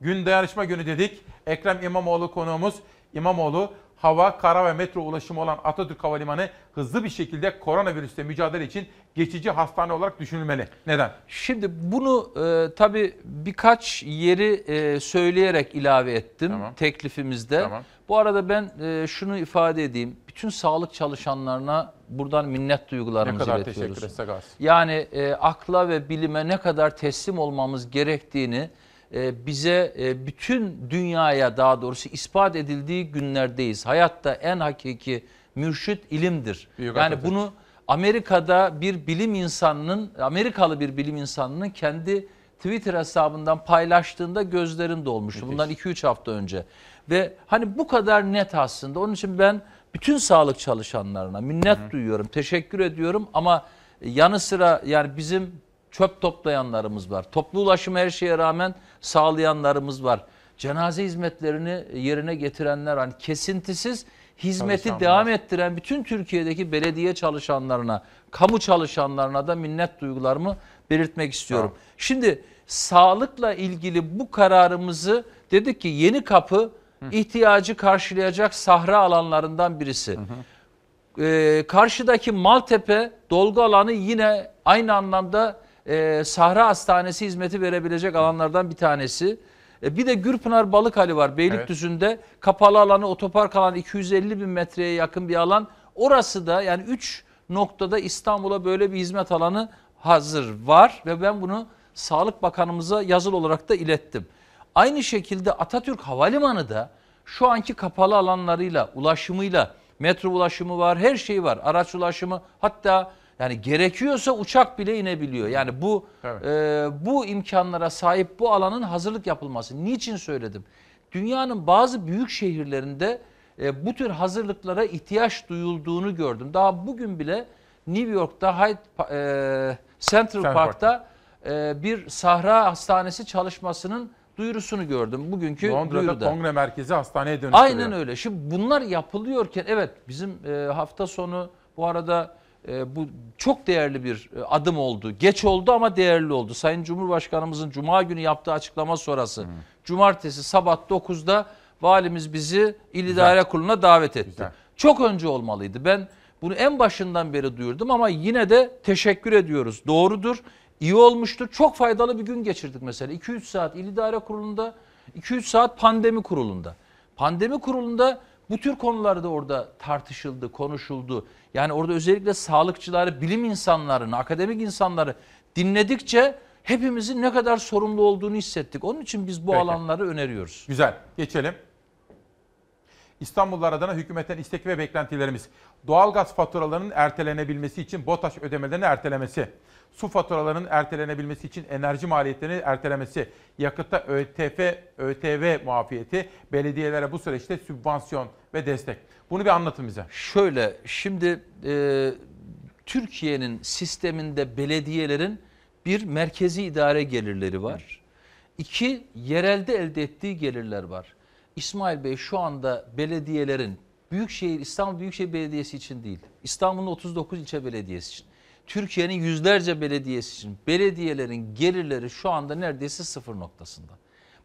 Gün dayanışma günü dedik. Ekrem İmamoğlu konuğumuz. İmamoğlu hava, kara ve metro ulaşımı olan Atatürk Havalimanı hızlı bir şekilde koronavirüsle mücadele için geçici hastane olarak düşünülmeli. Neden? Şimdi bunu e, tabii birkaç yeri e, söyleyerek ilave ettim teklifimizde. Tamam. Bu arada ben e, şunu ifade edeyim. Bütün sağlık çalışanlarına buradan minnet Ne duygularımızı kadar iletiyoruz. teşekkür etsek az. Yani e, akla ve bilime ne kadar teslim olmamız gerektiğini e, bize e, bütün dünyaya daha doğrusu ispat edildiği günlerdeyiz. Hayatta en hakiki mürşit ilimdir. Büyük yani Atatürk. bunu Amerika'da bir bilim insanının, Amerikalı bir bilim insanının kendi Twitter hesabından paylaştığında gözlerin dolmuştu. Müthiş. Bundan 2-3 hafta önce. Ve hani bu kadar net aslında. Onun için ben bütün sağlık çalışanlarına minnet duyuyorum, teşekkür ediyorum ama yanı sıra yani bizim çöp toplayanlarımız var. Toplu ulaşımı her şeye rağmen sağlayanlarımız var. Cenaze hizmetlerini yerine getirenler hani kesintisiz hizmeti devam ettiren bütün Türkiye'deki belediye çalışanlarına, kamu çalışanlarına da minnet duygularımı belirtmek istiyorum. Şimdi sağlıkla ilgili bu kararımızı dedik ki yeni kapı ihtiyacı karşılayacak sahra alanlarından birisi. Ee, karşıdaki Maltepe dolgu alanı yine aynı anlamda e, Sahra Hastanesi hizmeti verebilecek alanlardan bir tanesi. E, bir de Gürpınar Balık Hali var Beylikdüzü'nde. Kapalı alanı, otopark alanı 250 bin metreye yakın bir alan. Orası da yani 3 noktada İstanbul'a böyle bir hizmet alanı hazır var ve ben bunu Sağlık Bakanımıza yazılı olarak da ilettim. Aynı şekilde Atatürk Havalimanı da şu anki kapalı alanlarıyla, ulaşımıyla, metro ulaşımı var, her şey var. Araç ulaşımı hatta yani gerekiyorsa uçak bile inebiliyor. Yani bu Evet. e, bu imkanlara sahip bu alanın hazırlık yapılması. Niçin söyledim? Dünyanın bazı büyük şehirlerinde e, bu tür hazırlıklara ihtiyaç duyulduğunu gördüm. Daha bugün bile New York'ta Hyde, e, Central Central Park'ta e, bir sahra hastanesi çalışmasının duyurusunu gördüm. Bugünkü Londra'da duyuruda. kongre merkezi hastaneye dönüştürüyor. Aynen öyle. Şimdi bunlar yapılıyorken evet bizim e, hafta sonu bu arada e, bu çok değerli bir e, adım oldu. Geç oldu ama değerli oldu. Sayın Cumhurbaşkanımızın Cuma günü yaptığı açıklama sonrası. Cumartesi sabah 9'da valimiz bizi İl İdare Kurulu'na davet etti. Güzel. Çok önce olmalıydı. Ben bunu en başından beri duyurdum ama yine de teşekkür ediyoruz. Doğrudur. İyi olmuştur. Çok faydalı bir gün geçirdik mesela. 2-3 saat İl İdare Kurulu'nda, 2-3 saat pandemi kurulunda. Pandemi kurulunda bu tür konular da orada tartışıldı, konuşuldu. Yani orada özellikle sağlıkçıları, bilim insanlarını, akademik insanları dinledikçe hepimizin ne kadar sorumlu olduğunu hissettik. Onun için biz bu Peki. alanları öneriyoruz. Güzel. Geçelim. İstanbullular adına hükümetten istek ve beklentilerimiz. Doğalgaz faturalarının ertelenebilmesi için BOTAŞ ödemelerini ertelemesi. Su faturalarının ertelenebilmesi için enerji maliyetlerini ertelemesi. Yakıtta ÖTF, ÖTV muafiyeti. Belediyelere bu süreçte sübvansiyon ve destek. Bunu bir anlatın bize. Şöyle şimdi e, Türkiye'nin sisteminde belediyelerin bir merkezi idare gelirleri var. İki yerelde elde ettiği gelirler var. İsmail Bey şu anda belediyelerin Büyükşehir İstanbul Büyükşehir Belediyesi için değil. İstanbul'un 39 ilçe belediyesi için. Türkiye'nin yüzlerce belediyesi için belediyelerin gelirleri şu anda neredeyse sıfır noktasında.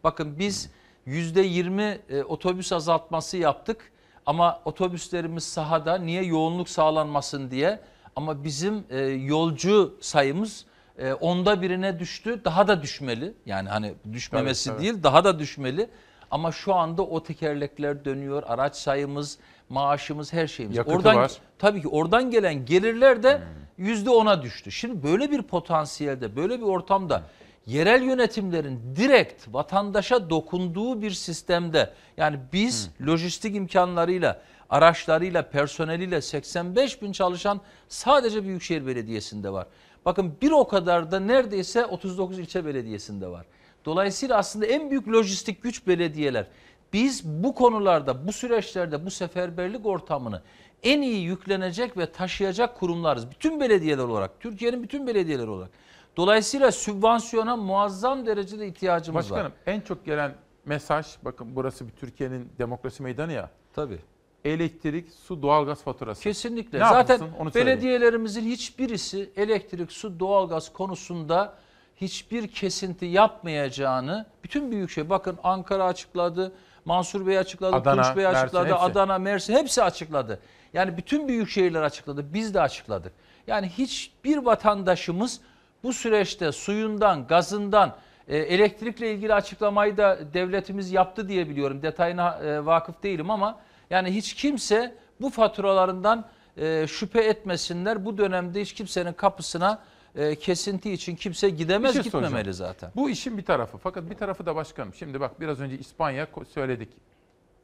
Bakın biz %20 e, otobüs azaltması yaptık ama otobüslerimiz sahada niye yoğunluk sağlanmasın diye ama bizim e, yolcu sayımız e, onda birine düştü daha da düşmeli yani hani düşmemesi Tabii, tabii. değil daha da düşmeli ama şu anda o tekerlekler dönüyor araç sayımız maaşımız her şeyimiz. Yakıtı oradan var. tabii ki oradan gelen gelirler de yüzde ona düştü. Şimdi böyle bir potansiyelde böyle bir ortamda yerel yönetimlerin direkt vatandaşa dokunduğu bir sistemde yani biz lojistik imkanlarıyla araçlarıyla personeliyle 85 bin çalışan sadece Büyükşehir Belediyesi'nde var. Bakın bir o kadar da neredeyse 39 ilçe belediyesinde var. Dolayısıyla aslında en büyük lojistik güç belediyeler. Biz bu konularda, bu süreçlerde bu seferberlik ortamını en iyi yüklenecek ve taşıyacak kurumlarız. Bütün belediyeler olarak, Türkiye'nin bütün belediyeleri olarak. Dolayısıyla sübvansiyona muazzam derecede ihtiyacımız Başkanım var. en çok gelen mesaj bakın burası bir Türkiye'nin demokrasi meydanı ya. Tabii. Elektrik, su, doğalgaz faturası. Kesinlikle. Ne Zaten yapılsın? Onu belediyelerimizin hiçbirisi elektrik, su, doğalgaz konusunda hiçbir kesinti yapmayacağını bütün büyükşehir bakın Ankara açıkladı, Mansur Bey açıkladı, Adana, Tunç Bey Mersin, açıkladı, hepsi. Adana, Mersin hepsi açıkladı. Yani bütün büyük şehirler açıkladı, biz de açıkladık. Yani hiçbir vatandaşımız bu süreçte suyundan, gazından, e, elektrikle ilgili açıklamayı da devletimiz yaptı diye biliyorum. Detayına e, vakıf değilim ama yani hiç kimse bu faturalarından e, şüphe etmesinler. Bu dönemde hiç kimsenin kapısına e, kesinti için kimse gidemez şey gitmemeli soracağım. zaten. Bu işin bir tarafı. Fakat bir tarafı da başkanım. Şimdi bak biraz önce İspanya söyledik.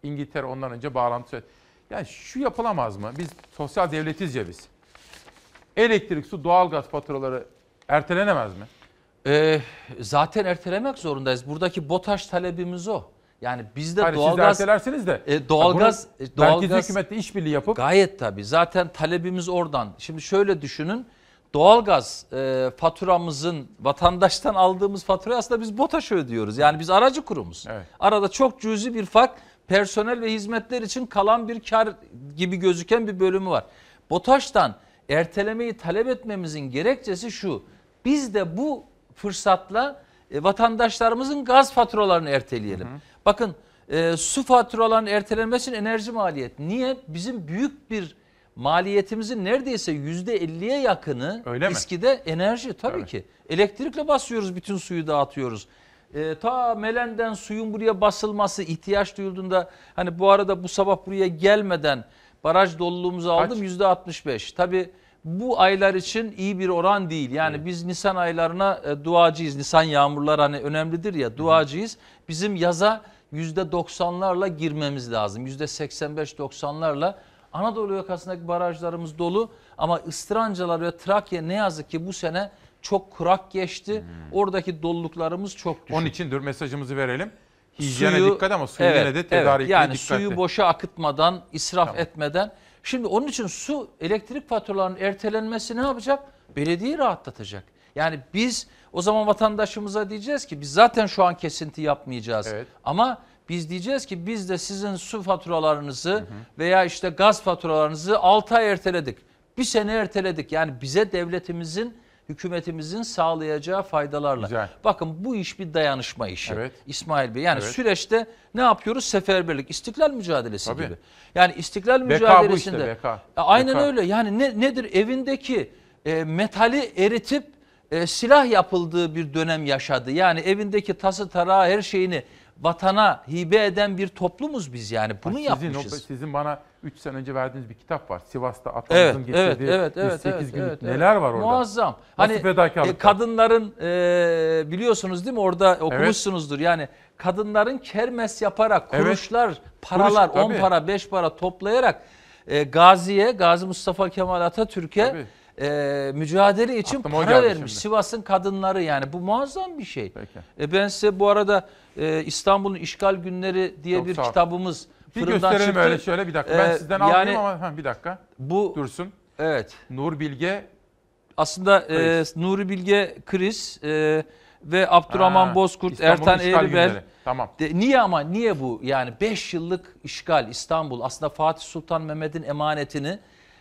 İngiltere ondan önce bağlantı söyledik. Yani şu yapılamaz mı? Biz sosyal devletiz ya biz. Elektrik, su, doğalgaz faturaları ertelenemez mi? Ee, zaten ertelemek zorundayız. Buradaki BOTAŞ talebimiz o. Yani bizde Hayır, siz de doğalgaz ertelersiniz de. E, doğalgaz Bunu doğalgaz merkezi hükümetle işbirliği yapıp gayet tabii. Zaten talebimiz oradan. Şimdi şöyle düşünün. Doğalgaz e, faturamızın vatandaştan aldığımız faturayı aslında biz BOTAŞ'a ödüyoruz. Yani biz aracı kurumuz. Arada çok cüzi bir fark personel ve hizmetler için kalan bir kar gibi gözüken bir bölümü var. BOTAŞ'tan ertelemeyi talep etmemizin gerekçesi şu. Biz de bu fırsatla e, vatandaşlarımızın gaz faturalarını erteleyelim. Bakın e, su faturalarının ertelenmesinin enerji maliyet. Niye? Bizim büyük bir maliyetimizin neredeyse yüzde elliye yakını Öyle mi? İSKİ'de enerji tabii, ki. Elektrikle basıyoruz bütün suyu dağıtıyoruz. e, ta Melen'den suyun buraya basılması ihtiyaç duyulduğunda hani bu arada bu sabah buraya gelmeden baraj doluluğumuzu aldım yüzde 65. Tabi bu aylar için iyi bir oran değil. Yani biz Nisan aylarına e, duacıyız. Nisan yağmurlar hani önemlidir ya duacıyız. Bizim yaza yüzde 90'larla girmemiz lazım. Yüzde 85-90'larla Anadolu yakasındaki barajlarımız dolu ama Istrancalar ve Trakya ne yazık ki bu sene çok kurak geçti. Oradaki doluluklarımız çok düşük. Onun için dur mesajımızı verelim. Hijyene dikkat ama suyu evet, de tedarikli evet, yani dikkatli. suyu boşa akıtmadan, israf etmeden. Şimdi onun için su elektrik faturalarının ertelenmesi ne yapacak? Belediyeyi rahatlatacak. Yani biz o zaman vatandaşımıza diyeceğiz ki biz zaten şu an kesinti yapmayacağız. Ama biz diyeceğiz ki biz de sizin su faturalarınızı veya işte gaz faturalarınızı 6 ay erteledik. Bir sene erteledik. Yani bize devletimizin hükümetimizin sağlayacağı faydalarla. Bakın bu iş bir dayanışma işi. İsmail Bey. Yani Evet. süreçte ne yapıyoruz? Seferberlik, istiklal mücadelesi Tabii. gibi. Yani istiklal bu mücadelesinde. işte, BK. E, Aynen BK. öyle. Yani ne, nedir? Evindeki e, metali eritip e, silah yapıldığı bir dönem yaşadı. Yani evindeki tası tarağı her şeyini vatana hibe eden bir toplumuz biz yani. Bunu Bak sizin, yapmışız. O, sizin bana 3 sene önce verdiğiniz bir kitap var. Sivas'ta Evet, atamızın evet, getirdiği evet, evet, 108 evet, günlük evet, neler var orada. Muazzam. Nasıl Hani e, kadınların e, biliyorsunuz değil mi orada okumuşsunuzdur. Yani kadınların kermes yaparak Evet. kuruşlar, paralar, Kuruş, 10 tabii. para, 5 para toplayarak e, Gazi'ye, Gazi Mustafa Kemal Atatürk'e e, mücadele için Aklıma para vermiş. şimdi. Sivas'ın kadınları yani bu muazzam bir şey. E, ben size bu arada e, İstanbul'un işgal günleri diye Çok bir kitabımız Bir gösterelim çıktı. öyle şöyle bir dakika. Ben E, sizden yani almayayım ama ha, bir dakika. Bu dursun. Evet. Nur Bilge aslında e, Kriz. Nuri Bilge Kriz e, ve Abdurrahman Ha, Bozkurt, İstanbul'un Ertan Eğriber. Tamam. De, niye ama niye bu? Yani 5 yıllık işgal İstanbul aslında Fatih Sultan Mehmet'in emanetini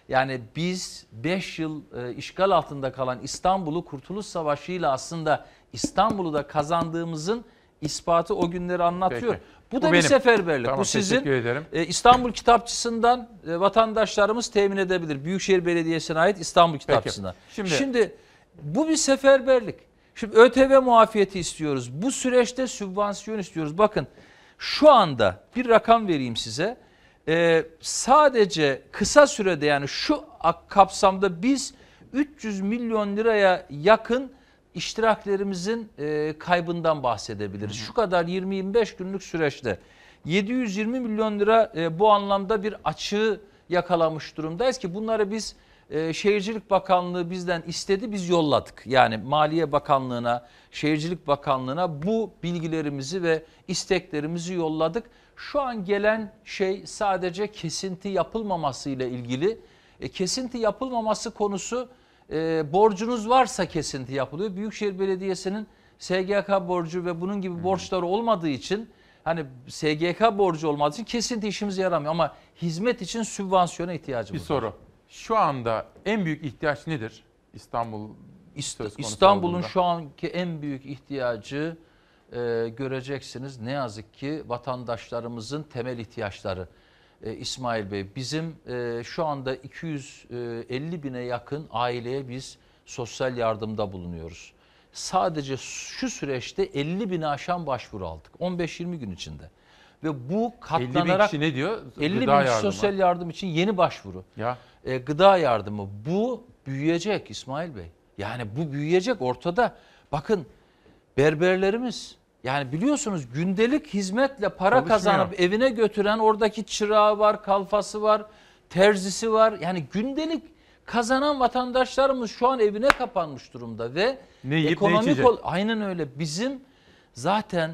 yani biz 5 yıl e, işgal altında kalan İstanbul'u Kurtuluş Savaşı ile aslında İstanbul'u da kazandığımızın ispatı o günleri anlatıyor. Peki. Bu Bu da bir benim. seferberlik. Tamam, bu sizin e, İstanbul Kitapçısı'ndan e, vatandaşlarımız temin edebilir. Büyükşehir Belediyesi'ne ait İstanbul Kitapçısı'ndan. Şimdi- Şimdi bu bir seferberlik. Şimdi ÖTV muafiyeti istiyoruz. Bu süreçte sübvansiyon istiyoruz. Bakın şu anda bir rakam vereyim size. Ee, sadece kısa sürede yani şu kapsamda biz 300 milyon liraya yakın iştiraklerimizin e, kaybından bahsedebiliriz. Şu kadar 20-25 günlük süreçte 720 milyon lira e, bu anlamda bir açığı yakalamış durumdayız ki bunları biz e, Şehircilik Bakanlığı bizden istedi biz yolladık. Yani Maliye Bakanlığı'na, Şehircilik Bakanlığı'na bu bilgilerimizi ve isteklerimizi yolladık. Şu an gelen şey sadece kesinti yapılmaması ile ilgili. E, kesinti yapılmaması konusu e, borcunuz varsa kesinti yapılıyor. Büyükşehir Belediyesi'nin SGK borcu ve bunun gibi borçları olmadığı için hani SGK borcu olmadığı için kesinti işimize yaramıyor ama hizmet için sübvansiyona ihtiyacımız Bir var. Şu anda en büyük ihtiyaç nedir? İstanbul İstanbul'un şu anki en büyük ihtiyacı e, göreceksiniz. Ne yazık ki vatandaşlarımızın temel ihtiyaçları. E, İsmail Bey bizim e, şu anda 250 bine yakın aileye biz sosyal yardımda bulunuyoruz. Sadece şu süreçte 50 bine aşan başvuru aldık 15-20 gün içinde. Ve bu 50 bin katlanarak kişi ne diyor? 50 bin Gıda kişi yardımı. sosyal yardım için yeni başvuru. Ya. E, gıda yardımı bu büyüyecek İsmail Bey. Yani bu büyüyecek ortada. Bakın berberlerimiz yani biliyorsunuz gündelik hizmetle para Çalışmıyor. kazanıp evine götüren oradaki çırağı var, kalfası var, terzisi var. Yani gündelik kazanan vatandaşlarımız şu an evine kapanmış durumda ve Ne yiyip ne ekonomik içecek? ol- aynen öyle. Bizim zaten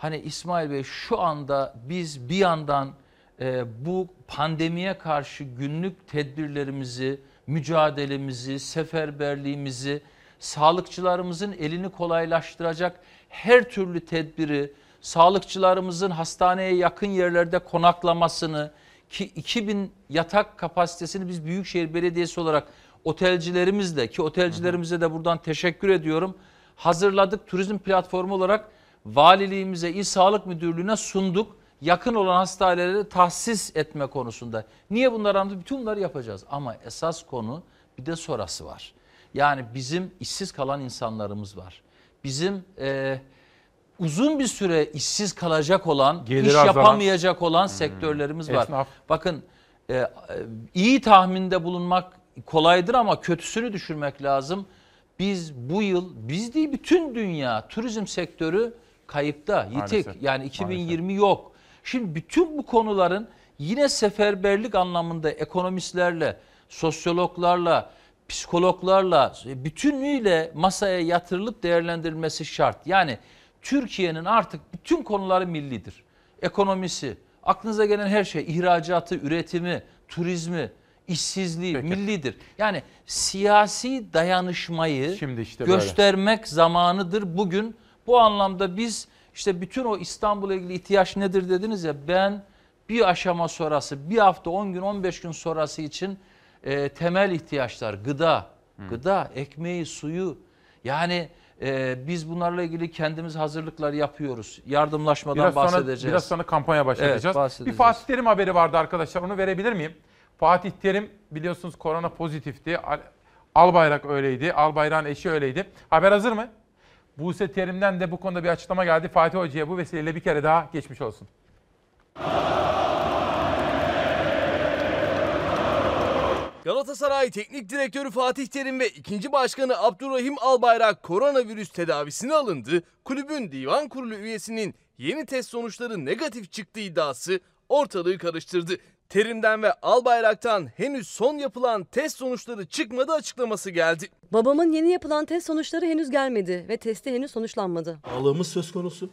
hani İsmail Bey şu anda biz bir yandan e, bu pandemiye karşı günlük tedbirlerimizi, mücadelemizi, seferberliğimizi, sağlıkçılarımızın elini kolaylaştıracak her türlü tedbiri, sağlıkçılarımızın hastaneye yakın yerlerde konaklamasını ki 2000 yatak kapasitesini biz Büyükşehir Belediyesi olarak otelcilerimizle ki otelcilerimize de buradan teşekkür ediyorum. Hazırladık turizm platformu olarak valiliğimize, İl Sağlık Müdürlüğü'ne sunduk. Yakın olan hastaneleri tahsis etme konusunda. Niye bunları anlatıp bütün bunları yapacağız. Ama esas konu bir de sonrası var. Yani bizim işsiz kalan insanlarımız var. Bizim e, uzun bir süre işsiz kalacak olan, Geliri iş azalan. yapamayacak olan sektörlerimiz var. Esnaf. Bakın e, e, iyi tahminde bulunmak kolaydır ama kötüsünü düşürmek lazım. Biz bu yıl, biz değil bütün dünya turizm sektörü kayıpta, yitik. Maalesef. Yani 2020 yok. Şimdi bütün bu konuların yine seferberlik anlamında ekonomistlerle, sosyologlarla, psikologlarla, bütünlüğüyle masaya yatırılıp değerlendirilmesi şart. Yani Türkiye'nin artık bütün konuları millidir. Ekonomisi, aklınıza gelen her şey, ihracatı, üretimi, turizmi, işsizliği millidir. Yani siyasi dayanışmayı Şimdi işte böyle. göstermek zamanıdır bugün. Bu anlamda biz işte bütün o İstanbul'a ilgili ihtiyaç nedir dediniz ya ben bir aşama sonrası, bir hafta, 10 gün, 15 gün sonrası için e, temel ihtiyaçlar, gıda, gıda, ekmeği, suyu. Yani e, biz bunlarla ilgili kendimiz hazırlıklar yapıyoruz. Yardımlaşmadan Biraz sonra, bahsedeceğiz. biraz sonra kampanya başlatacağız. Evet, bir bahsedeceğiz. Fatih Terim haberi vardı arkadaşlar. Onu verebilir miyim? Fatih Terim biliyorsunuz korona pozitifti. Al- Albayrak öyleydi. Albayrak'ın eşi öyleydi. Haber hazır mı? Buse Terim'den de bu konuda bir açıklama geldi. Fatih Hoca'ya bu vesileyle bir kere daha geçmiş olsun. Galatasaray Teknik Direktörü Fatih Terim ve ikinci başkanı Abdurrahim Albayrak koronavirüs tedavisine alındı. Kulübün divan kurulu üyesinin yeni test sonuçları negatif çıktığı iddiası ortalığı karıştırdı. Terim'den ve Albayrak'tan henüz son yapılan test sonuçları çıkmadı açıklaması geldi. Babamın yeni yapılan test sonuçları henüz gelmedi ve testi henüz sonuçlanmadı. Sağlığımız söz konusu.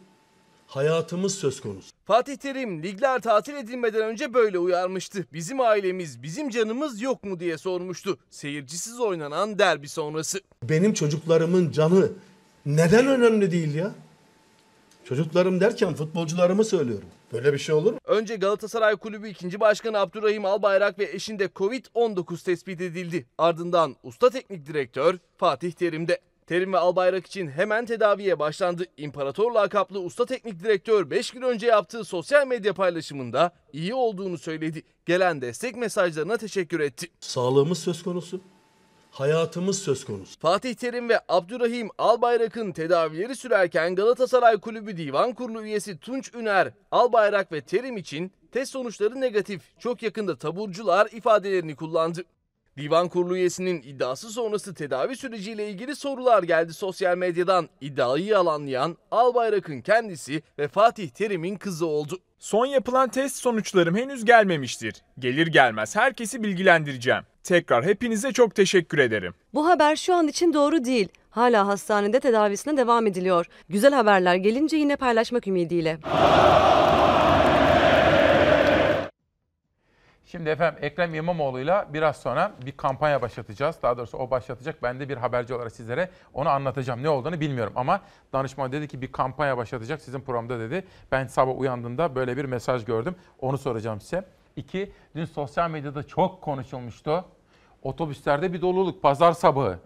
Hayatımız söz konusu. Fatih Terim ligler tatil edilmeden önce böyle uyarmıştı. Bizim ailemiz, bizim canımız yok mu diye sormuştu. Seyircisiz oynanan derbi sonrası. Benim çocuklarımın canı neden önemli değil ya? Çocuklarım derken futbolcularımı söylüyorum. Böyle bir şey olur mu? Önce Galatasaray Kulübü 2. Başkanı Abdurrahim Albayrak ve eşinde Covid-19 tespit edildi. Ardından usta teknik direktör Fatih Terim'de. Terim ve Albayrak için hemen tedaviye başlandı. İmparator lakaplı usta teknik direktör 5 gün önce yaptığı sosyal medya paylaşımında iyi olduğunu söyledi. Gelen destek mesajlarına teşekkür etti. Sağlığımız söz konusu. Hayatımız söz konusu. Fatih Terim ve Abdurrahim Albayrak'ın tedavileri sürerken Galatasaray Kulübü Divan Kurulu üyesi Tunç Üner, Albayrak ve Terim için test sonuçları negatif. Çok yakında taburcular ifadelerini kullandı. Divan Kurulu üyesinin iddiası sonrası tedavi süreciyle ilgili sorular geldi sosyal medyadan. İddiayı yalanlayan Albayrak'ın kendisi ve Fatih Terim'in kızı oldu. Son yapılan test sonuçlarım henüz gelmemiştir. Gelir gelmez herkesi bilgilendireceğim. Tekrar hepinize çok teşekkür ederim. Bu haber şu an için doğru değil. Hala hastanede tedavisine devam ediliyor. Güzel haberler gelince yine paylaşmak ümidiyle. Şimdi efendim Ekrem İmamoğlu'yla biraz sonra bir kampanya başlatacağız. Daha doğrusu o başlatacak. Ben de bir haberci olarak sizlere onu anlatacağım. Ne olduğunu bilmiyorum ama danışman dedi ki bir kampanya başlatacak sizin programda dedi. Ben sabah uyandığımda böyle bir mesaj gördüm. Onu soracağım size. İki, dün sosyal medyada çok konuşulmuştu. Otobüslerde bir doluluk pazar sabahı.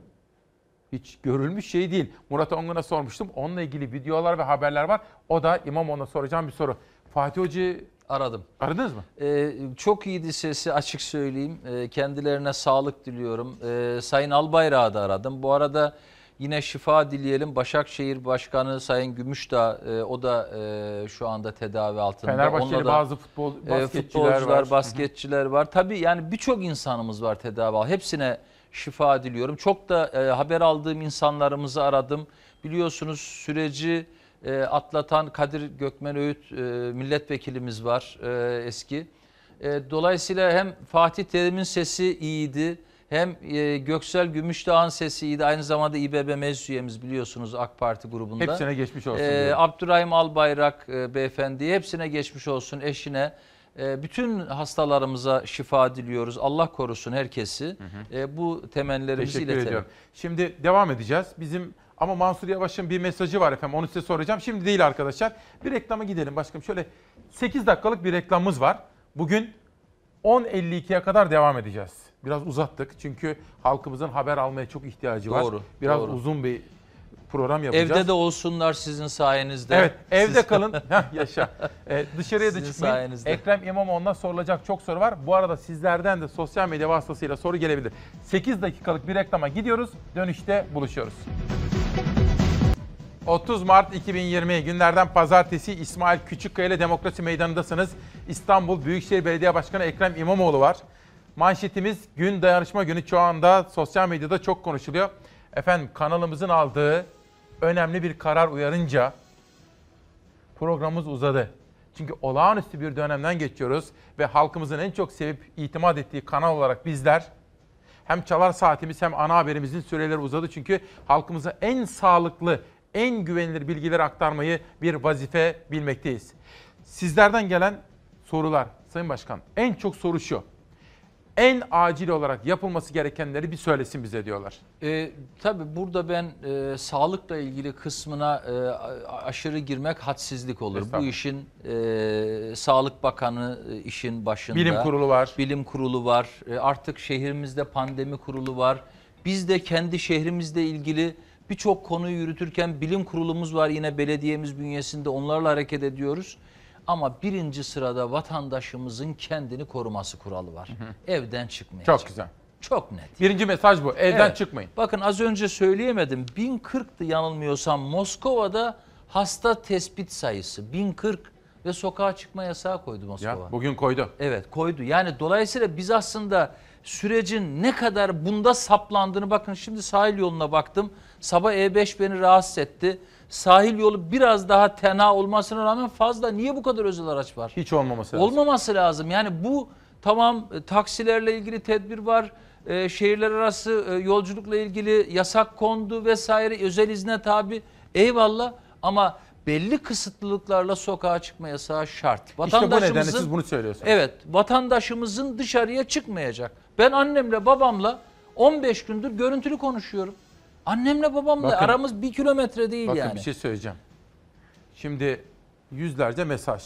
Hiç görülmüş şey değil. Murat Ongun'a sormuştum. Onunla ilgili videolar ve haberler var. O da İmamoğlu'na soracağım bir soru. Fatih Hoca'yı Aradım. Aradınız mı? Ee, çok iyiydi sesi açık söyleyeyim. Ee, kendilerine sağlık diliyorum. Ee, Sayın Albayrak'ı da aradım. Bu arada yine şifa dileyelim. Başakşehir Başkanı Sayın Gümüşdağ e, o da e, şu anda tedavi altında. Fenerbahçeli bazı futbol e, basketçiler futbolcular, var. basketçiler var. Tabii yani birçok insanımız var tedavi altında. Hepsine şifa diliyorum. Çok da e, haber aldığım insanlarımızı aradım. Biliyorsunuz süreci e, atlatan Kadir Gökmen Öğüt e, milletvekilimiz var e, eski. E, dolayısıyla hem Fatih Terim'in sesi iyiydi hem e, Göksel Gümüşdağ'ın sesi iyiydi. Aynı zamanda İBB meclis üyemiz biliyorsunuz AK Parti grubunda. Hepsine geçmiş olsun. E, diyorum. Abdurrahim Albayrak e, beyefendi hepsine geçmiş olsun eşine. E, bütün hastalarımıza şifa diliyoruz. Allah korusun herkesi. E, bu temennilerimizi Teşekkür iletelim. ediyorum. Şimdi devam edeceğiz. Bizim ama Mansur Yavaş'ın bir mesajı var efendim. Onu size soracağım. Şimdi değil arkadaşlar. Bir reklama gidelim başkanım. Şöyle 8 dakikalık bir reklamımız var. Bugün 10.52'ye kadar devam edeceğiz. Biraz uzattık çünkü halkımızın haber almaya çok ihtiyacı var. Doğru, Biraz doğru. uzun bir program yapacağız. Evde de olsunlar sizin sayenizde. Evet evde Siz- kalın. Heh, yaşa. Ee, dışarıya da Sizin çıkmayın. sayenizde. Ekrem İmamoğlu'na sorulacak çok soru var. Bu arada sizlerden de sosyal medya vasıtasıyla soru gelebilir. 8 dakikalık bir reklama gidiyoruz. Dönüşte buluşuyoruz. 30 Mart 2020 günlerden pazartesi İsmail Küçükkaya ile Demokrasi Meydanı'ndasınız. İstanbul Büyükşehir Belediye Başkanı Ekrem İmamoğlu var. Manşetimiz gün dayanışma günü şu anda sosyal medyada çok konuşuluyor. Efendim kanalımızın aldığı önemli bir karar uyarınca programımız uzadı. Çünkü olağanüstü bir dönemden geçiyoruz ve halkımızın en çok sevip itimat ettiği kanal olarak bizler hem çalar saatimiz hem ana haberimizin süreleri uzadı. Çünkü halkımıza en sağlıklı, en güvenilir bilgileri aktarmayı bir vazife bilmekteyiz. Sizlerden gelen sorular Sayın Başkan en çok soru şu. En acil olarak yapılması gerekenleri bir söylesin bize diyorlar. E, tabii burada ben e, sağlıkla ilgili kısmına e, aşırı girmek hadsizlik olur. Bu işin e, Sağlık Bakanı e, işin başında. Bilim kurulu var. Bilim kurulu var. E, artık şehrimizde pandemi kurulu var. Biz de kendi şehrimizle ilgili birçok konuyu yürütürken bilim kurulumuz var yine belediyemiz bünyesinde onlarla hareket ediyoruz. Ama birinci sırada vatandaşımızın kendini koruması kuralı var. Evden çıkmayacak. Çok güzel. Çok net. Birinci mesaj bu. Evden Evet. çıkmayın. Bakın az önce söyleyemedim. 1040'tı yanılmıyorsam Moskova'da hasta tespit sayısı 1040 ve sokağa çıkma yasağı koydu Moskova. Ya, bugün koydu. Evet koydu. Yani dolayısıyla biz aslında sürecin ne kadar bunda saplandığını bakın şimdi sahil yoluna baktım. Sabah E5 beni rahatsız etti. Sahil yolu biraz daha tenha olmasına rağmen fazla. Niye bu kadar özel araç var? Hiç olmaması lazım. Olmaması lazım. Yani bu tamam e, taksilerle ilgili tedbir var. E, şehirler arası e, yolculukla ilgili yasak kondu vesaire özel izne tabi. Eyvallah ama belli kısıtlılıklarla sokağa çıkma yasağı şart. İşte bu nedenle siz bunu söylüyorsunuz. Evet, vatandaşımızın dışarıya çıkmayacak. Ben annemle babamla 15 gündür görüntülü konuşuyorum. Annemle babamla Bakın- aramız bir kilometre değil Bakın yani. bir şey söyleyeceğim. Şimdi yüzlerce mesaj.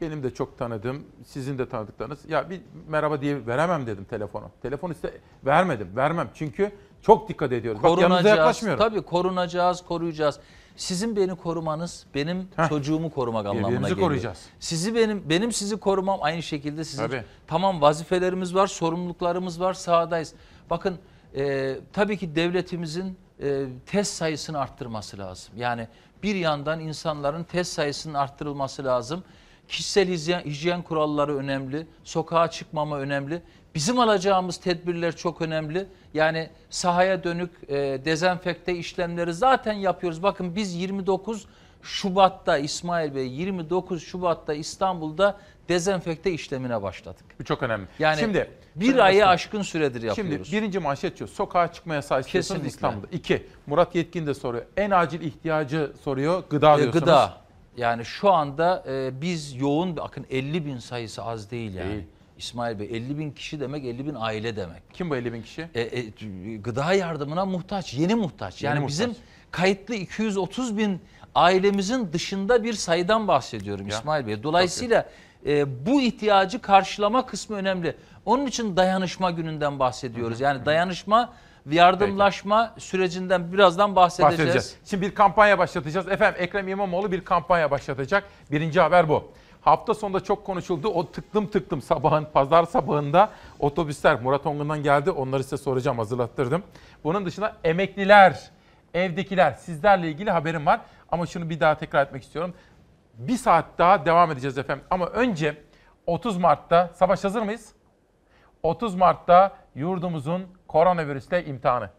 Benim de çok tanıdığım, sizin de tanıdıklarınız. Ya bir merhaba diye veremem dedim telefonu. Telefon iste vermedim, vermem. Çünkü çok dikkat ediyoruz. Bak yanınıza yaklaşmıyorum. Tabii korunacağız, koruyacağız. Sizin beni korumanız benim çocuğumu korumak anlamına Birbirimizi geliyor. koruyacağız. Sizi benim benim sizi korumam aynı şekilde sizin. Tabii. Tamam vazifelerimiz var, sorumluluklarımız var, sahadayız. Bakın e, tabii ki devletimizin e, test sayısını arttırması lazım. Yani bir yandan insanların test sayısının arttırılması lazım. Kişisel hijyen, hijyen kuralları önemli. Sokağa çıkmama önemli. Bizim alacağımız tedbirler çok önemli. Yani sahaya dönük e, dezenfekte işlemleri zaten yapıyoruz. Bakın biz 29 Şubat'ta İsmail Bey 29 Şubat'ta İstanbul'da dezenfekte işlemine başladık. Bu çok önemli. Yani Şimdi bir ayı aşkın süredir yapıyoruz. Şimdi birinci manşet şu. Sokağa çıkma yasağı istiyorsunuz. İstanbul'da. İki, Murat Yetkin de soruyor. En acil ihtiyacı soruyor. Gıda E, diyorsunuz. gıda. Yani şu anda e, biz yoğun bakın 50 bin sayısı az değil yani. Değil. İsmail Bey 50 bin kişi demek 50 bin aile demek. Kim bu 50 bin kişi? E, e, gıda yardımına muhtaç, yeni muhtaç. Yeni Yani muhtaç. bizim kayıtlı 230 bin ailemizin dışında bir sayıdan bahsediyorum Ya, İsmail Bey. Dolayısıyla e, bu ihtiyacı karşılama kısmı önemli. Onun için dayanışma gününden bahsediyoruz. Yani dayanışma yardımlaşma sürecinden birazdan bahsedeceğiz. bahsedeceğiz. Şimdi bir kampanya başlatacağız. Efendim Ekrem İmamoğlu bir kampanya başlatacak. Birinci haber bu. Hafta sonunda çok konuşuldu. O tıklım tıklım sabahın, pazar sabahında otobüsler Murat Ongun'dan geldi. Onları size soracağım, hazırlattırdım. Bunun dışında emekliler, evdekiler sizlerle ilgili haberim var. Ama şunu bir daha tekrar etmek istiyorum. Bir saat daha devam edeceğiz efendim. Ama önce 30 Mart'ta, Savaş hazır mıyız? 30 Mart'ta yurdumuzun koronavirüsle imtihanı.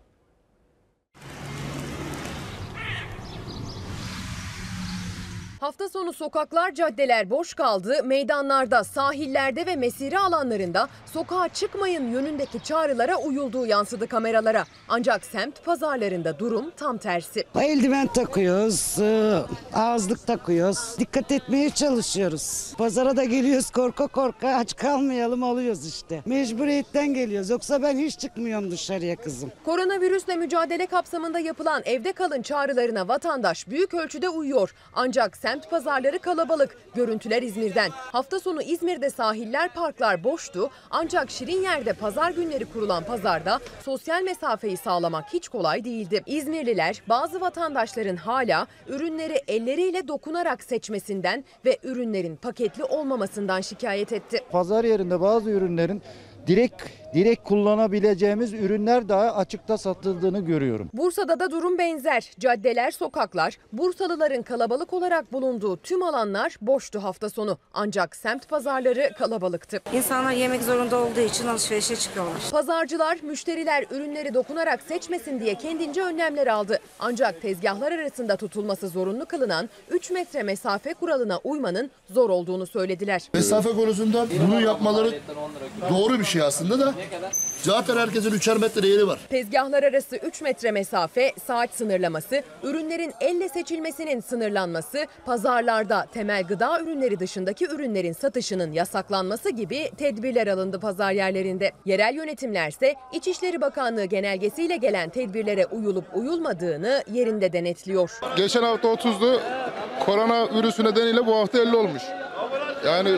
Hafta sonu sokaklar, caddeler boş kaldı. Meydanlarda, sahillerde ve mesire alanlarında sokağa çıkmayın yönündeki çağrılara uyulduğu yansıdı kameralara. Ancak semt pazarlarında durum tam tersi. Eldiven takıyoruz, e, ağızlık takıyoruz. Dikkat etmeye çalışıyoruz. Pazara da geliyoruz korka korka aç kalmayalım alıyoruz işte. Mecburiyetten geliyoruz yoksa ben hiç çıkmıyorum dışarıya kızım. Koronavirüsle mücadele kapsamında yapılan evde kalın çağrılarına vatandaş büyük ölçüde uyuyor. Ancak semt pazarları kalabalık. Görüntüler İzmir'den. Hafta sonu İzmir'de sahiller, parklar boştu. Ancak şirin yerde pazar günleri kurulan pazarda sosyal mesafeyi sağlamak hiç kolay değildi. İzmirliler bazı vatandaşların hala ürünleri elleriyle dokunarak seçmesinden ve ürünlerin paketli olmamasından şikayet etti. Pazar yerinde bazı ürünlerin direkt direkt kullanabileceğimiz ürünler daha açıkta satıldığını görüyorum. Bursa'da da durum benzer. Caddeler, sokaklar, Bursalıların kalabalık olarak bulunduğu tüm alanlar boştu hafta sonu. Ancak semt pazarları kalabalıktı. İnsanlar yemek zorunda olduğu için alışverişe çıkıyorlar. Pazarcılar, müşteriler ürünleri dokunarak seçmesin diye kendince önlemler aldı. Ancak tezgahlar arasında tutulması zorunlu kılınan 3 metre mesafe kuralına uymanın zor olduğunu söylediler. Mesafe konusunda bunu yapmaları doğru bir şey aslında da zaten herkesin üçer metre yeri var. Tezgahlar arası 3 metre mesafe, saat sınırlaması, ürünlerin elle seçilmesinin sınırlanması, pazarlarda temel gıda ürünleri dışındaki ürünlerin satışının yasaklanması gibi tedbirler alındı pazar yerlerinde. Yerel yönetimlerse İçişleri Bakanlığı genelgesiyle gelen tedbirlere uyulup uyulmadığını yerinde denetliyor. Geçen hafta 30'du. Korona virüsü nedeniyle bu hafta 50 olmuş. Yani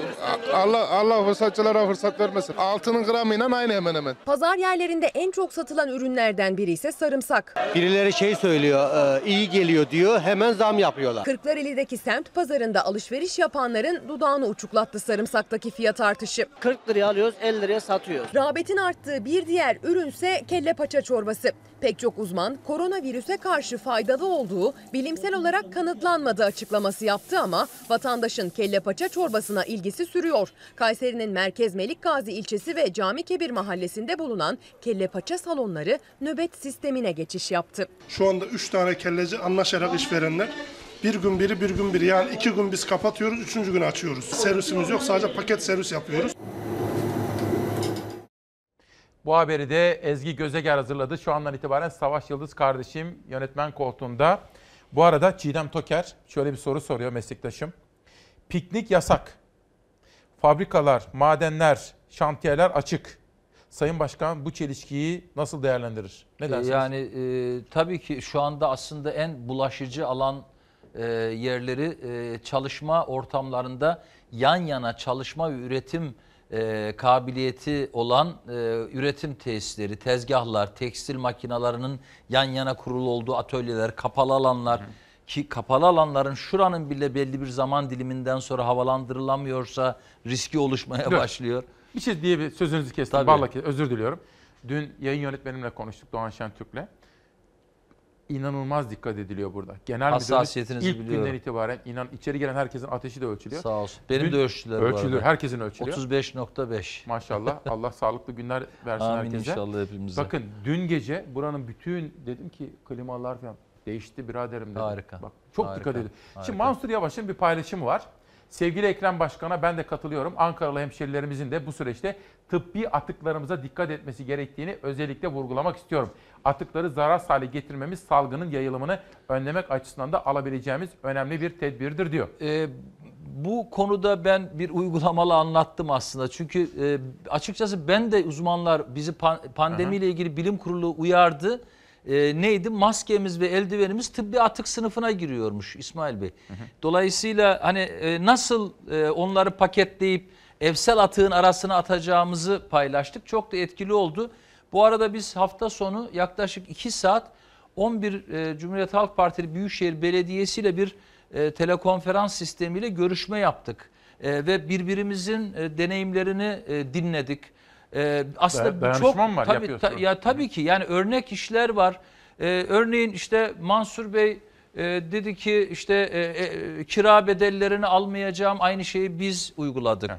Allah Allah fırsatçılara fırsat vermesin. Altının gramıyla aynı hemen hemen. Pazar yerlerinde en çok satılan ürünlerden biri ise sarımsak. Birileri şey söylüyor, e, iyi geliyor diyor, hemen zam yapıyorlar. Kırklareli'deki semt pazarında alışveriş yapanların dudağını uçuklattı sarımsaktaki fiyat artışı. 40 liraya alıyoruz, 50 liraya satıyoruz. Rağbetin arttığı bir diğer ürünse kelle paça çorbası. Pek çok uzman koronavirüse karşı faydalı olduğu bilimsel olarak kanıtlanmadığı açıklaması yaptı ama vatandaşın kelle paça çorbasına ilgisi sürüyor. Kayseri'nin Merkez Melikgazi ilçesi ve Camikebir mahallesinde bulunan kelle paça salonları nöbet sistemine geçiş yaptı. Şu anda 3 tane kelleci anlaşarak işverenler. Bir gün biri bir gün biri yani iki gün biz kapatıyoruz üçüncü gün açıyoruz. Servisimiz yok sadece paket servis yapıyoruz. Bu haberi de Ezgi Gözeger hazırladı. Şu andan itibaren Savaş Yıldız kardeşim yönetmen koltuğunda. Bu arada Çiğdem Toker şöyle bir soru soruyor meslektaşım. Piknik yasak. Fabrikalar, madenler, şantiyeler açık. Sayın Başkan bu çelişkiyi nasıl değerlendirir? Ne dersiniz? Yani e, tabii ki şu anda aslında en bulaşıcı alan e, yerleri e, çalışma ortamlarında yan yana çalışma ve üretim e, kabiliyeti olan e, üretim tesisleri, tezgahlar, tekstil makinalarının yan yana kurulu olduğu atölyeler, kapalı alanlar ki kapalı alanların şuranın bile belli bir zaman diliminden sonra havalandırılamıyorsa riski oluşmaya Dur. başlıyor. Bir şey diye bir sözünüzü kestim. Tabii. Vallahi özür diliyorum. Dün yayın yönetmenimle konuştuk Doğan Şentürk'le. İnanılmaz dikkat ediliyor burada. Genel Hassasiyetinizi ilk biliyorum. günden itibaren inan içeri gelen herkesin ateşi de ölçülüyor. Sağ olsun. Benim de ölçtüler Ölçülür. Herkesin ölçülüyor. 35.5. Maşallah. Allah sağlıklı günler versin Amin herkese. inşallah hepimize. Bakın dün gece buranın bütün dedim ki klimalar falan değişti biraderim dedim. Harika. Bak çok Harika. dikkat edin. Harika. Şimdi Mansur Yavaş'ın bir paylaşımı var. Sevgili Ekrem Başkan'a ben de katılıyorum. Ankaralı hemşerilerimizin de bu süreçte tıbbi atıklarımıza dikkat etmesi gerektiğini özellikle vurgulamak istiyorum. Atıkları zararsız hale getirmemiz salgının yayılımını önlemek açısından da alabileceğimiz önemli bir tedbirdir diyor. Ee, bu konuda ben bir uygulamalı anlattım aslında. Çünkü e, açıkçası ben de uzmanlar bizi pan- pandemiyle ilgili bilim kurulu uyardı. E, neydi? Maskemiz ve eldivenimiz tıbbi atık sınıfına giriyormuş İsmail Bey. Dolayısıyla hani e, nasıl e, onları paketleyip evsel atığın arasına atacağımızı paylaştık. Çok da etkili oldu. Bu arada biz hafta sonu yaklaşık 2 saat 11 e, Cumhuriyet Halk Partili Büyükşehir Belediyesi ile bir e, telekonferans sistemiyle görüşme yaptık. E, ve birbirimizin e, deneyimlerini e, dinledik. E, aslında Da- çok dayanışma mı var? tabii, ta- ya tabii ki yani örnek işler var. E, örneğin işte Mansur Bey e, dedi ki işte e, e, kira bedellerini almayacağım. Aynı şeyi biz uyguladık.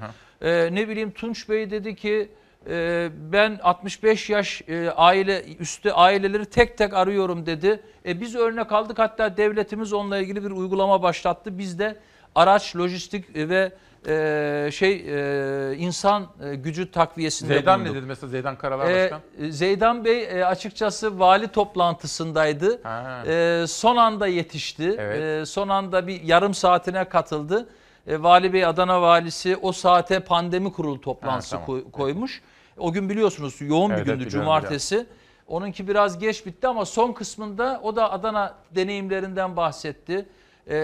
E, ne bileyim Tunç Bey dedi ki e, ben 65 yaş e, aile üstü aileleri tek tek arıyorum dedi. E, biz örnek aldık hatta devletimiz onunla ilgili bir uygulama başlattı. Biz de araç, lojistik ve e, şey e, insan e, gücü takviyesinde Zeydan bulunduk. ne dedi mesela Zeydan Karalar Ee, Başkan? Zeydan Bey e, açıkçası vali toplantısındaydı. Ha. Ee, son anda yetişti. Ee, son anda bir yarım saatine katıldı. Ee, Vali Bey Adana valisi o saate pandemi kurulu toplantısı Ha, tamam. koy- koymuş. O gün biliyorsunuz yoğun Evet, bir gündü evet, cumartesi. Onunki biraz geç bitti ama son kısmında o da Adana deneyimlerinden bahsetti. Ee,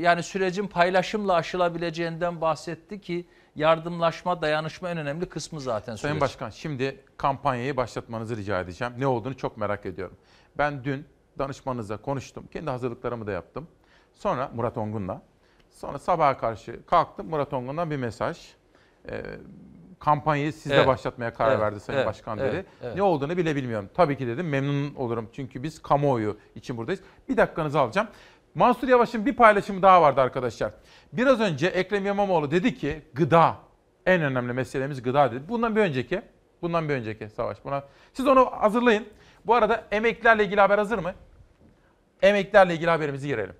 yani sürecin paylaşımla aşılabileceğinden bahsetti ki yardımlaşma, dayanışma en önemli kısmı zaten Sayın süreç. Başkan şimdi kampanyayı başlatmanızı rica edeceğim. Ne olduğunu çok merak ediyorum. Ben dün danışmanınızla konuştum. Kendi hazırlıklarımı da yaptım. Sonra Murat Ongun'la. Sonra sabaha karşı kalktım Murat Ongun'dan bir mesaj. Ee, kampanyayı sizde Evet. başlatmaya karar Evet, verdi Sayın evet, Başkan evet, dedi. evet. Ne olduğunu bile bilmiyorum. Tabii ki dedim memnun olurum çünkü biz kamuoyu için buradayız. Bir dakikanızı alacağım. Mansur Yavaş'ın bir paylaşımı daha vardı arkadaşlar. Biraz önce Ekrem İmamoğlu dedi ki gıda en önemli meselemiz gıda dedi. Bundan bir önceki, bundan bir önceki savaş. Buna siz onu hazırlayın. Bu arada emeklilerle ilgili haber hazır mı? Emeklilerle ilgili haberimizi girelim.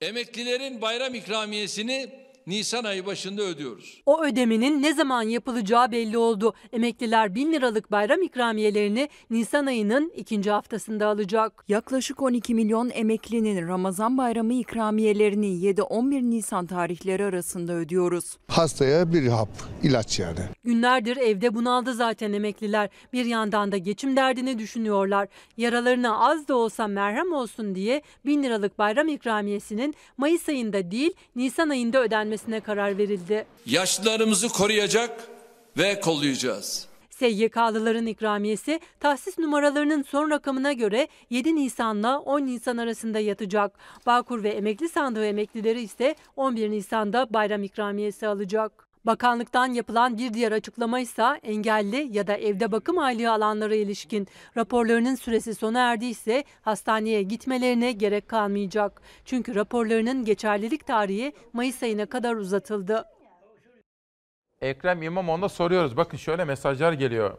Emeklilerin bayram ikramiyesini Nisan ayı başında ödüyoruz. O ödemenin ne zaman yapılacağı belli oldu. Emekliler 1000 liralık bayram ikramiyelerini Nisan ayının ikinci haftasında alacak. Yaklaşık 12 milyon emeklinin Ramazan bayramı ikramiyelerini 7-11 Nisan tarihleri arasında ödüyoruz. Hastaya bir hap, ilaç yani. Günlerdir evde bunaldı zaten emekliler. Bir yandan da geçim derdini düşünüyorlar. Yaralarına az da olsa merhem olsun diye 1000 liralık bayram ikramiyesinin Mayıs ayında değil Nisan ayında ödenmesine karar verildi. Yaşlılarımızı koruyacak ve kollayacağız. SYK'lıların ikramiyesi tahsis numaralarının son rakamına göre 7 Nisan'la 10 Nisan arasında yatacak. Bağkur ve emekli sandığı emeklileri ise 11 Nisan'da bayram ikramiyesi alacak. Bakanlıktan yapılan bir diğer açıklama ise engelli ya da evde bakım aylığı alanlara ilişkin raporlarının süresi sona erdiyse hastaneye gitmelerine gerek kalmayacak. Çünkü raporlarının geçerlilik tarihi Mayıs ayına kadar uzatıldı. Ekrem İmamoğlu'na soruyoruz. Bakın şöyle mesajlar geliyor.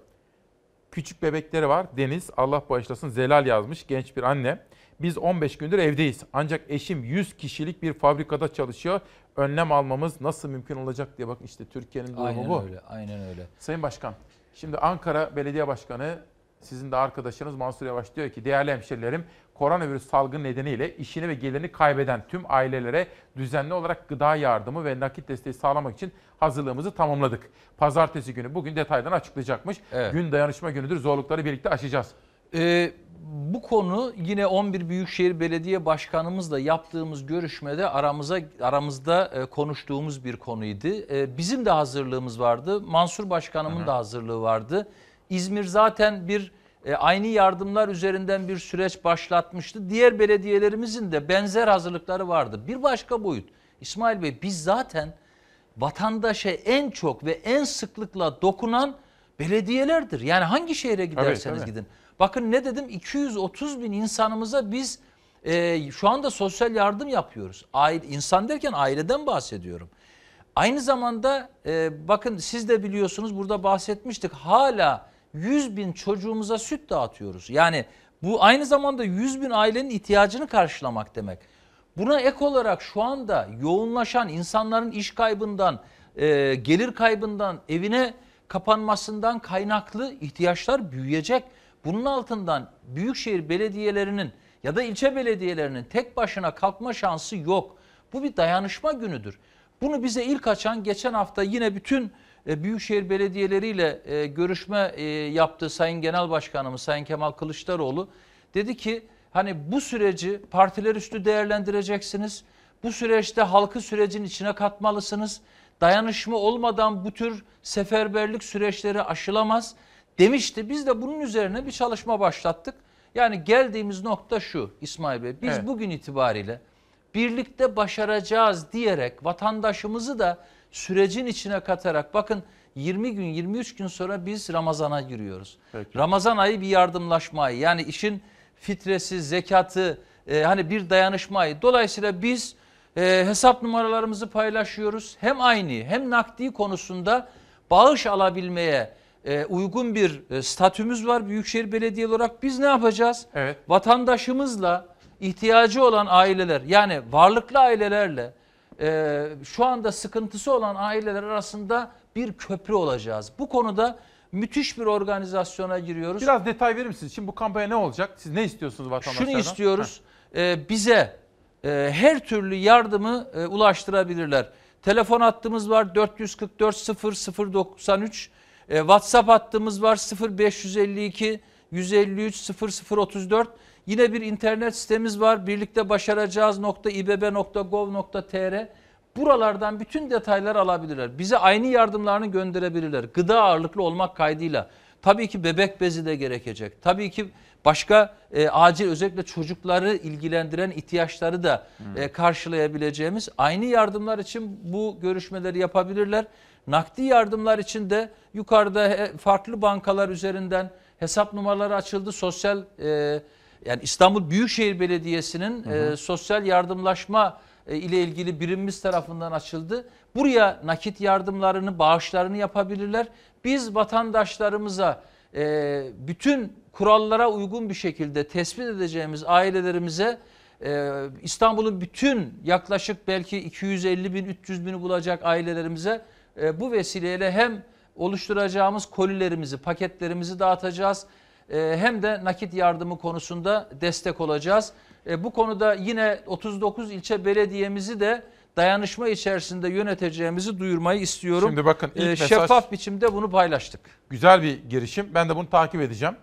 Küçük bebekleri var. Deniz Allah bağışlasın Zelal yazmış genç bir anne. Biz 15 gündür evdeyiz. Ancak eşim 100 kişilik bir fabrikada çalışıyor. Önlem almamız nasıl mümkün olacak diye bakın işte Türkiye'nin durumu Aynen bu. öyle, aynen öyle. Sayın Başkan, şimdi Ankara Belediye Başkanı sizin de arkadaşınız Mansur Yavaş diyor ki değerli hemşerilerim koronavirüs salgını nedeniyle işini ve gelirini kaybeden tüm ailelere düzenli olarak gıda yardımı ve nakit desteği sağlamak için hazırlığımızı tamamladık. Pazartesi günü bugün detaylarını açıklayacakmış. Evet. Gün dayanışma günüdür zorlukları birlikte aşacağız. Ee, bu konu yine 11 Büyükşehir Belediye Başkanımızla yaptığımız görüşmede aramıza aramızda e, konuştuğumuz bir konuydu. E, bizim de hazırlığımız vardı. Mansur Başkanımın da hazırlığı vardı. İzmir zaten bir e, aynı yardımlar üzerinden bir süreç başlatmıştı. Diğer belediyelerimizin de benzer hazırlıkları vardı. Bir başka boyut. İsmail Bey biz zaten vatandaşa en çok ve en sıklıkla dokunan belediyelerdir. Yani hangi şehre giderseniz tabii. gidin. Bakın ne dedim 230 bin insanımıza biz e, şu anda sosyal yardım yapıyoruz. Aile, insan derken aileden bahsediyorum. Aynı zamanda e, bakın siz de biliyorsunuz burada bahsetmiştik hala 100 bin çocuğumuza süt dağıtıyoruz. Yani bu aynı zamanda 100 bin ailenin ihtiyacını karşılamak demek. Buna ek olarak şu anda yoğunlaşan insanların iş kaybından, e, gelir kaybından, evine kapanmasından kaynaklı ihtiyaçlar büyüyecek. Bunun altından büyükşehir belediyelerinin ya da ilçe belediyelerinin tek başına kalkma şansı yok. Bu bir dayanışma günüdür. Bunu bize ilk açan geçen hafta yine bütün e, büyükşehir belediyeleriyle e, görüşme e, yaptı Sayın Genel Başkanımız Sayın Kemal Kılıçdaroğlu. Dedi ki hani bu süreci partiler üstü değerlendireceksiniz. Bu süreçte halkı sürecin içine katmalısınız. Dayanışma olmadan bu tür seferberlik süreçleri aşılamaz demişti. Biz de bunun üzerine bir çalışma başlattık. Yani geldiğimiz nokta şu İsmail Bey. Biz Evet. bugün itibariyle birlikte başaracağız diyerek vatandaşımızı da sürecin içine katarak bakın 20 gün 23 gün sonra biz Ramazan'a giriyoruz. Peki. Ramazan ayı bir yardımlaşma ayı. Yani işin fitresi, zekatı e, hani bir dayanışma ayı. Dolayısıyla biz e, hesap numaralarımızı paylaşıyoruz. Hem aynı hem nakdi konusunda bağış alabilmeye e, uygun bir e, statümüz var Büyükşehir Belediye olarak. Biz ne yapacağız? Evet. Vatandaşımızla ihtiyacı olan aileler yani varlıklı ailelerle e, şu anda sıkıntısı olan aileler arasında bir köprü olacağız. Bu konuda müthiş bir organizasyona giriyoruz. Biraz detay verir misiniz? Şimdi bu kampanya ne olacak? Siz ne istiyorsunuz vatandaşlardan? Şunu istiyoruz. e, bize e, her türlü yardımı e, ulaştırabilirler. Telefon hattımız var 444 00 93. E, WhatsApp hattımız var 0552 153 0034. Yine bir internet sitemiz var. Birlikte başaracağız.ibb.gov.tr. Buralardan bütün detaylar alabilirler. Bize aynı yardımlarını gönderebilirler. Gıda ağırlıklı olmak kaydıyla. Tabii ki bebek bezi de gerekecek. Tabii ki başka e, acil özellikle çocukları ilgilendiren ihtiyaçları da e, karşılayabileceğimiz aynı yardımlar için bu görüşmeleri yapabilirler. Nakdi yardımlar için de yukarıda farklı bankalar üzerinden hesap numaraları açıldı. Sosyal e, yani İstanbul Büyükşehir Belediyesi'nin Hı hı. e, sosyal yardımlaşma e, ile ilgili birimimiz tarafından açıldı. Buraya nakit yardımlarını, bağışlarını yapabilirler. Biz vatandaşlarımıza e, bütün kurallara uygun bir şekilde tespit edeceğimiz ailelerimize e, İstanbul'un bütün yaklaşık belki 250 bin 300 bini bulacak ailelerimize e, bu vesileyle hem oluşturacağımız kolilerimizi, paketlerimizi dağıtacağız e, hem de nakit yardımı konusunda destek olacağız. E, bu konuda yine 39 ilçe belediyemizi de dayanışma içerisinde yöneteceğimizi duyurmayı istiyorum. Şimdi bakın ilk E, mesaj- şeffaf biçimde bunu paylaştık. Güzel bir girişim. Ben de bunu takip edeceğim.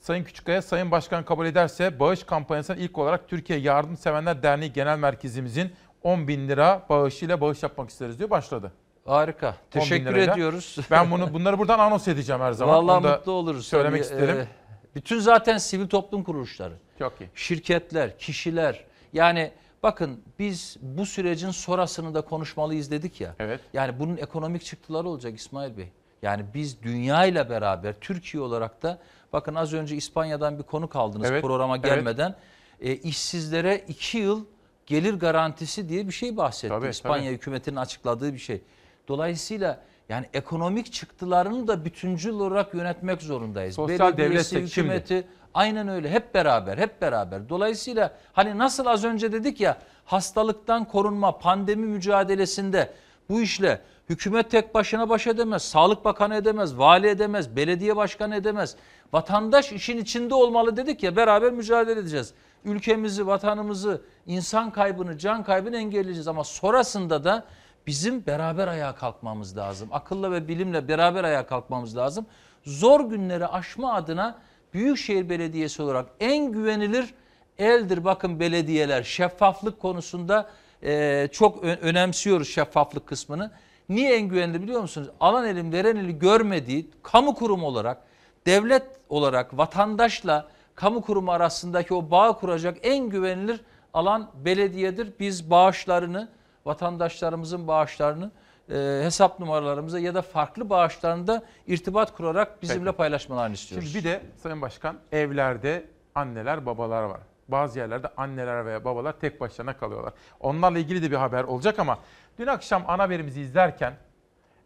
Sayın Küçükkaya, Sayın Başkan kabul ederse bağış kampanyasına ilk olarak Türkiye Yardımsevenler Derneği Genel Merkezimizin 10 bin lira bağışıyla bağış yapmak isteriz diyor. Başladı. Harika. 10 bin Teşekkür ediyoruz. Ben bunu bunları buradan anons edeceğim her zaman. Vallahi Onu mutlu oluruz. Söylemek Tabii, isterim. e, bütün zaten sivil toplum kuruluşları. Çok iyi. Şirketler, kişiler. Yani bakın biz bu sürecin sonrasını da konuşmalıyız dedik ya. Evet. Yani bunun ekonomik çıktıları olacak İsmail Bey. Yani biz dünya ile beraber Türkiye olarak da bakın az önce İspanya'dan bir konuk aldınız Evet, programa evet. gelmeden. E, işsizlere iki yıl gelir garantisi diye bir şey bahsetti. Tabii, İspanya tabii. hükümetinin açıkladığı bir şey. Dolayısıyla yani ekonomik çıktılarını da bütüncül olarak yönetmek zorundayız. Sosyal Belediyesi, devletsek şimdi. hükümeti aynen öyle hep beraber hep beraber. Dolayısıyla hani nasıl az önce dedik ya hastalıktan korunma pandemi mücadelesinde bu işle hükümet tek başına baş edemez, Sağlık Bakanı edemez, vali edemez, belediye başkanı edemez. Vatandaş işin içinde olmalı dedik ya beraber mücadele edeceğiz. Ülkemizi, vatanımızı, insan kaybını, can kaybını engelleyeceğiz ama sonrasında da bizim beraber ayağa kalkmamız lazım. Akılla ve bilimle beraber ayağa kalkmamız lazım. Zor günleri aşma adına Büyükşehir Belediyesi olarak en güvenilir eldir bakın belediyeler. Şeffaflık konusunda e, çok önemsiyoruz şeffaflık kısmını. Niye en güvenilir biliyor musunuz? Alan elin veren eli görmediği kamu kurumu olarak, devlet olarak vatandaşla kamu kurumu arasındaki o bağ kuracak en güvenilir alan belediyedir. Biz bağışlarını, vatandaşlarımızın bağışlarını e, hesap numaralarımıza ya da farklı bağışlarını da irtibat kurarak bizimle Peki. paylaşmalarını istiyoruz. Şimdi bir de Sayın Başkan evlerde anneler babalar var. Bazı yerlerde anneler veya babalar tek başlarına kalıyorlar. Onlarla ilgili de bir haber olacak ama dün akşam ana haberimizi izlerken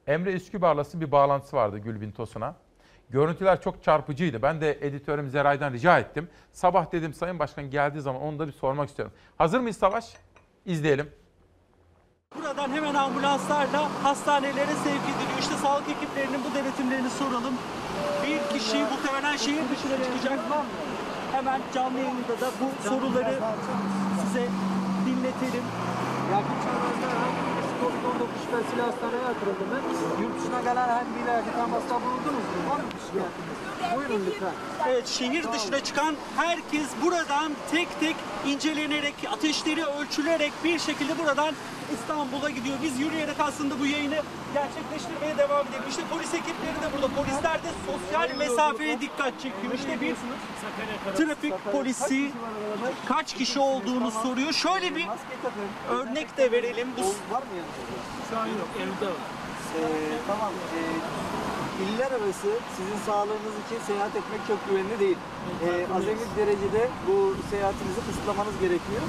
Emre Üskübar'la bir bağlantısı vardı Gülbin Tosun'a. Görüntüler çok çarpıcıydı. Ben de editörüm Zeray'dan rica ettim. Sabah dedim Sayın Başkan geldiği zaman onu da bir sormak istiyorum. Hazır mıyız Savaş? İzleyelim. Buradan hemen ambulanslarla hastanelere sevk ediliyor. İşte sağlık ekiplerinin bu denetimlerini soralım. Bir kişi muhtemelen şehir dışına çıkacak. Hemen canlı yayında da bu soruları size dinletelim. Yakın çevremizde herhangi birisi COVID-19 şüphesiyle hastaneye yatırıldı mı? Yurt dışına gelen herhangi biriyle temasta bulundunuz mu? Var mı bir şikayetiniz? Buyurun lütfen. Evet, şehir dışına çıkan herkes buradan tek tek incelenerek, ateşleri ölçülerek bir şekilde buradan İstanbul'a gidiyor. Biz yürüyerek aslında bu yayını gerçekleştirmeye devam edelim. İşte polis ekipleri de burada. Polisler de sosyal mesafeye dikkat çekiyor. İşte bir trafik polisi kaç kişi olduğunu soruyor. Şöyle bir örnek de verelim. Bu Var mı yanınızda? Şu an yok, evde var. Ee, tamam. Ee, iller arası sizin sağlığınız için seyahat etmek çok güvenli değil. Ee, azami derecede bu seyahatinizi kısıtlamanız gerekiyor.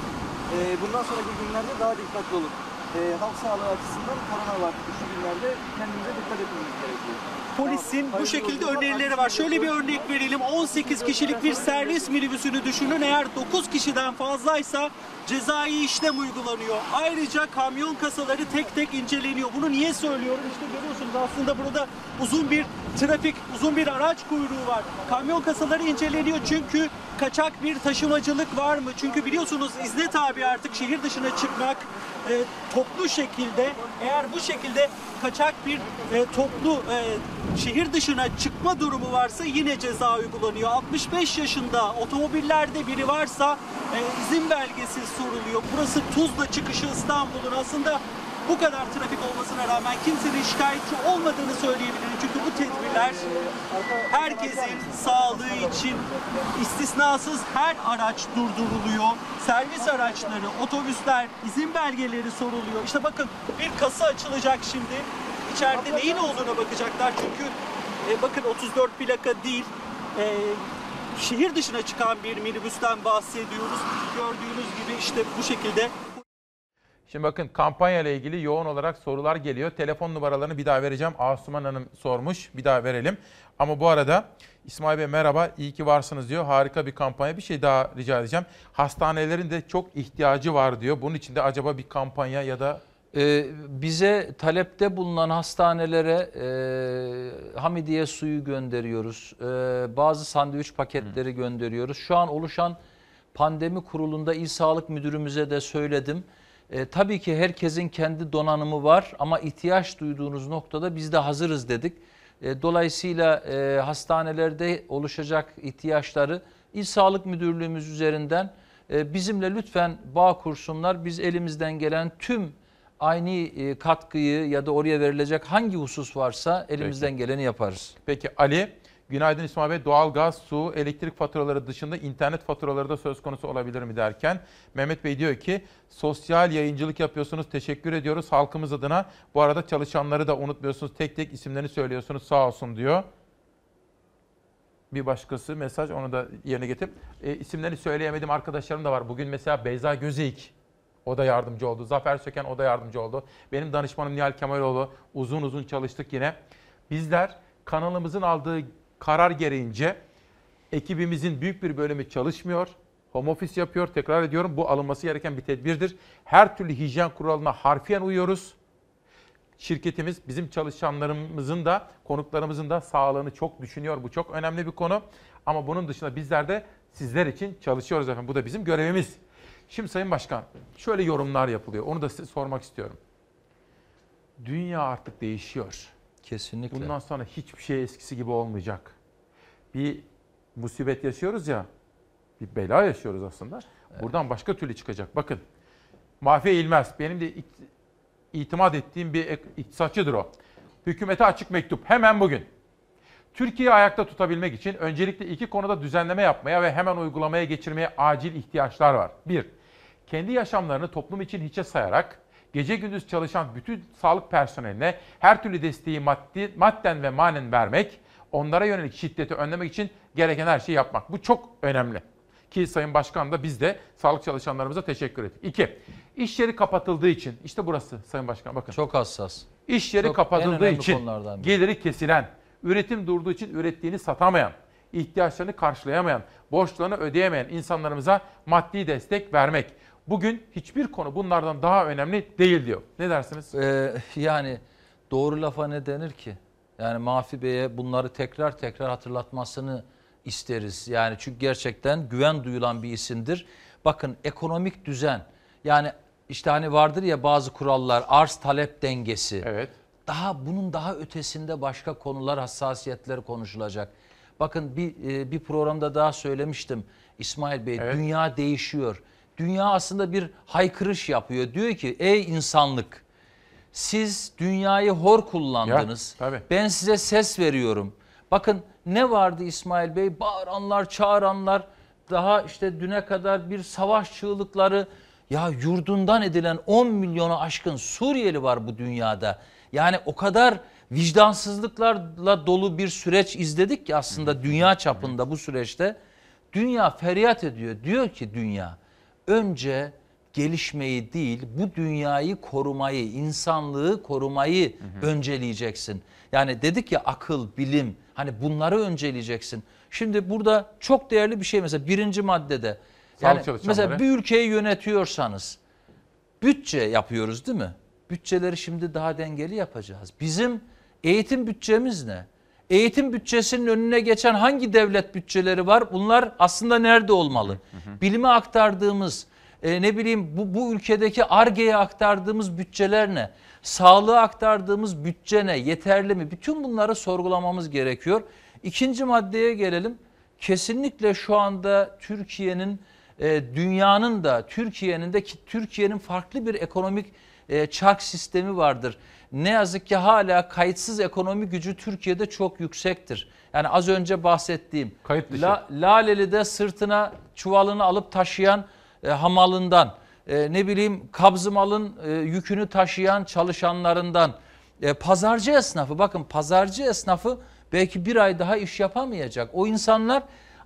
Ee, bundan sonraki günlerde daha dikkatli olun. Ee, halk sağlığı açısından korona var. Şu günlerde kendinize dikkat etmeniz gerekiyor. Polisin bu şekilde önerileri var. Şöyle bir örnek verelim. 18 kişilik bir servis minibüsünü düşünün. Eğer 9 kişiden fazlaysa cezai işlem uygulanıyor. Ayrıca kamyon kasaları tek tek inceleniyor. Bunu niye söylüyorum? İşte görüyorsunuz aslında burada uzun bir trafik, uzun bir araç kuyruğu var. Kamyon kasaları inceleniyor çünkü kaçak bir taşımacılık var mı? Çünkü biliyorsunuz izne tabi artık şehir dışına çıkmak e, toplu şekilde eğer bu şekilde kaçak bir e, toplu e, şehir dışına çıkma durumu varsa yine ceza uygulanıyor. 65 yaşında otomobillerde biri varsa e, izin belgesi soruluyor. Burası Tuzla çıkışı İstanbul'un aslında Bu kadar trafik olmasına rağmen kimsenin şikayetçi olmadığını söyleyebilirim. Çünkü bu tedbirler herkesin sağlığı için istisnasız her araç durduruluyor. Servis araçları, otobüsler, izin belgeleri soruluyor. İşte bakın bir kasa açılacak şimdi. İçeride neyin olduğuna bakacaklar. Çünkü e, bakın 34 plaka değil. E, şehir dışına çıkan bir minibüsten bahsediyoruz. Gördüğünüz gibi işte bu şekilde Şimdi bakın kampanya ile ilgili yoğun olarak sorular geliyor. Telefon numaralarını bir daha vereceğim. Asuman Hanım sormuş. Bir daha verelim. Ama bu arada İsmail Bey merhaba, iyi ki varsınız diyor. Harika bir kampanya. Bir şey daha rica edeceğim. Hastanelerin de çok ihtiyacı var diyor. Bunun için de acaba bir kampanya ya da Ee, bize talepte bulunan hastanelere e, Hamidiye suyu gönderiyoruz. E, bazı sandviç paketleri gönderiyoruz. Şu an oluşan pandemi kurulunda İl Sağlık Müdürümüze de söyledim. E, tabii ki herkesin kendi donanımı var ama ihtiyaç duyduğunuz noktada biz de hazırız dedik. E, dolayısıyla e, hastanelerde oluşacak ihtiyaçları İl Sağlık Müdürlüğümüz üzerinden e, bizimle lütfen bağ kursunlar. Biz elimizden gelen tüm aynı e, katkıyı ya da oraya verilecek hangi husus varsa elimizden geleni yaparız. Peki Ali, günaydın İsmail Bey. Doğalgaz, su, elektrik faturaları dışında internet faturaları da söz konusu olabilir mi derken Mehmet Bey diyor ki sosyal yayıncılık yapıyorsunuz. Teşekkür ediyoruz halkımız adına. Bu arada çalışanları da unutmuyorsunuz. Tek tek isimlerini söylüyorsunuz. Sağ olsun diyor. Bir başkası mesaj onu da yerine getirip e, isimlerini söyleyemedim arkadaşlarım da var. Bugün mesela Beyza Gözeyik o da yardımcı oldu. Zafer Söken o da yardımcı oldu. Benim danışmanım Nihal Kemaloğlu uzun uzun çalıştık yine. Bizler kanalımızın aldığı karar gereğince ekibimizin büyük bir bölümü çalışmıyor. Home office yapıyor. Tekrar ediyorum bu alınması gereken bir tedbirdir. Her türlü hijyen kuralına harfiyen uyuyoruz. Şirketimiz bizim çalışanlarımızın da konuklarımızın da sağlığını çok düşünüyor. Bu çok önemli bir konu. Ama bunun dışında bizler de sizler için çalışıyoruz efendim. Bu da bizim görevimiz. Şimdi Sayın Başkan şöyle yorumlar yapılıyor. Onu da size sormak istiyorum. Dünya artık değişiyor. Kesinlikle. Bundan sonra hiçbir şey eskisi gibi olmayacak. Bir musibet yaşıyoruz ya, bir bela yaşıyoruz aslında. Buradan başka türlü çıkacak. Bakın, Mahfiye İlmez, benim de it- itimat ettiğim bir iktisatçıdır o. Hükümete açık mektup, hemen bugün. Türkiye'yi ayakta tutabilmek için öncelikle iki konuda düzenleme yapmaya ve hemen uygulamaya geçirmeye acil ihtiyaçlar var. Bir, kendi yaşamlarını toplum için hiçe sayarak gece gündüz çalışan bütün sağlık personeline her türlü desteği maddi, madden ve manen vermek, onlara yönelik şiddeti önlemek için gereken her şeyi yapmak. Bu çok önemli. Ki Sayın Başkan da biz de sağlık çalışanlarımıza teşekkür ettik. İki, iş yeri kapatıldığı için, işte burası Sayın Başkan bakın. Çok hassas. İş yeri Çok kapatıldığı için geliri kesilen, üretim durduğu için ürettiğini satamayan, ihtiyaçlarını karşılayamayan, borçlarını ödeyemeyen insanlarımıza maddi destek vermek. Bugün hiçbir konu bunlardan daha önemli değil diyor. Ne dersiniz? Ee, yani doğru lafa ne denir ki? Yani Mafi Bey'e bunları tekrar tekrar hatırlatmasını isteriz. Yani çünkü gerçekten güven duyulan bir isimdir. Bakın ekonomik düzen yani işte hani vardır ya bazı kurallar arz talep dengesi. Evet. Daha bunun daha ötesinde başka konular hassasiyetleri konuşulacak. Bakın bir e, bir programda daha söylemiştim İsmail Bey Evet. dünya değişiyor. Dünya aslında bir haykırış yapıyor. Diyor ki ey insanlık siz dünyayı hor kullandınız. Ya, tabii. Ben size ses veriyorum. Bakın ne vardı İsmail Bey? Bağıranlar, çağıranlar, daha işte düne kadar bir savaş çığlıkları. Ya yurdundan edilen 10 milyonu aşkın Suriyeli var bu dünyada. Yani o kadar vicdansızlıklarla dolu bir süreç izledik ki aslında dünya çapında bu süreçte. Dünya feryat ediyor. Diyor ki dünya önce gelişmeyi değil bu dünyayı korumayı, insanlığı korumayı önceleyeceksin. Yani dedik ya akıl, bilim hani bunları önceleyeceksin. Şimdi burada çok değerli bir şey mesela birinci maddede. Yani mesela bir ülkeyi yönetiyorsanız bütçe yapıyoruz değil mi? Bütçeleri şimdi daha dengeli yapacağız. Bizim eğitim bütçemiz ne? Eğitim bütçesinin önüne geçen hangi devlet bütçeleri var? Bunlar aslında nerede olmalı? Bilime aktardığımız, e, ne bileyim bu, bu ülkedeki ARGE'ye aktardığımız bütçeler ne? Sağlığa aktardığımız bütçe ne? Yeterli mi? Bütün bunları sorgulamamız gerekiyor. İkinci maddeye gelelim. Kesinlikle şu anda Türkiye'nin, e, dünyanın da Türkiye'nin de ki Türkiye'nin farklı bir ekonomik e, çark sistemi vardır. Ne yazık ki hala kayıtsız ekonomi gücü Türkiye'de çok yüksektir. Yani az önce bahsettiğim Kayıt dışı. La, Laleli'de sırtına çuvalını alıp taşıyan e, hamalından, e, ne bileyim kabzımalın e, yükünü taşıyan çalışanlarından, e, pazarcı esnafı bakın pazarcı esnafı belki bir ay daha iş yapamayacak. O insanlar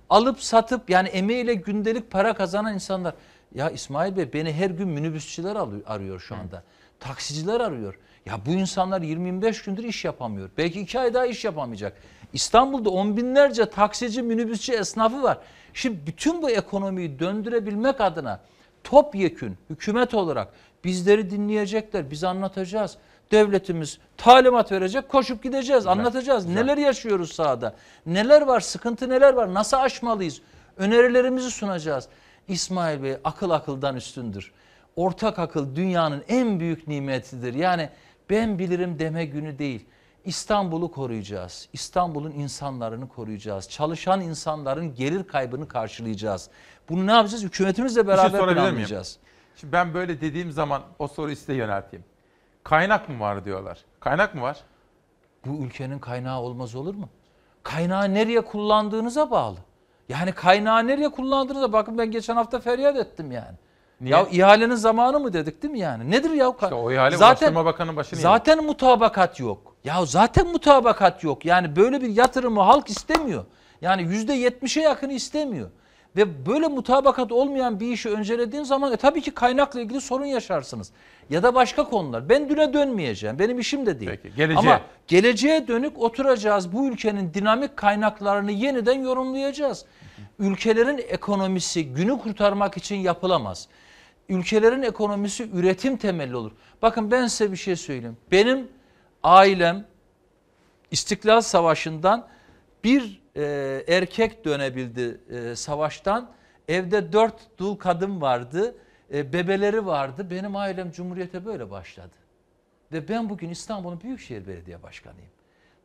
alıp satıp yani emeğiyle gündelik para kazanan insanlar. Ya İsmail Bey beni her gün minibüsçüler alıyor- arıyor şu anda. Taksiciler arıyor. Ya bu insanlar 20-25 gündür iş yapamıyor. Belki iki ay daha iş yapamayacak. İstanbul'da on binlerce taksici, minibüsçü esnafı var. Şimdi bütün bu ekonomiyi döndürebilmek adına topyekün hükümet olarak bizleri dinleyecekler. Biz anlatacağız. Devletimiz talimat verecek, koşup gideceğiz, anlatacağız. Neler yaşıyoruz sahada? Neler var, sıkıntı neler var? Nasıl aşmalıyız? Önerilerimizi sunacağız. İsmail Bey akıl akıldan üstündür. Ortak akıl dünyanın en büyük nimetidir. Yani ben bilirim deme günü değil. İstanbul'u koruyacağız. İstanbul'un insanlarını koruyacağız. Çalışan insanların gelir kaybını karşılayacağız. Bunu ne yapacağız? Hükümetimizle şey beraber miyim? planlayacağız. Şimdi ben böyle dediğim zaman o soruyu size yönelteyim. Kaynak mı var diyorlar. Kaynak mı var? Bu ülkenin kaynağı olmaz olur mu? Kaynağı nereye kullandığınıza bağlı. Yani kaynağı nereye kullandığınıza bakın ben geçen hafta feryat ettim yani. Niye? Ya ihalenin zamanı mı dedik değil mi yani? Nedir ya? İşte o ihale Ulaştırma Bakanı'nın başını Zaten mutabakat yok. Ya zaten mutabakat yok. Yani böyle bir yatırımı halk istemiyor. Yani yüzde yetmişe yakını istemiyor. Ve böyle mutabakat olmayan bir işi öncelediğin zaman e, tabii ki kaynakla ilgili sorun yaşarsınız. Ya da başka konular. Ben düne dönmeyeceğim. Benim işim de değil. Peki, geleceğe. Ama geleceğe dönük oturacağız. Bu ülkenin dinamik kaynaklarını yeniden yorumlayacağız. Ülkelerin ekonomisi günü kurtarmak için yapılamaz. Ülkelerin ekonomisi üretim temelli olur. Bakın ben size bir şey söyleyeyim. Benim ailem İstiklal Savaşı'ndan bir e, erkek dönebildi e, savaştan. Evde dört dul kadın vardı, e, bebeleri vardı. Benim ailem Cumhuriyete böyle başladı. Ve ben bugün İstanbul'un Büyükşehir Belediye Başkanıyım.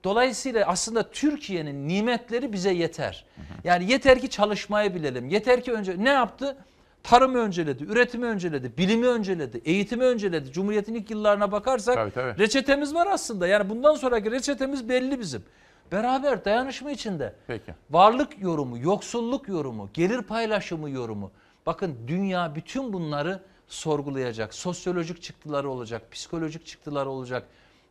Dolayısıyla aslında Türkiye'nin nimetleri bize yeter. Yani yeter ki çalışmayı bilelim. Yeter ki önce ne yaptı? Tarımı önceledi, üretimi önceledi, bilimi önceledi, eğitimi önceledi. Cumhuriyet'in ilk yıllarına bakarsak Tabii, tabii. reçetemiz var aslında. Yani bundan sonraki reçetemiz belli bizim. Beraber dayanışma içinde. Peki. Varlık yorumu, yoksulluk yorumu, gelir paylaşımı yorumu. Bakın dünya bütün bunları sorgulayacak. Sosyolojik çıktıları olacak, psikolojik çıktıları olacak,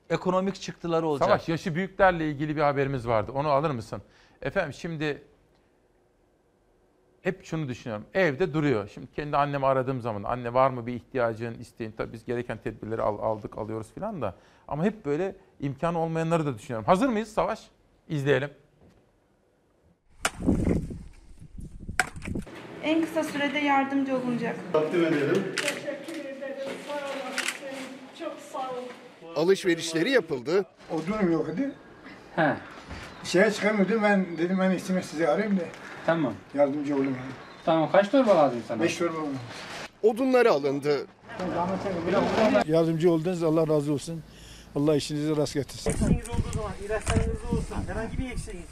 ekonomik çıktıları olacak. Savaş yaşı büyüklerle ilgili bir haberimiz vardı. Onu alır mısın? Efendim şimdi hep şunu düşünüyorum. Evde duruyor. Şimdi kendi annemi aradığım zaman anne var mı bir ihtiyacın, isteğin? Tabii biz gereken tedbirleri al- aldık, alıyoruz filan da. Ama hep böyle imkanı olmayanları da düşünüyorum. Hazır mıyız Savaş? İzleyelim. En kısa sürede yardımcı olunacak. Takdim edelim. Teşekkür ederim. Sağ olasın. Çok sağ ol. Alışverişleri yapıldı. Odunum yok idi. He. Şeye çıkamıyordu ben dedim ben istime sizi arayayım da. Tamam. Yardımcı olayım. Yani. Tamam kaç torba lazım sana? Beş torba. Odunları alındı. Yardımcı oldunuz Allah razı olsun. Allah işinizi rast getirsin. Eksiğiniz olduğu zaman ilaçlarınız olsun. Herhangi bir eksiğiniz.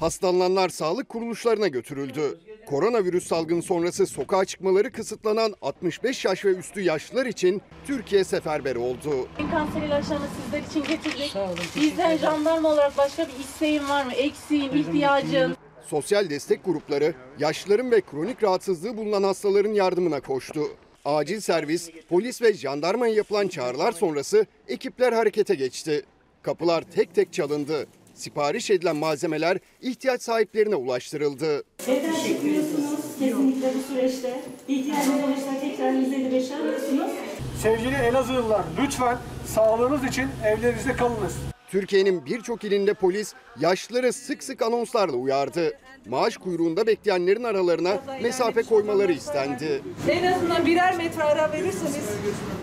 Hastalananlar sağlık kuruluşlarına götürüldü. Koronavirüs salgını sonrası sokağa çıkmaları kısıtlanan 65 yaş ve üstü yaşlılar için Türkiye seferber oldu. Kanser ilaçlarını sizler için getirdik. Bizden jandarma olarak başka bir isteğin var mı? Eksiğin, ihtiyacın? Sosyal destek grupları yaşlıların ve kronik rahatsızlığı bulunan hastaların yardımına koştu. Acil servis, polis ve jandarmaya yapılan çağrılar sonrası ekipler harekete geçti. Kapılar tek tek çalındı. Sipariş edilen malzemeler ihtiyaç sahiplerine ulaştırıldı. Neden çıkmıyorsunuz kesinlikle bu süreçte? İhtiyacınız olursa tekrar 155 arıyorsunuz. Sevgili Elazığlılar lütfen sağlığınız için evlerinizde kalınız. Türkiye'nin birçok ilinde polis yaşlıları sık sık anonslarla uyardı. Maaş kuyruğunda bekleyenlerin aralarına mesafe koymaları istendi. En azından birer metre ara verirseniz.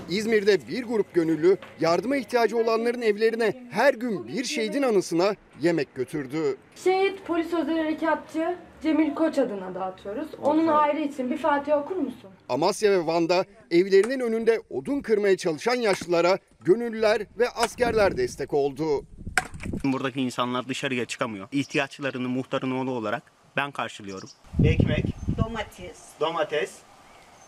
İzmir'de bir grup gönüllü yardıma ihtiyacı olanların evlerine her gün bir şehidin anısına yemek götürdü. Şehit polis özel harekatçı Cemil Koç adına dağıtıyoruz. Onun ayrı için bir Fatiha okur musun? Amasya ve Van'da evlerinin önünde odun kırmaya çalışan yaşlılara gönüllüler ve askerler destek oldu. Buradaki insanlar dışarıya çıkamıyor. İhtiyaçlarını muhtarın oğlu olarak ben karşılıyorum. Ekmek, Domates, domates,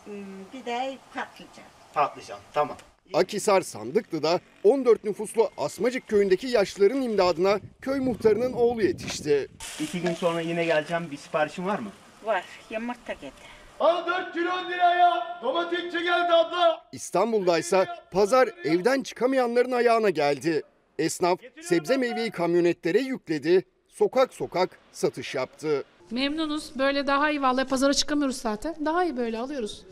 hmm, bir de patlıcan. Patlıcan. Tamam. Akisar Sandıklı'da 14 nüfuslu Asmacık köyündeki yaşlıların imdadına köy muhtarının oğlu yetişti. İki gün sonra yine geleceğim. Bir siparişin var mı? Var. Yumurta getir. Al 4 kilo liraya domatesçi geldi abla. İstanbul'daysa pazar evden çıkamayanların ayağına geldi. Esnaf sebze meyveyi kamyonetlere yükledi, sokak sokak satış yaptı. Memnunuz. Böyle daha iyi vallahi pazara çıkamıyoruz zaten. Daha iyi böyle alıyoruz.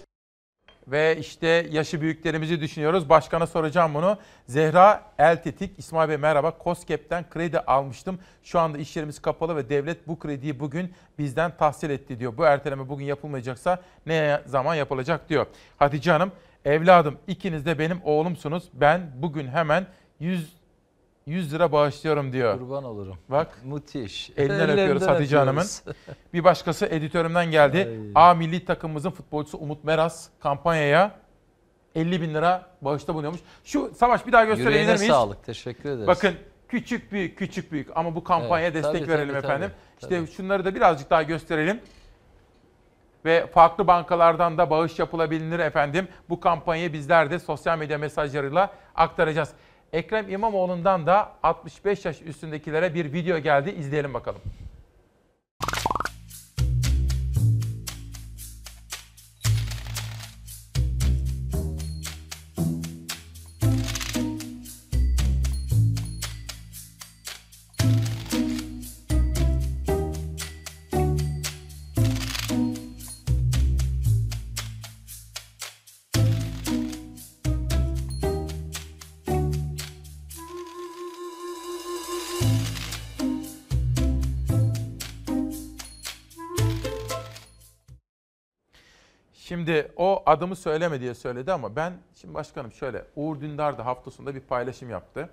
Ve işte yaşı büyüklerimizi düşünüyoruz. Başkana soracağım bunu. Zehra Eltetik, İsmail Bey merhaba. COSGAP'ten kredi almıştım. Şu anda iş yerimiz kapalı ve devlet bu krediyi bugün bizden tahsil etti diyor. Bu erteleme bugün yapılmayacaksa ne zaman yapılacak diyor. Hatice Hanım, evladım ikiniz de benim oğlumsunuz. Ben bugün hemen 100 100 lira bağışlıyorum diyor. Kurban olurum. Bak. Müthiş. Elinden Ellerinden öpüyoruz Hatice Hanım'ın. Bir başkası editörümden geldi. A milli takımımızın futbolcusu Umut Meras kampanyaya 50 bin lira bağışta bulunuyormuş. Şu Savaş bir daha gösterebilir Yüreğine miyiz? sağlık. Teşekkür ederiz. Bakın küçük büyük küçük büyük ama bu kampanyaya Evet, destek tabii, verelim tabii, efendim. tabii, işte şunları da birazcık daha gösterelim. Ve farklı bankalardan da bağış yapılabilir efendim. Bu kampanyayı bizler de sosyal medya mesajlarıyla aktaracağız. Ekrem İmamoğlu'ndan da 65 yaş üstündekilere bir video geldi. İzleyelim bakalım. Şimdi o adımı söyleme diye söyledi ama ben şimdi başkanım şöyle Uğur Dündar da hafta sonunda bir paylaşım yaptı.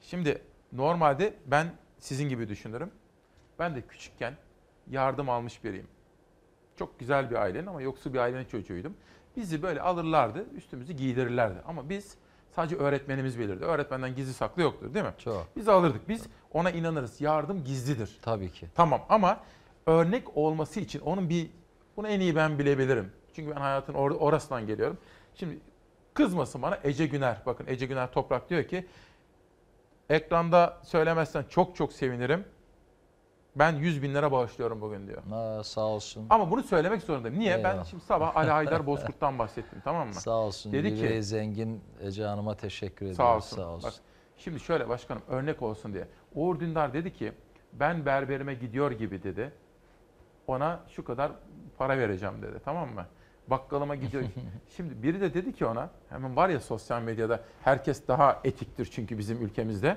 Şimdi normalde ben sizin gibi düşünürüm. Ben de küçükken yardım almış biriyim. Çok güzel bir ailenin ama yoksul bir ailenin çocuğuydum. Bizi böyle alırlardı, üstümüzü giydirirlerdi. Ama biz sadece öğretmenimiz bilirdi. Öğretmenden gizli saklı yoktur değil mi? Çok. Biz alırdık. Biz ona inanırız. Yardım gizlidir. Tabii ki. Tamam ama örnek olması için onun bir bunu en iyi ben bilebilirim. Çünkü ben hayatın or- orasından geliyorum. Şimdi kızmasın bana Ece Güner. Bakın Ece Güner Toprak diyor ki ekranda söylemezsen çok çok sevinirim. Ben 100 bin lira bağışlıyorum bugün diyor. Ha, sağ olsun. Ama bunu söylemek zorundayım. Niye? Ben Eyvallah. şimdi sabah Ali Haydar Bozkurt'tan bahsettim tamam mı? Sağ olsun. Dedi ki zengin Ece Hanım'a teşekkür ediyoruz. Sağ olsun. Sağ olsun. Bak, şimdi şöyle başkanım örnek olsun diye. Uğur Dündar dedi ki ben berberime gidiyor gibi dedi. Ona şu kadar para vereceğim dedi tamam mı? Bakkalıma gidiyor. şimdi biri de dedi ki ona hemen var ya sosyal medyada herkes daha etiktir çünkü bizim ülkemizde.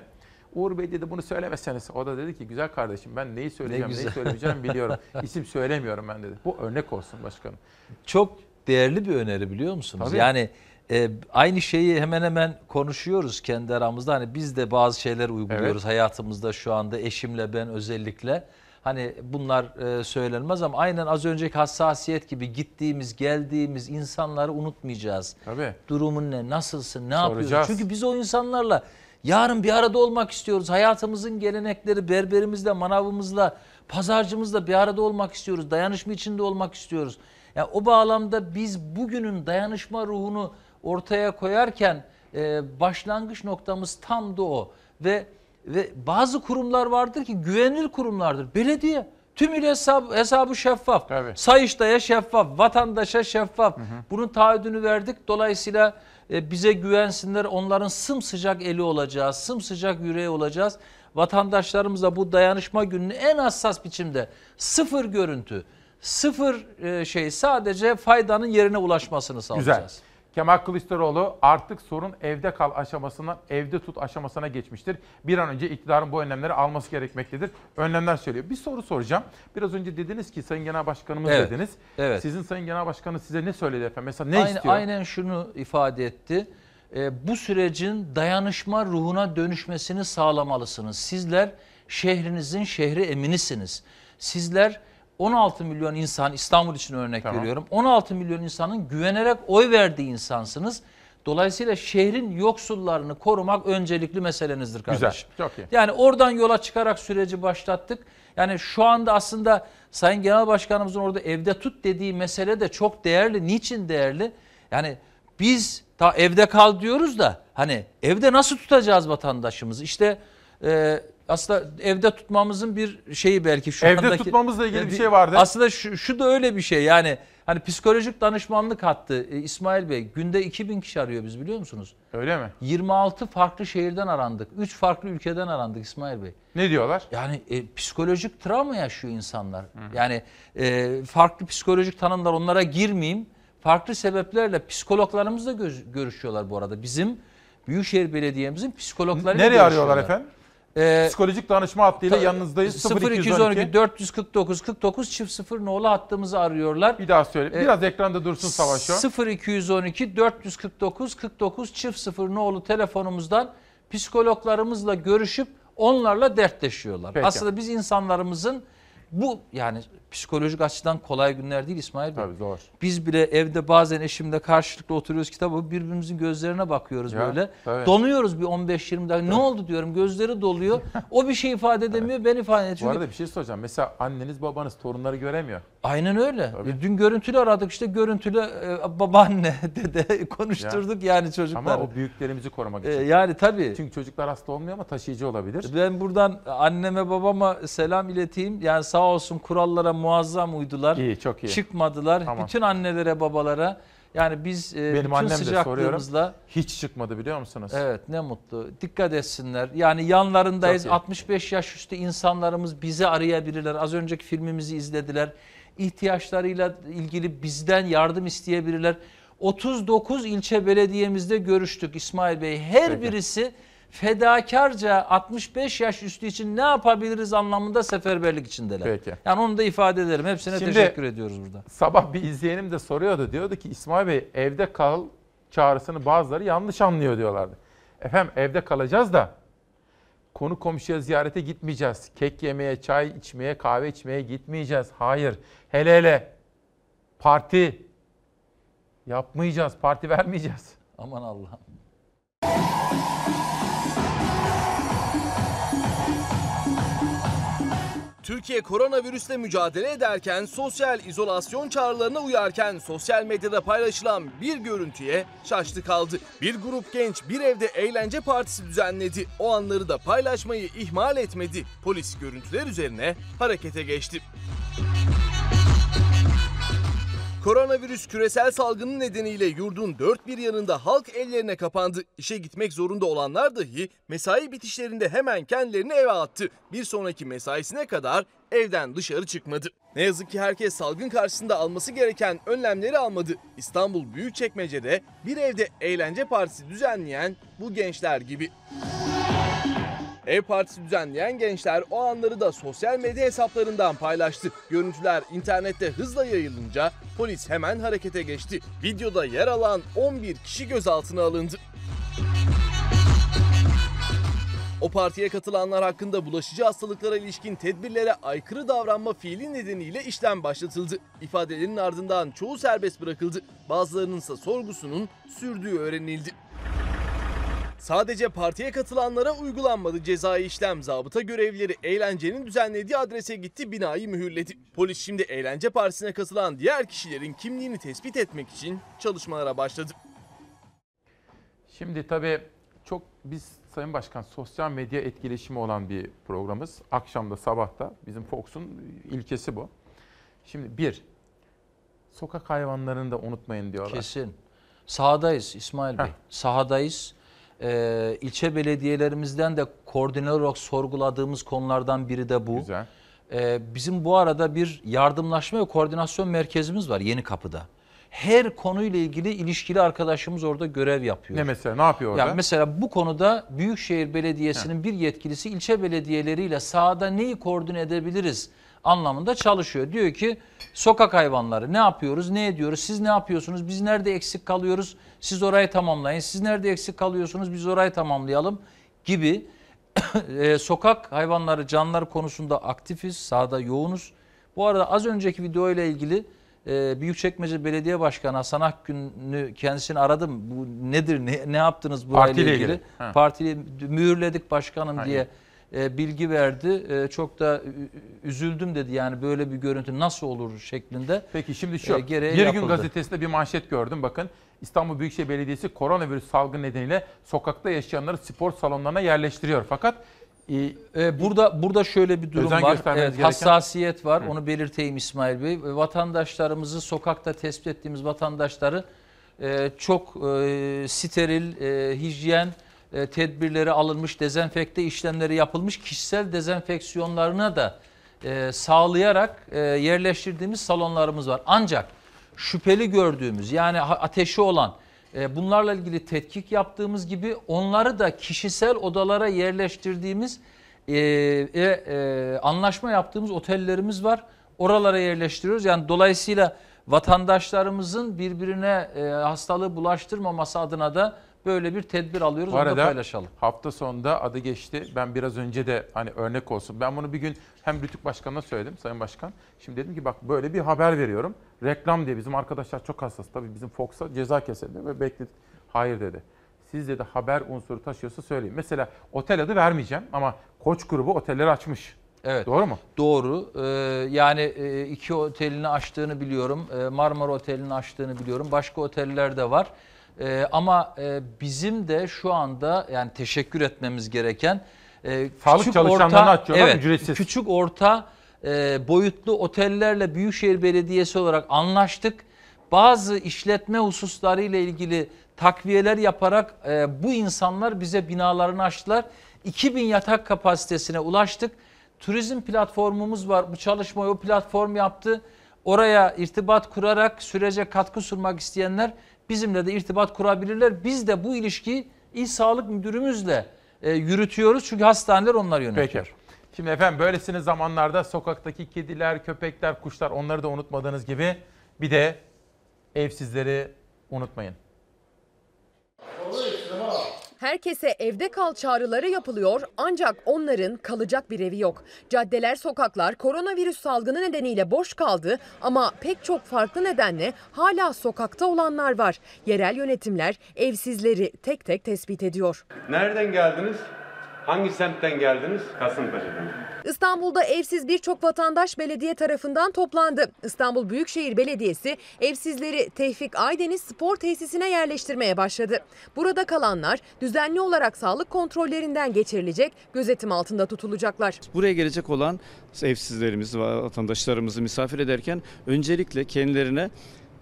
Uğur Bey dedi bunu söylemeseniz. O da dedi ki güzel kardeşim ben neyi söyleyeceğim neyi güzel. söylemeyeceğim biliyorum. İsim söylemiyorum ben dedi. Bu örnek olsun başkanım. Çok değerli bir öneri biliyor musunuz? Tabii. Yani e, aynı şeyi hemen hemen konuşuyoruz kendi aramızda. Hani biz de bazı şeyler uyguluyoruz hayatımızda şu anda eşimle ben özellikle. Hani bunlar e, söylenmez ama aynen az önceki hassasiyet gibi gittiğimiz, geldiğimiz insanları unutmayacağız. Tabii. Durumun ne, nasılsın, ne yapıyorsun? Soracağız. Çünkü biz o insanlarla yarın bir arada olmak istiyoruz. Hayatımızın gelenekleri berberimizle, manavımızla, pazarcımızla bir arada olmak istiyoruz. Dayanışma içinde olmak istiyoruz. Yani o bağlamda biz bugünün dayanışma ruhunu ortaya koyarken e, başlangıç noktamız tam da o. Ve ve bazı kurumlar vardır ki güvenilir kurumlardır. Belediye tümüyle hesabı, hesabı şeffaf. Sayıştay'a şeffaf, vatandaşa şeffaf. Bunun taahhüdünü verdik. Dolayısıyla e, bize güvensinler. Onların sımsıcak eli olacağız, sımsıcak yüreği olacağız. Vatandaşlarımıza bu dayanışma gününü en hassas biçimde sıfır görüntü, sıfır e, şey sadece faydanın yerine ulaşmasını sağlayacağız. Güzel. Kemal Kılıçdaroğlu artık sorun evde kal aşamasından evde tut aşamasına geçmiştir. Bir an önce iktidarın bu önlemleri alması gerekmektedir. Önlemler söylüyor. Bir soru soracağım. Biraz önce dediniz ki Sayın Genel Başkanımız Evet, dediniz. evet. Sizin Sayın Genel Başkanı size ne söyledi efendim? Mesela ne aynen, istiyor? Aynen şunu ifade etti. Ee, bu sürecin dayanışma ruhuna dönüşmesini sağlamalısınız. Sizler şehrinizin şehri eminisiniz. Sizler 16 milyon insan İstanbul için örnek Tamam. veriyorum. 16 milyon insanın güvenerek oy verdiği insansınız. Dolayısıyla şehrin yoksullarını korumak öncelikli meselenizdir kardeşim. Güzel. Çok iyi. Yani oradan yola çıkarak süreci başlattık. Yani şu anda aslında Sayın Genel Başkanımızın orada evde tut dediği mesele de çok değerli. Niçin değerli? Yani Biz ta evde kal diyoruz da hani evde nasıl tutacağız vatandaşımızı? İşte e, aslında evde tutmamızın bir şeyi belki şu Evde andaki. tutmamızla ilgili bir şey vardı. Aslında şu, şu da öyle bir şey yani hani psikolojik danışmanlık hattı e, İsmail Bey günde 2000 kişi arıyor biz biliyor musunuz? Öyle mi? 26 farklı şehirden arandık. 3 farklı ülkeden arandık İsmail Bey. Ne diyorlar? Yani e, psikolojik travma yaşıyor insanlar. Yani e, farklı psikolojik tanımlar onlara girmeyeyim. Farklı sebeplerle psikologlarımızla görüşüyorlar bu arada. Bizim Büyükşehir Belediye'mizin psikologlarıyla Nereye arıyorlar efendim? Ee, Psikolojik danışma hattıyla Ta- yanınızdayız. 0212 449 49 çift 0 nolu hattımızı arıyorlar. Bir daha söyle. Ee, Biraz ekranda dursun Savaş o. 0212 449 49 çift 0 nolu telefonumuzdan psikologlarımızla görüşüp onlarla dertleşiyorlar. Peki. Aslında biz insanlarımızın bu yani psikolojik açıdan kolay günler değil İsmail Bey. Tabii zor. Biz bile evde bazen eşimle karşılıklı oturuyoruz kitabı birbirimizin gözlerine bakıyoruz Ya, böyle. tabii. Donuyoruz bir 15-20 dakika. Ne oldu diyorum gözleri doluyor. O bir şey ifade edemiyor ben ifade ediyorum. Bu arada bir şey soracağım. Mesela anneniz babanız torunları göremiyor. Aynen öyle. E, Dün görüntülü aradık işte görüntülü e, babaanne dede konuşturduk yani çocuklar. Ama o büyüklerimizi korumak E, için. yani tabii. Çünkü çocuklar hasta olmuyor ama taşıyıcı olabilir. Ben buradan anneme babama selam ileteyim. Yani sağ olsun kurallara muazzam uydular. İyi, çok iyi. Çıkmadılar. Tamam. Bütün annelere babalara yani biz e, Benim bütün sıcaklığımızla Hiç çıkmadı biliyor musunuz? Evet ne mutlu. Dikkat etsinler. Yani yanlarındayız. Çok iyi. 65 yaş üstü insanlarımız bizi arayabilirler. Az önceki filmimizi izlediler. İhtiyaçlarıyla ilgili bizden yardım isteyebilirler. 39 ilçe belediyemizde görüştük İsmail Bey. Her Peki. birisi fedakarca 65 yaş üstü için ne yapabiliriz anlamında seferberlik içindeler. Peki. Yani onu da ifade ederim. Hepsine Şimdi- teşekkür ediyoruz burada. Sabah bir izleyenim de soruyordu. Diyordu ki İsmail Bey evde kal çağrısını bazıları yanlış anlıyor diyorlardı. Efendim evde kalacağız da konu komşuya ziyarete gitmeyeceğiz. Kek yemeye, çay içmeye, kahve içmeye gitmeyeceğiz. Hayır. Hele hele parti yapmayacağız. Parti vermeyeceğiz. Aman Allah'ım. Türkiye koronavirüsle mücadele ederken sosyal izolasyon çağrılarına uyarken sosyal medyada paylaşılan bir görüntüye şaştı kaldı. Bir grup genç bir evde eğlence partisi düzenledi. O anları da paylaşmayı ihmal etmedi. Polis görüntüler üzerine harekete geçti. Koronavirüs küresel salgının nedeniyle yurdun dört bir yanında halk ellerine kapandı. İşe gitmek zorunda olanlar dahi mesai bitişlerinde hemen kendilerini eve attı. Bir sonraki mesaisine kadar evden dışarı çıkmadı. Ne yazık ki herkes salgın karşısında alması gereken önlemleri almadı. İstanbul Büyükçekmece'de bir evde eğlence partisi düzenleyen bu gençler gibi. Ev partisi düzenleyen gençler o anları da sosyal medya hesaplarından paylaştı. Görüntüler internette hızla yayılınca polis hemen harekete geçti. Videoda yer alan 11 kişi gözaltına alındı. O partiye katılanlar hakkında bulaşıcı hastalıklara ilişkin tedbirlere aykırı davranma fiili nedeniyle işlem başlatıldı. İfadelerin ardından çoğu serbest bırakıldı. Bazılarının ise sorgusunun sürdüğü öğrenildi. Sadece partiye katılanlara uygulanmadı cezai işlem. Zabıta görevlileri eğlencenin düzenlediği adrese gitti binayı mühürledi. Polis şimdi eğlence partisine katılan diğer kişilerin kimliğini tespit etmek için çalışmalara başladı. Şimdi tabii çok biz Sayın Başkan sosyal medya etkileşimi olan bir programız. Akşamda sabahta bizim Fox'un ilkesi bu. Şimdi bir, sokak hayvanlarını da unutmayın diyorlar. Kesin. Sahadayız İsmail Bey. Sahadayız. Ee, ilçe belediyelerimizden de koordinatör olarak sorguladığımız konulardan biri de bu. Güzel. Ee, bizim bu arada bir yardımlaşma ve koordinasyon merkezimiz var Yeni Kapı'da. Her konuyla ilgili ilişkili arkadaşımız orada görev yapıyor. Ne mesela ne yapıyor orada? Ya mesela bu konuda Büyükşehir Belediyesi'nin bir yetkilisi ilçe belediyeleriyle sahada neyi koordine edebiliriz anlamında çalışıyor. Diyor ki sokak hayvanları ne yapıyoruz, ne ediyoruz, siz ne yapıyorsunuz, biz nerede eksik kalıyoruz, siz orayı tamamlayın, siz nerede eksik kalıyorsunuz, biz orayı tamamlayalım gibi e, sokak hayvanları, canlılar konusunda aktifiz, sahada yoğunuz. Bu arada az önceki video ile ilgili e, Büyükçekmece Belediye Başkanı Hasan Akgün'ü kendisini aradım. Bu nedir, ne, ne yaptınız burayla Partiyle ilgili? ilgili. Ha. Partiyle mühürledik başkanım Ha, diye e, bilgi verdi. E, çok da üzüldüm dedi yani böyle bir görüntü nasıl olur şeklinde. Peki şimdi şu, E, Bir Gün yapıldı. Gazetesi'nde bir manşet gördüm bakın. İstanbul Büyükşehir Belediyesi koronavirüs salgını nedeniyle sokakta yaşayanları spor salonlarına yerleştiriyor. Fakat Ee, burada burada şöyle bir durum Özen var. Evet, gereken- hassasiyet var. Hı. Onu belirteyim İsmail Bey. Vatandaşlarımızı sokakta tespit ettiğimiz vatandaşları e, çok e, steril, e, hijyen e, tedbirleri alınmış, dezenfekte işlemleri yapılmış kişisel dezenfeksiyonlarına da e, sağlayarak e, yerleştirdiğimiz salonlarımız var. Ancak şüpheli gördüğümüz yani ateşi olan e, bunlarla ilgili tetkik yaptığımız gibi onları da kişisel odalara yerleştirdiğimiz e, e, e, anlaşma yaptığımız otellerimiz var. Oralara yerleştiriyoruz. Yani dolayısıyla vatandaşlarımızın birbirine e, hastalığı bulaştırmaması adına da böyle bir tedbir alıyoruz. Bu Onu da arada paylaşalım. hafta sonunda adı geçti. Ben biraz önce de hani örnek olsun. Ben bunu bir gün hem Rütük Başkanı'na söyledim Sayın Başkan. Şimdi dedim ki bak böyle bir haber veriyorum. Reklam diye bizim arkadaşlar çok hassas. Tabii bizim Fox'a ceza kesildi ve bekledik. Hayır dedi. Siz dedi haber unsuru taşıyorsa söyleyin. Mesela otel adı vermeyeceğim ama Koç grubu otelleri açmış. Evet. Doğru mu? Doğru. Ee, yani e, iki otelini açtığını biliyorum. Ee, Marmara Oteli'ni açtığını biliyorum. Başka oteller de var. Ee, ama e, bizim de şu anda yani teşekkür etmemiz gereken e, Sağlık çalışanlarını açıyorlar, ücretsiz. Küçük orta e, boyutlu otellerle Büyükşehir Belediyesi olarak anlaştık. Bazı işletme hususları ile ilgili takviyeler yaparak e, bu insanlar bize binalarını açtılar. 2000 yatak kapasitesine ulaştık. Turizm platformumuz var. Bu çalışmayı o platform yaptı. Oraya irtibat kurarak sürece katkı sunmak isteyenler bizimle de irtibat kurabilirler. Biz de bu ilişkiyi İl Sağlık Müdürümüzle e, yürütüyoruz. Çünkü hastaneler onlar yönetiyor. Peki. Şimdi efendim böylesine zamanlarda sokaktaki kediler, köpekler, kuşlar onları da unutmadığınız gibi bir de evsizleri unutmayın. Herkese evde kal çağrıları yapılıyor ancak onların kalacak bir evi yok. Caddeler, sokaklar koronavirüs salgını nedeniyle boş kaldı ama pek çok farklı nedenle hala sokakta olanlar var. Yerel yönetimler evsizleri tek tek tespit ediyor. Nereden geldiniz? Hangi semtten geldiniz? Kasımpaşa'dan. İstanbul'da evsiz birçok vatandaş belediye tarafından toplandı. İstanbul Büyükşehir Belediyesi evsizleri Tevfik Aydeniz Spor Tesisine yerleştirmeye başladı. Burada kalanlar düzenli olarak sağlık kontrollerinden geçirilecek, gözetim altında tutulacaklar. Buraya gelecek olan evsizlerimizi, vatandaşlarımızı misafir ederken öncelikle kendilerine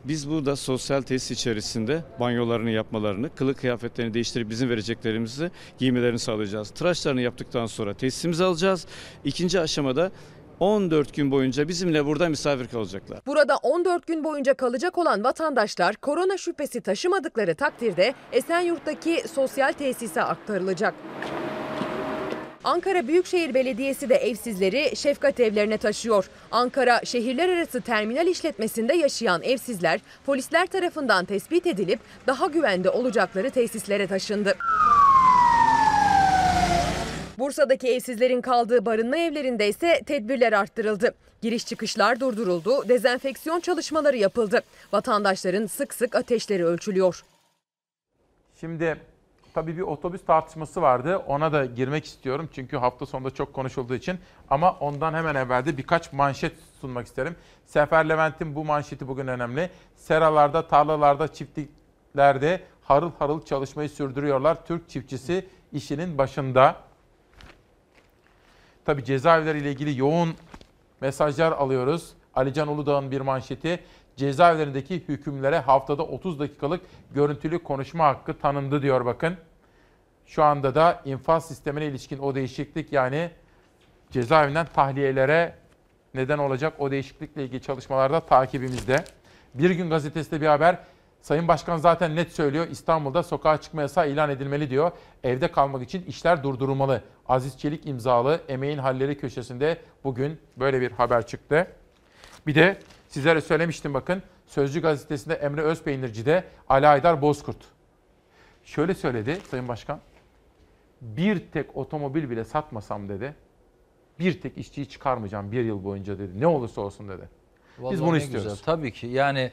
biz burada sosyal tesis içerisinde banyolarını yapmalarını, kılık kıyafetlerini değiştirip bizim vereceklerimizi giymelerini sağlayacağız. Tıraşlarını yaptıktan sonra tesisimizi alacağız. İkinci aşamada 14 gün boyunca bizimle burada misafir kalacaklar. Burada 14 gün boyunca kalacak olan vatandaşlar korona şüphesi taşımadıkları takdirde Esenyurt'taki sosyal tesise aktarılacak. Ankara Büyükşehir Belediyesi de evsizleri şefkat evlerine taşıyor. Ankara şehirler arası terminal işletmesinde yaşayan evsizler polisler tarafından tespit edilip daha güvende olacakları tesislere taşındı. Bursa'daki evsizlerin kaldığı barınma evlerinde ise tedbirler arttırıldı. Giriş çıkışlar durduruldu, dezenfeksiyon çalışmaları yapıldı. Vatandaşların sık sık ateşleri ölçülüyor. Şimdi tabii bir otobüs tartışması vardı. Ona da girmek istiyorum. Çünkü hafta sonunda çok konuşulduğu için. Ama ondan hemen evvel de birkaç manşet sunmak isterim. Sefer Levent'in bu manşeti bugün önemli. Seralarda, tarlalarda, çiftliklerde harıl harıl çalışmayı sürdürüyorlar. Türk çiftçisi işinin başında. Tabii cezaevleriyle ilgili yoğun mesajlar alıyoruz. Alican Uludağ'ın bir manşeti. Cezaevlerindeki hükümlere haftada 30 dakikalık görüntülü konuşma hakkı tanındı diyor bakın. Şu anda da infaz sistemine ilişkin o değişiklik yani cezaevinden tahliyelere neden olacak o değişiklikle ilgili çalışmalarda takibimizde. Bir gün gazetesinde bir haber. Sayın Başkan zaten net söylüyor. İstanbul'da sokağa çıkma yasağı ilan edilmeli diyor. Evde kalmak için işler durdurulmalı. Aziz Çelik imzalı Emeğin Halleri köşesinde bugün böyle bir haber çıktı. Bir de sizlere söylemiştim bakın. Sözcü gazetesinde Emre Özpeynirci'de Ali Aydar Bozkurt. Şöyle söyledi Sayın Başkan. Bir tek otomobil bile satmasam dedi. Bir tek işçiyi çıkarmayacağım bir yıl boyunca dedi. Ne olursa olsun dedi. Biz Vallahi bunu ne istiyoruz. Güzel. Tabii ki yani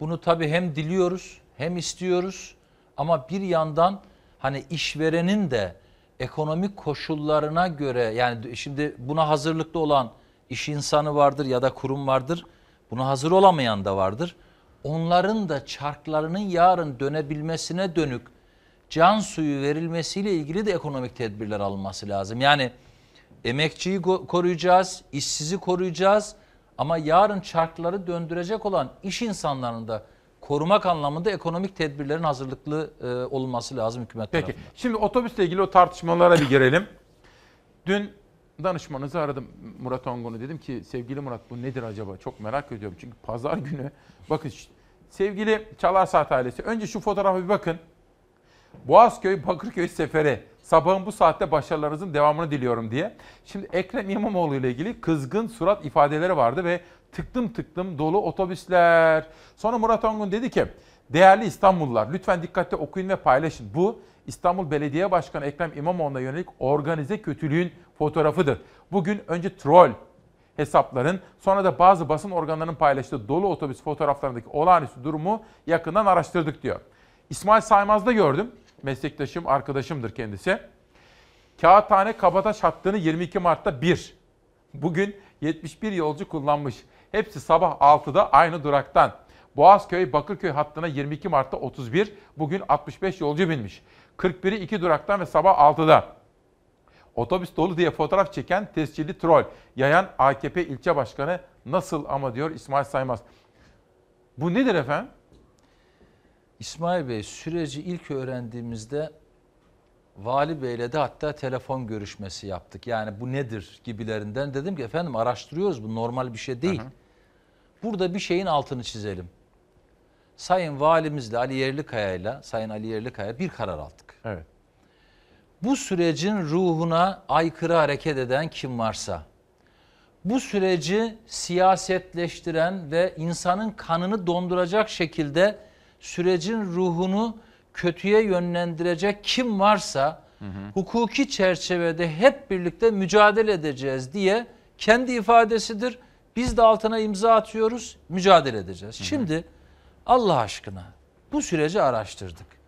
bunu tabii hem diliyoruz hem istiyoruz ama bir yandan hani işverenin de ekonomik koşullarına göre yani şimdi buna hazırlıklı olan iş insanı vardır ya da kurum vardır. Buna hazır olamayan da vardır. onların da çarklarının yarın dönebilmesine dönük can suyu verilmesiyle ilgili de ekonomik tedbirler alınması lazım. Yani emekçiyi koruyacağız, işsizi koruyacağız ama yarın çarkları döndürecek olan iş insanlarını da korumak anlamında ekonomik tedbirlerin hazırlıklı e, olunması lazım hükümet Peki. tarafından. Şimdi otobüsle ilgili o tartışmalara bir girelim. Dün danışmanınızı aradım Murat Ongun'u. Dedim ki sevgili Murat bu nedir acaba? Çok merak ediyorum. Çünkü pazar günü bakın ş- sevgili Çalar Saat ailesi önce şu fotoğrafa bir bakın. Boğazköy Bakırköy seferi. Sabahın bu saatte başarılarınızın devamını diliyorum diye. Şimdi Ekrem İmamoğlu ile ilgili kızgın surat ifadeleri vardı ve tıktım tıktım dolu otobüsler. Sonra Murat Ongun dedi ki değerli İstanbullular lütfen dikkatle okuyun ve paylaşın. Bu İstanbul Belediye Başkanı Ekrem İmamoğlu'na yönelik organize kötülüğün fotoğrafıdır. Bugün önce troll hesapların sonra da bazı basın organlarının paylaştığı dolu otobüs fotoğraflarındaki olağanüstü durumu yakından araştırdık diyor. İsmail Saymaz'da gördüm. Meslektaşım, arkadaşımdır kendisi. Kağıthane Kabataş hattını 22 Mart'ta 1. Bugün 71 yolcu kullanmış. Hepsi sabah 6'da aynı duraktan. Boğazköy Bakırköy hattına 22 Mart'ta 31. Bugün 65 yolcu binmiş. 41'i 2 duraktan ve sabah 6'da. Otobüs dolu diye fotoğraf çeken tescilli troll. Yayan AKP ilçe başkanı nasıl ama diyor İsmail Saymaz. Bu nedir efendim? İsmail Bey süreci ilk öğrendiğimizde Vali Bey'le de hatta telefon görüşmesi yaptık. Yani bu nedir gibilerinden dedim ki efendim araştırıyoruz bu normal bir şey değil. Burada bir şeyin altını çizelim. Sayın Valimizle Ali Yerlikaya'yla Sayın Ali Yerlikaya bir karar aldık. Evet. Bu sürecin ruhuna aykırı hareket eden kim varsa, bu süreci siyasetleştiren ve insanın kanını donduracak şekilde sürecin ruhunu kötüye yönlendirecek kim varsa hukuki çerçevede hep birlikte mücadele edeceğiz diye kendi ifadesidir. Biz de altına imza atıyoruz, mücadele edeceğiz. Şimdi Allah aşkına bu süreci araştırdık.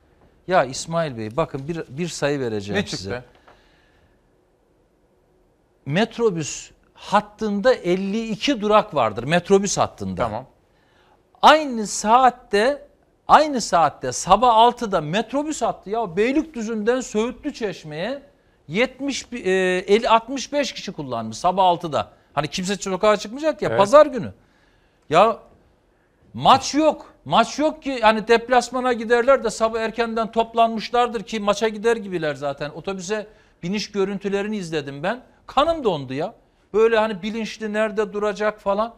Ya İsmail Bey bakın bir, bir sayı vereceğim Ne çıktı? size. Metrobüs hattında 52 durak vardır. Metrobüs hattında. Tamam. Aynı saatte aynı saatte sabah 6'da metrobüs hattı ya Beylikdüzü'nden Söğütlü Çeşme'ye 70 bi- e, 50 65 kişi kullanmış sabah 6'da. Hani kimse sokağa çıkmayacak ya Evet. pazar günü. Ya maç yok. Maç yok ki hani deplasmana giderler de sabah erkenden toplanmışlardır ki maça gider gibiler zaten. Otobüse biniş görüntülerini izledim ben. Kanım dondu ya. Böyle hani bilinçli nerede duracak falan.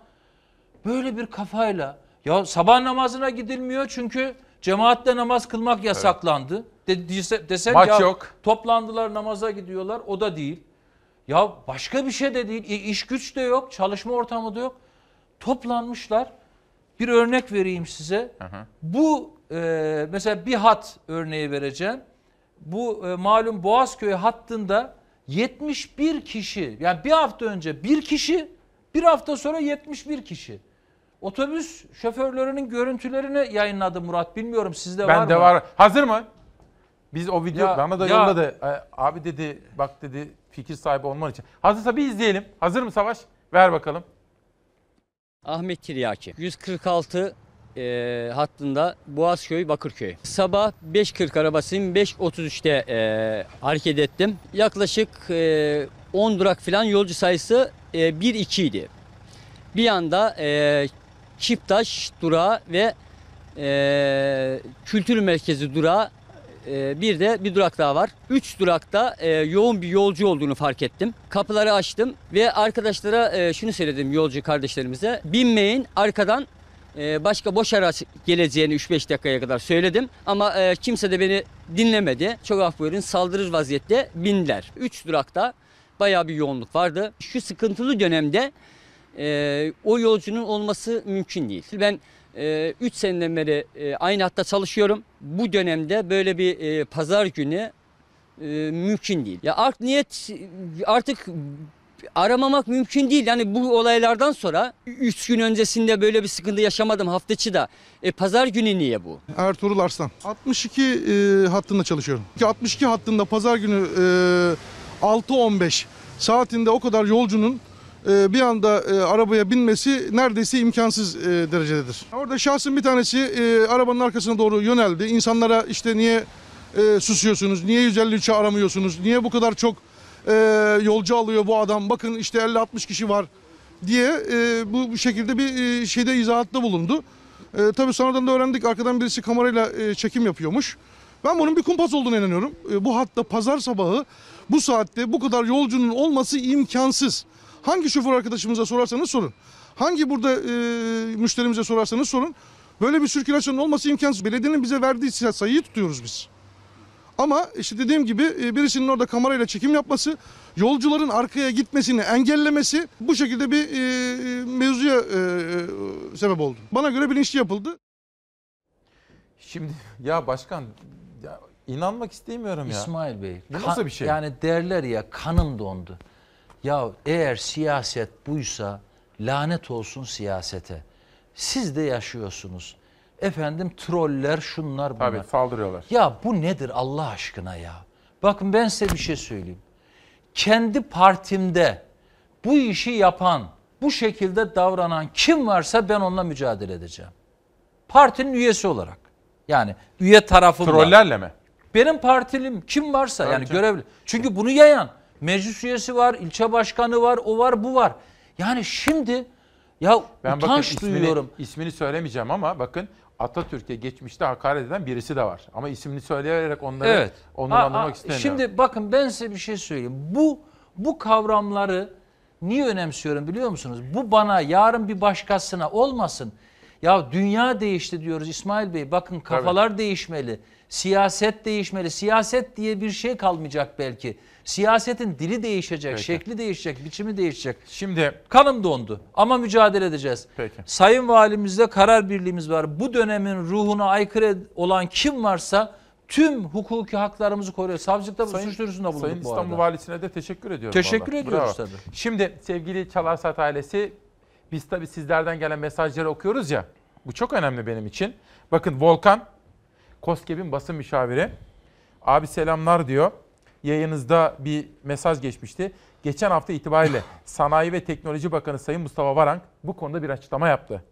Böyle bir kafayla. Ya sabah namazına gidilmiyor çünkü cemaatle namaz kılmak yasaklandı. De, dese, desen Maç ya, yok. Toplandılar namaza gidiyorlar o da değil. Ya başka bir şey de değil. İ- iş güç de yok. Çalışma ortamı da yok. Toplanmışlar. Bir örnek vereyim size. Bu e, mesela bir hat örneği vereceğim. Bu e, malum Boğazköy hattında 71 kişi yani bir hafta önce bir kişi bir hafta sonra 71 kişi. Otobüs şoförlerinin görüntülerini yayınladı Murat. Bilmiyorum sizde var mı? Bende var. Hazır mı? Biz o video Ya- bana da ya- yolladı. Ee, Abi dedi bak dedi fikir sahibi olman için. Hazırsa bir izleyelim. Hazır mı Savaş? Ver bakalım. Ahmet Tiryaki. 146 e, hattında Boğazköy Bakırköy. Sabah 5.40 arabasıyım 5.33'te e, hareket ettim. Yaklaşık e, 10 durak falan yolcu sayısı e, 1-2 idi. Bir anda e, Çifttaş durağı ve e, Kültür Merkezi durağı e, bir de bir durak daha var. Üç durakta e, yoğun bir yolcu olduğunu fark ettim. Kapıları açtım ve arkadaşlara e, şunu söyledim yolcu kardeşlerimize. Binmeyin arkadan e, başka boş araç geleceğini 3-5 dakikaya kadar söyledim. Ama kimse de beni dinlemedi. Çok af buyurun saldırır vaziyette bindiler. Üç durakta bayağı bir yoğunluk vardı. Şu sıkıntılı dönemde o yolcunun olması mümkün değil. Ben 3 seneden beri e, aynı hatta çalışıyorum. Bu dönemde böyle bir e, pazar günü e, mümkün değil. Ya art niyet artık aramamak mümkün değil. Yani bu olaylardan sonra 3 gün öncesinde böyle bir sıkıntı yaşamadım hafta içi de. E, pazar günü niye bu? Ertuğrul Arslan. 62 e, hattında çalışıyorum. 62 hattında pazar günü e, 6.15 saatinde o kadar yolcunun e, bir anda e, arabaya binmesi neredeyse imkansız e, derecededir. Orada şahsın bir tanesi e, arabanın arkasına doğru yöneldi. İnsanlara işte niye susuyorsunuz, niye 153'ü aramıyorsunuz, niye bu kadar çok yolcu alıyor bu adam, bakın işte 50-60 kişi var diye bu, şekilde bir e, şeyde izahatta bulundu. Tabii sonradan da öğrendik arkadan birisi kamerayla çekim yapıyormuş. Ben bunun bir kumpas olduğunu inanıyorum. Bu hatta pazar sabahı bu saatte bu kadar yolcunun olması imkansız. Hangi şoför arkadaşımıza sorarsanız sorun. Hangi burada e, müşterimize sorarsanız sorun. Böyle bir sirkülasyonun olması imkansız. Belediyenin bize verdiği sayıyı tutuyoruz biz. Ama işte dediğim gibi e, birisinin orada kamerayla çekim yapması, yolcuların arkaya gitmesini engellemesi bu şekilde bir e, mevzuya e, e, sebep oldu. Bana göre bilinçli yapıldı. Şimdi ya başkan ya inanmak istemiyorum ya. İsmail Bey. Bu nasıl bir şey? Yani derler ya kanım dondu. Ya eğer siyaset buysa lanet olsun siyasete. Siz de yaşıyorsunuz. Efendim troller şunlar bunlar. Tabii saldırıyorlar. Ya bu nedir Allah aşkına ya? Bakın ben size bir şey söyleyeyim. Kendi partimde bu işi yapan, bu şekilde davranan kim varsa ben onunla mücadele edeceğim. Partinin üyesi olarak. Yani üye tarafımda. Trollerle mi? Benim partilim kim varsa Tabii yani canım. görevli. Çünkü bunu yayan meclis üyesi var, ilçe başkanı var, o var, bu var. Yani şimdi ya Ben bakın utanç ismini, duyuyorum. ismini söylemeyeceğim ama bakın Atatürk'e geçmişte hakaret eden birisi de var. Ama ismini söyleyerek onları Evet. onurlandırmak istemiyorum. Şimdi bakın ben size bir şey söyleyeyim. Bu bu kavramları niye önemsiyorum biliyor musunuz? Bu bana yarın bir başkasına olmasın. Ya dünya değişti diyoruz İsmail Bey. Bakın kafalar değişmeli. Siyaset değişmeli. Siyaset diye bir şey kalmayacak belki. Siyasetin dili değişecek, Peki. şekli değişecek, biçimi değişecek. Şimdi kanım dondu ama mücadele edeceğiz. Peki. Sayın Valimizde karar birliğimiz var. Bu dönemin ruhuna aykırı olan kim varsa tüm hukuki haklarımızı koruyor. Savcılıkta bu Sayın- suç duyurusunda bulunduk Sayın bu İstanbul arada. Valisi'ne de teşekkür ediyorum. Teşekkür vallahi. ediyoruz Bravo. tabii. Şimdi sevgili Çalarsat ailesi biz tabii sizlerden gelen mesajları okuyoruz ya. Bu çok önemli benim için. Bakın Volkan, KOSGEB'in basın müşaviri. Abi selamlar diyor. Yayınızda bir mesaj geçmişti. Geçen hafta itibariyle Sanayi ve Teknoloji Bakanı Sayın Mustafa Varank bu konuda bir açıklama yaptı.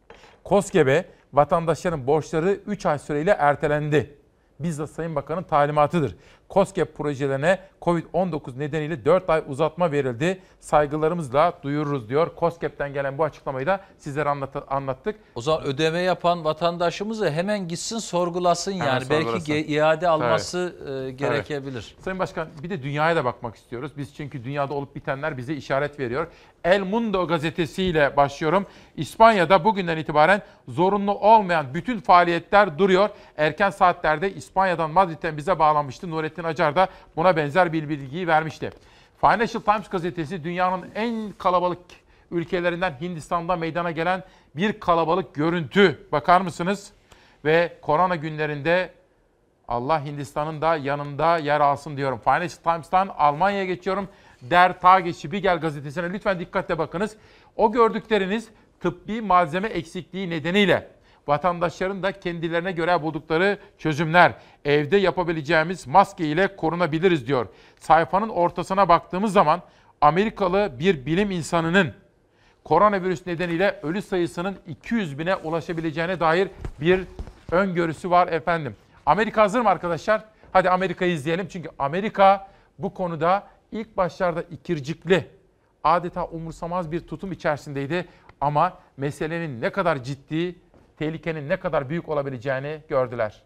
KOSGEB'e vatandaşların borçları 3 ay süreyle ertelendi. Bizzat Sayın Bakan'ın talimatıdır. KOSGEB projelerine Covid-19 nedeniyle 4 ay uzatma verildi. Saygılarımızla duyururuz diyor. KOSGEB'ten gelen bu açıklamayı da sizlere anlat- anlattık. O zaman ödeme yapan vatandaşımızı hemen gitsin sorgulasın Hemen yani. Belki sorgulasın. ge- iade alması e, gerekebilir. Sayın Başkan bir de dünyaya da bakmak istiyoruz. Biz çünkü dünyada olup bitenler bize işaret veriyor. El Mundo gazetesiyle başlıyorum. İspanya'da bugünden itibaren zorunlu olmayan bütün faaliyetler duruyor. Erken saatlerde İspanya'dan Madrid'den bize bağlanmıştı. Nurettin Acar da buna benzer bir bilgiyi vermişti. Financial Times gazetesi dünyanın en kalabalık ülkelerinden Hindistan'da meydana gelen bir kalabalık görüntü. Bakar mısınız? Ve korona günlerinde Allah Hindistan'ın da yanında yer alsın diyorum. Financial Times'tan Almanya'ya geçiyorum. Der Tagesspiegel gazetesine lütfen dikkatle bakınız. O gördükleriniz tıbbi malzeme eksikliği nedeniyle vatandaşların da kendilerine göre buldukları çözümler. Evde yapabileceğimiz maske ile korunabiliriz diyor. Sayfanın ortasına baktığımız zaman Amerikalı bir bilim insanının koronavirüs nedeniyle ölü sayısının 200 bine ulaşabileceğine dair bir öngörüsü var efendim. Amerika hazır mı arkadaşlar? Hadi Amerika'yı izleyelim çünkü Amerika bu konuda ilk başlarda ikircikli, adeta umursamaz bir tutum içerisindeydi ama meselenin ne kadar ciddi, tehlikenin ne kadar büyük olabileceğini gördüler.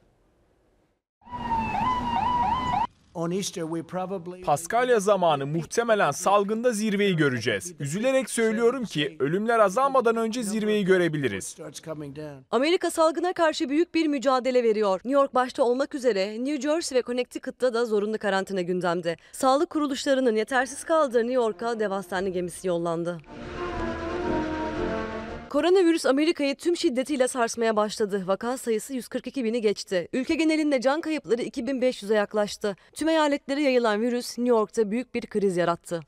Paskalya zamanı muhtemelen salgında zirveyi göreceğiz. Üzülerek söylüyorum ki ölümler azalmadan önce zirveyi görebiliriz. Amerika salgına karşı büyük bir mücadele veriyor. New York başta olmak üzere New Jersey ve Connecticut'ta da zorunlu karantina gündemde. Sağlık kuruluşlarının yetersiz kaldığı New York'a dev gemisi yollandı. Koronavirüs Amerika'yı tüm şiddetiyle sarsmaya başladı. Vaka sayısı 142 bini geçti. Ülke genelinde can kayıpları 2500'e yaklaştı. Tüm eyaletlere yayılan virüs New York'ta büyük bir kriz yarattı.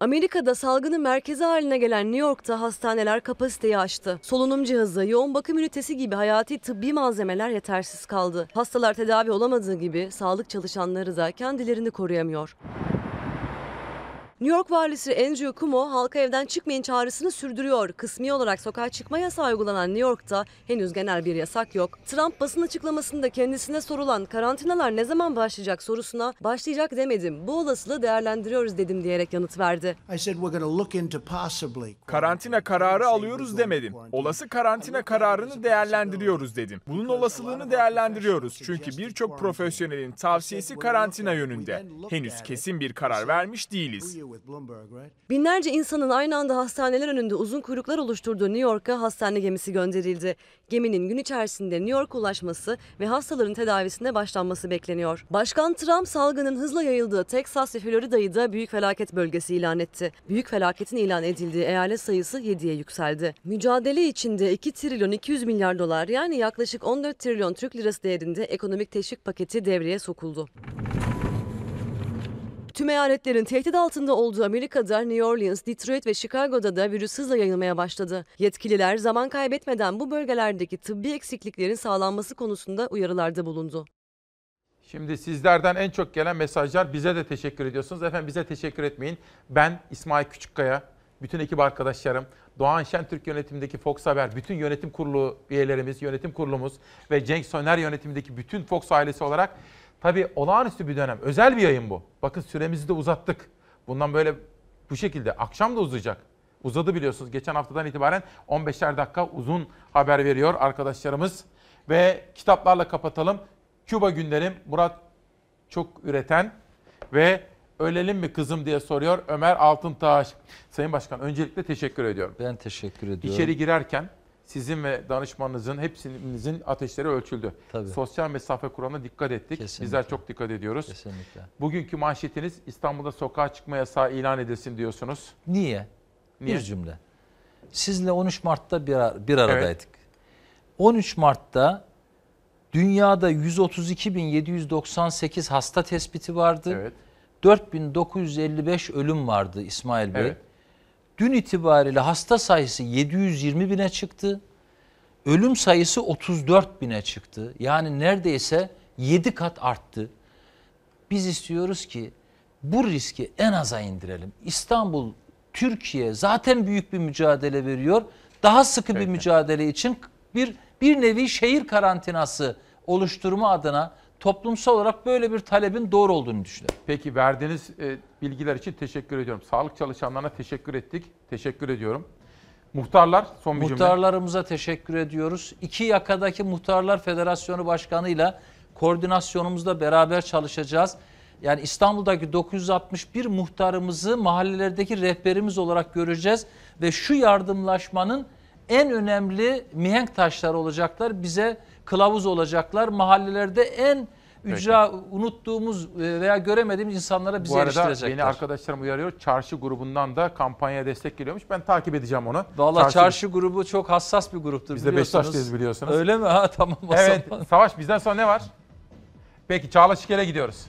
Amerika'da salgının merkezi haline gelen New York'ta hastaneler kapasiteyi aştı. Solunum cihazı, yoğun bakım ünitesi gibi hayati tıbbi malzemeler yetersiz kaldı. Hastalar tedavi olamadığı gibi sağlık çalışanları da kendilerini koruyamıyor. New York valisi Andrew Cuomo halka evden çıkmayın çağrısını sürdürüyor. Kısmi olarak sokağa çıkma yasağı uygulanan New York'ta henüz genel bir yasak yok. Trump basın açıklamasında kendisine sorulan karantinalar ne zaman başlayacak sorusuna başlayacak demedim. Bu olasılığı değerlendiriyoruz dedim diyerek yanıt verdi. Karantina kararı alıyoruz demedim. Olası karantina kararını değerlendiriyoruz dedim. Bunun olasılığını değerlendiriyoruz. Çünkü birçok profesyonelin tavsiyesi karantina yönünde. Henüz kesin bir karar vermiş değiliz. Binlerce insanın aynı anda hastaneler önünde uzun kuyruklar oluşturduğu New York'a hastane gemisi gönderildi. Geminin gün içerisinde New York ulaşması ve hastaların tedavisine başlanması bekleniyor. Başkan Trump salgının hızla yayıldığı Texas ve Florida'yı da büyük felaket bölgesi ilan etti. Büyük felaketin ilan edildiği eyalet sayısı 7'ye yükseldi. Mücadele içinde 2 trilyon 200 milyar dolar yani yaklaşık 14 trilyon Türk lirası değerinde ekonomik teşvik paketi devreye sokuldu. Tüm eyaletlerin tehdit altında olduğu Amerika'da New Orleans, Detroit ve Chicago'da da virüs hızla yayılmaya başladı. Yetkililer zaman kaybetmeden bu bölgelerdeki tıbbi eksikliklerin sağlanması konusunda uyarılarda bulundu. Şimdi sizlerden en çok gelen mesajlar bize de teşekkür ediyorsunuz. Efendim bize teşekkür etmeyin. Ben İsmail Küçükkaya, bütün ekip arkadaşlarım, Doğan Şentürk yönetimindeki Fox Haber, bütün yönetim kurulu üyelerimiz, yönetim kurulumuz ve Cenk Soner yönetimindeki bütün Fox ailesi olarak tabii olağanüstü bir dönem. Özel bir yayın bu. Bakın süremizi de uzattık. Bundan böyle bu şekilde akşam da uzayacak. Uzadı biliyorsunuz. Geçen haftadan itibaren 15'er dakika uzun haber veriyor arkadaşlarımız. Ve kitaplarla kapatalım. Küba günlerim Murat çok üreten ve ölelim mi kızım diye soruyor Ömer Altıntaş. Sayın Başkan öncelikle teşekkür ediyorum. Ben teşekkür ediyorum. İçeri girerken sizin ve danışmanınızın hepsinizin ateşleri ölçüldü. Tabii. Sosyal mesafe kuralına dikkat ettik. Kesinlikle. Bizler çok dikkat ediyoruz. Kesinlikle. Bugünkü manşetiniz İstanbul'da sokağa çıkma yasağı ilan edilsin diyorsunuz. Niye? Niye? Bir cümle. Sizle 13 Mart'ta bir, ar- bir aradaydık. 13 Mart'ta dünyada 132.798 hasta tespiti vardı. Evet. 4955 ölüm vardı İsmail Bey. Evet. Dün itibariyle hasta sayısı 720 bine çıktı. Ölüm sayısı 34 bine çıktı. Yani neredeyse 7 kat arttı. Biz istiyoruz ki bu riski en aza indirelim. İstanbul, Türkiye zaten büyük bir mücadele veriyor. Daha sıkı bir mücadele için bir bir nevi şehir karantinası oluşturma adına toplumsal olarak böyle bir talebin doğru olduğunu düşünüyorum. Peki verdiğiniz e, bilgiler için teşekkür ediyorum. Sağlık çalışanlarına teşekkür ettik. Teşekkür ediyorum. Muhtarlar son bir cümle. Muhtarlarımıza teşekkür ediyoruz. İki yakadaki Muhtarlar Federasyonu Başkanı'yla koordinasyonumuzda beraber çalışacağız. Yani İstanbul'daki 961 muhtarımızı mahallelerdeki rehberimiz olarak göreceğiz ve şu yardımlaşmanın en önemli mihenk taşları olacaklar. Bize kılavuz olacaklar. Mahallelerde en ücra unuttuğumuz e, veya göremediğimiz insanlara bizi Bu arada beni arkadaşlarım uyarıyor. Çarşı grubundan da kampanyaya destek geliyormuş. Ben takip edeceğim onu. Vallahi çarşı, grubu çok hassas bir gruptur Biz de. Beşiktaşlıyız biliyorsunuz. Öyle mi? Ha tamam Evet. zaman. Savaş bizden sonra ne var? Peki Çağla Şikel'e gidiyoruz.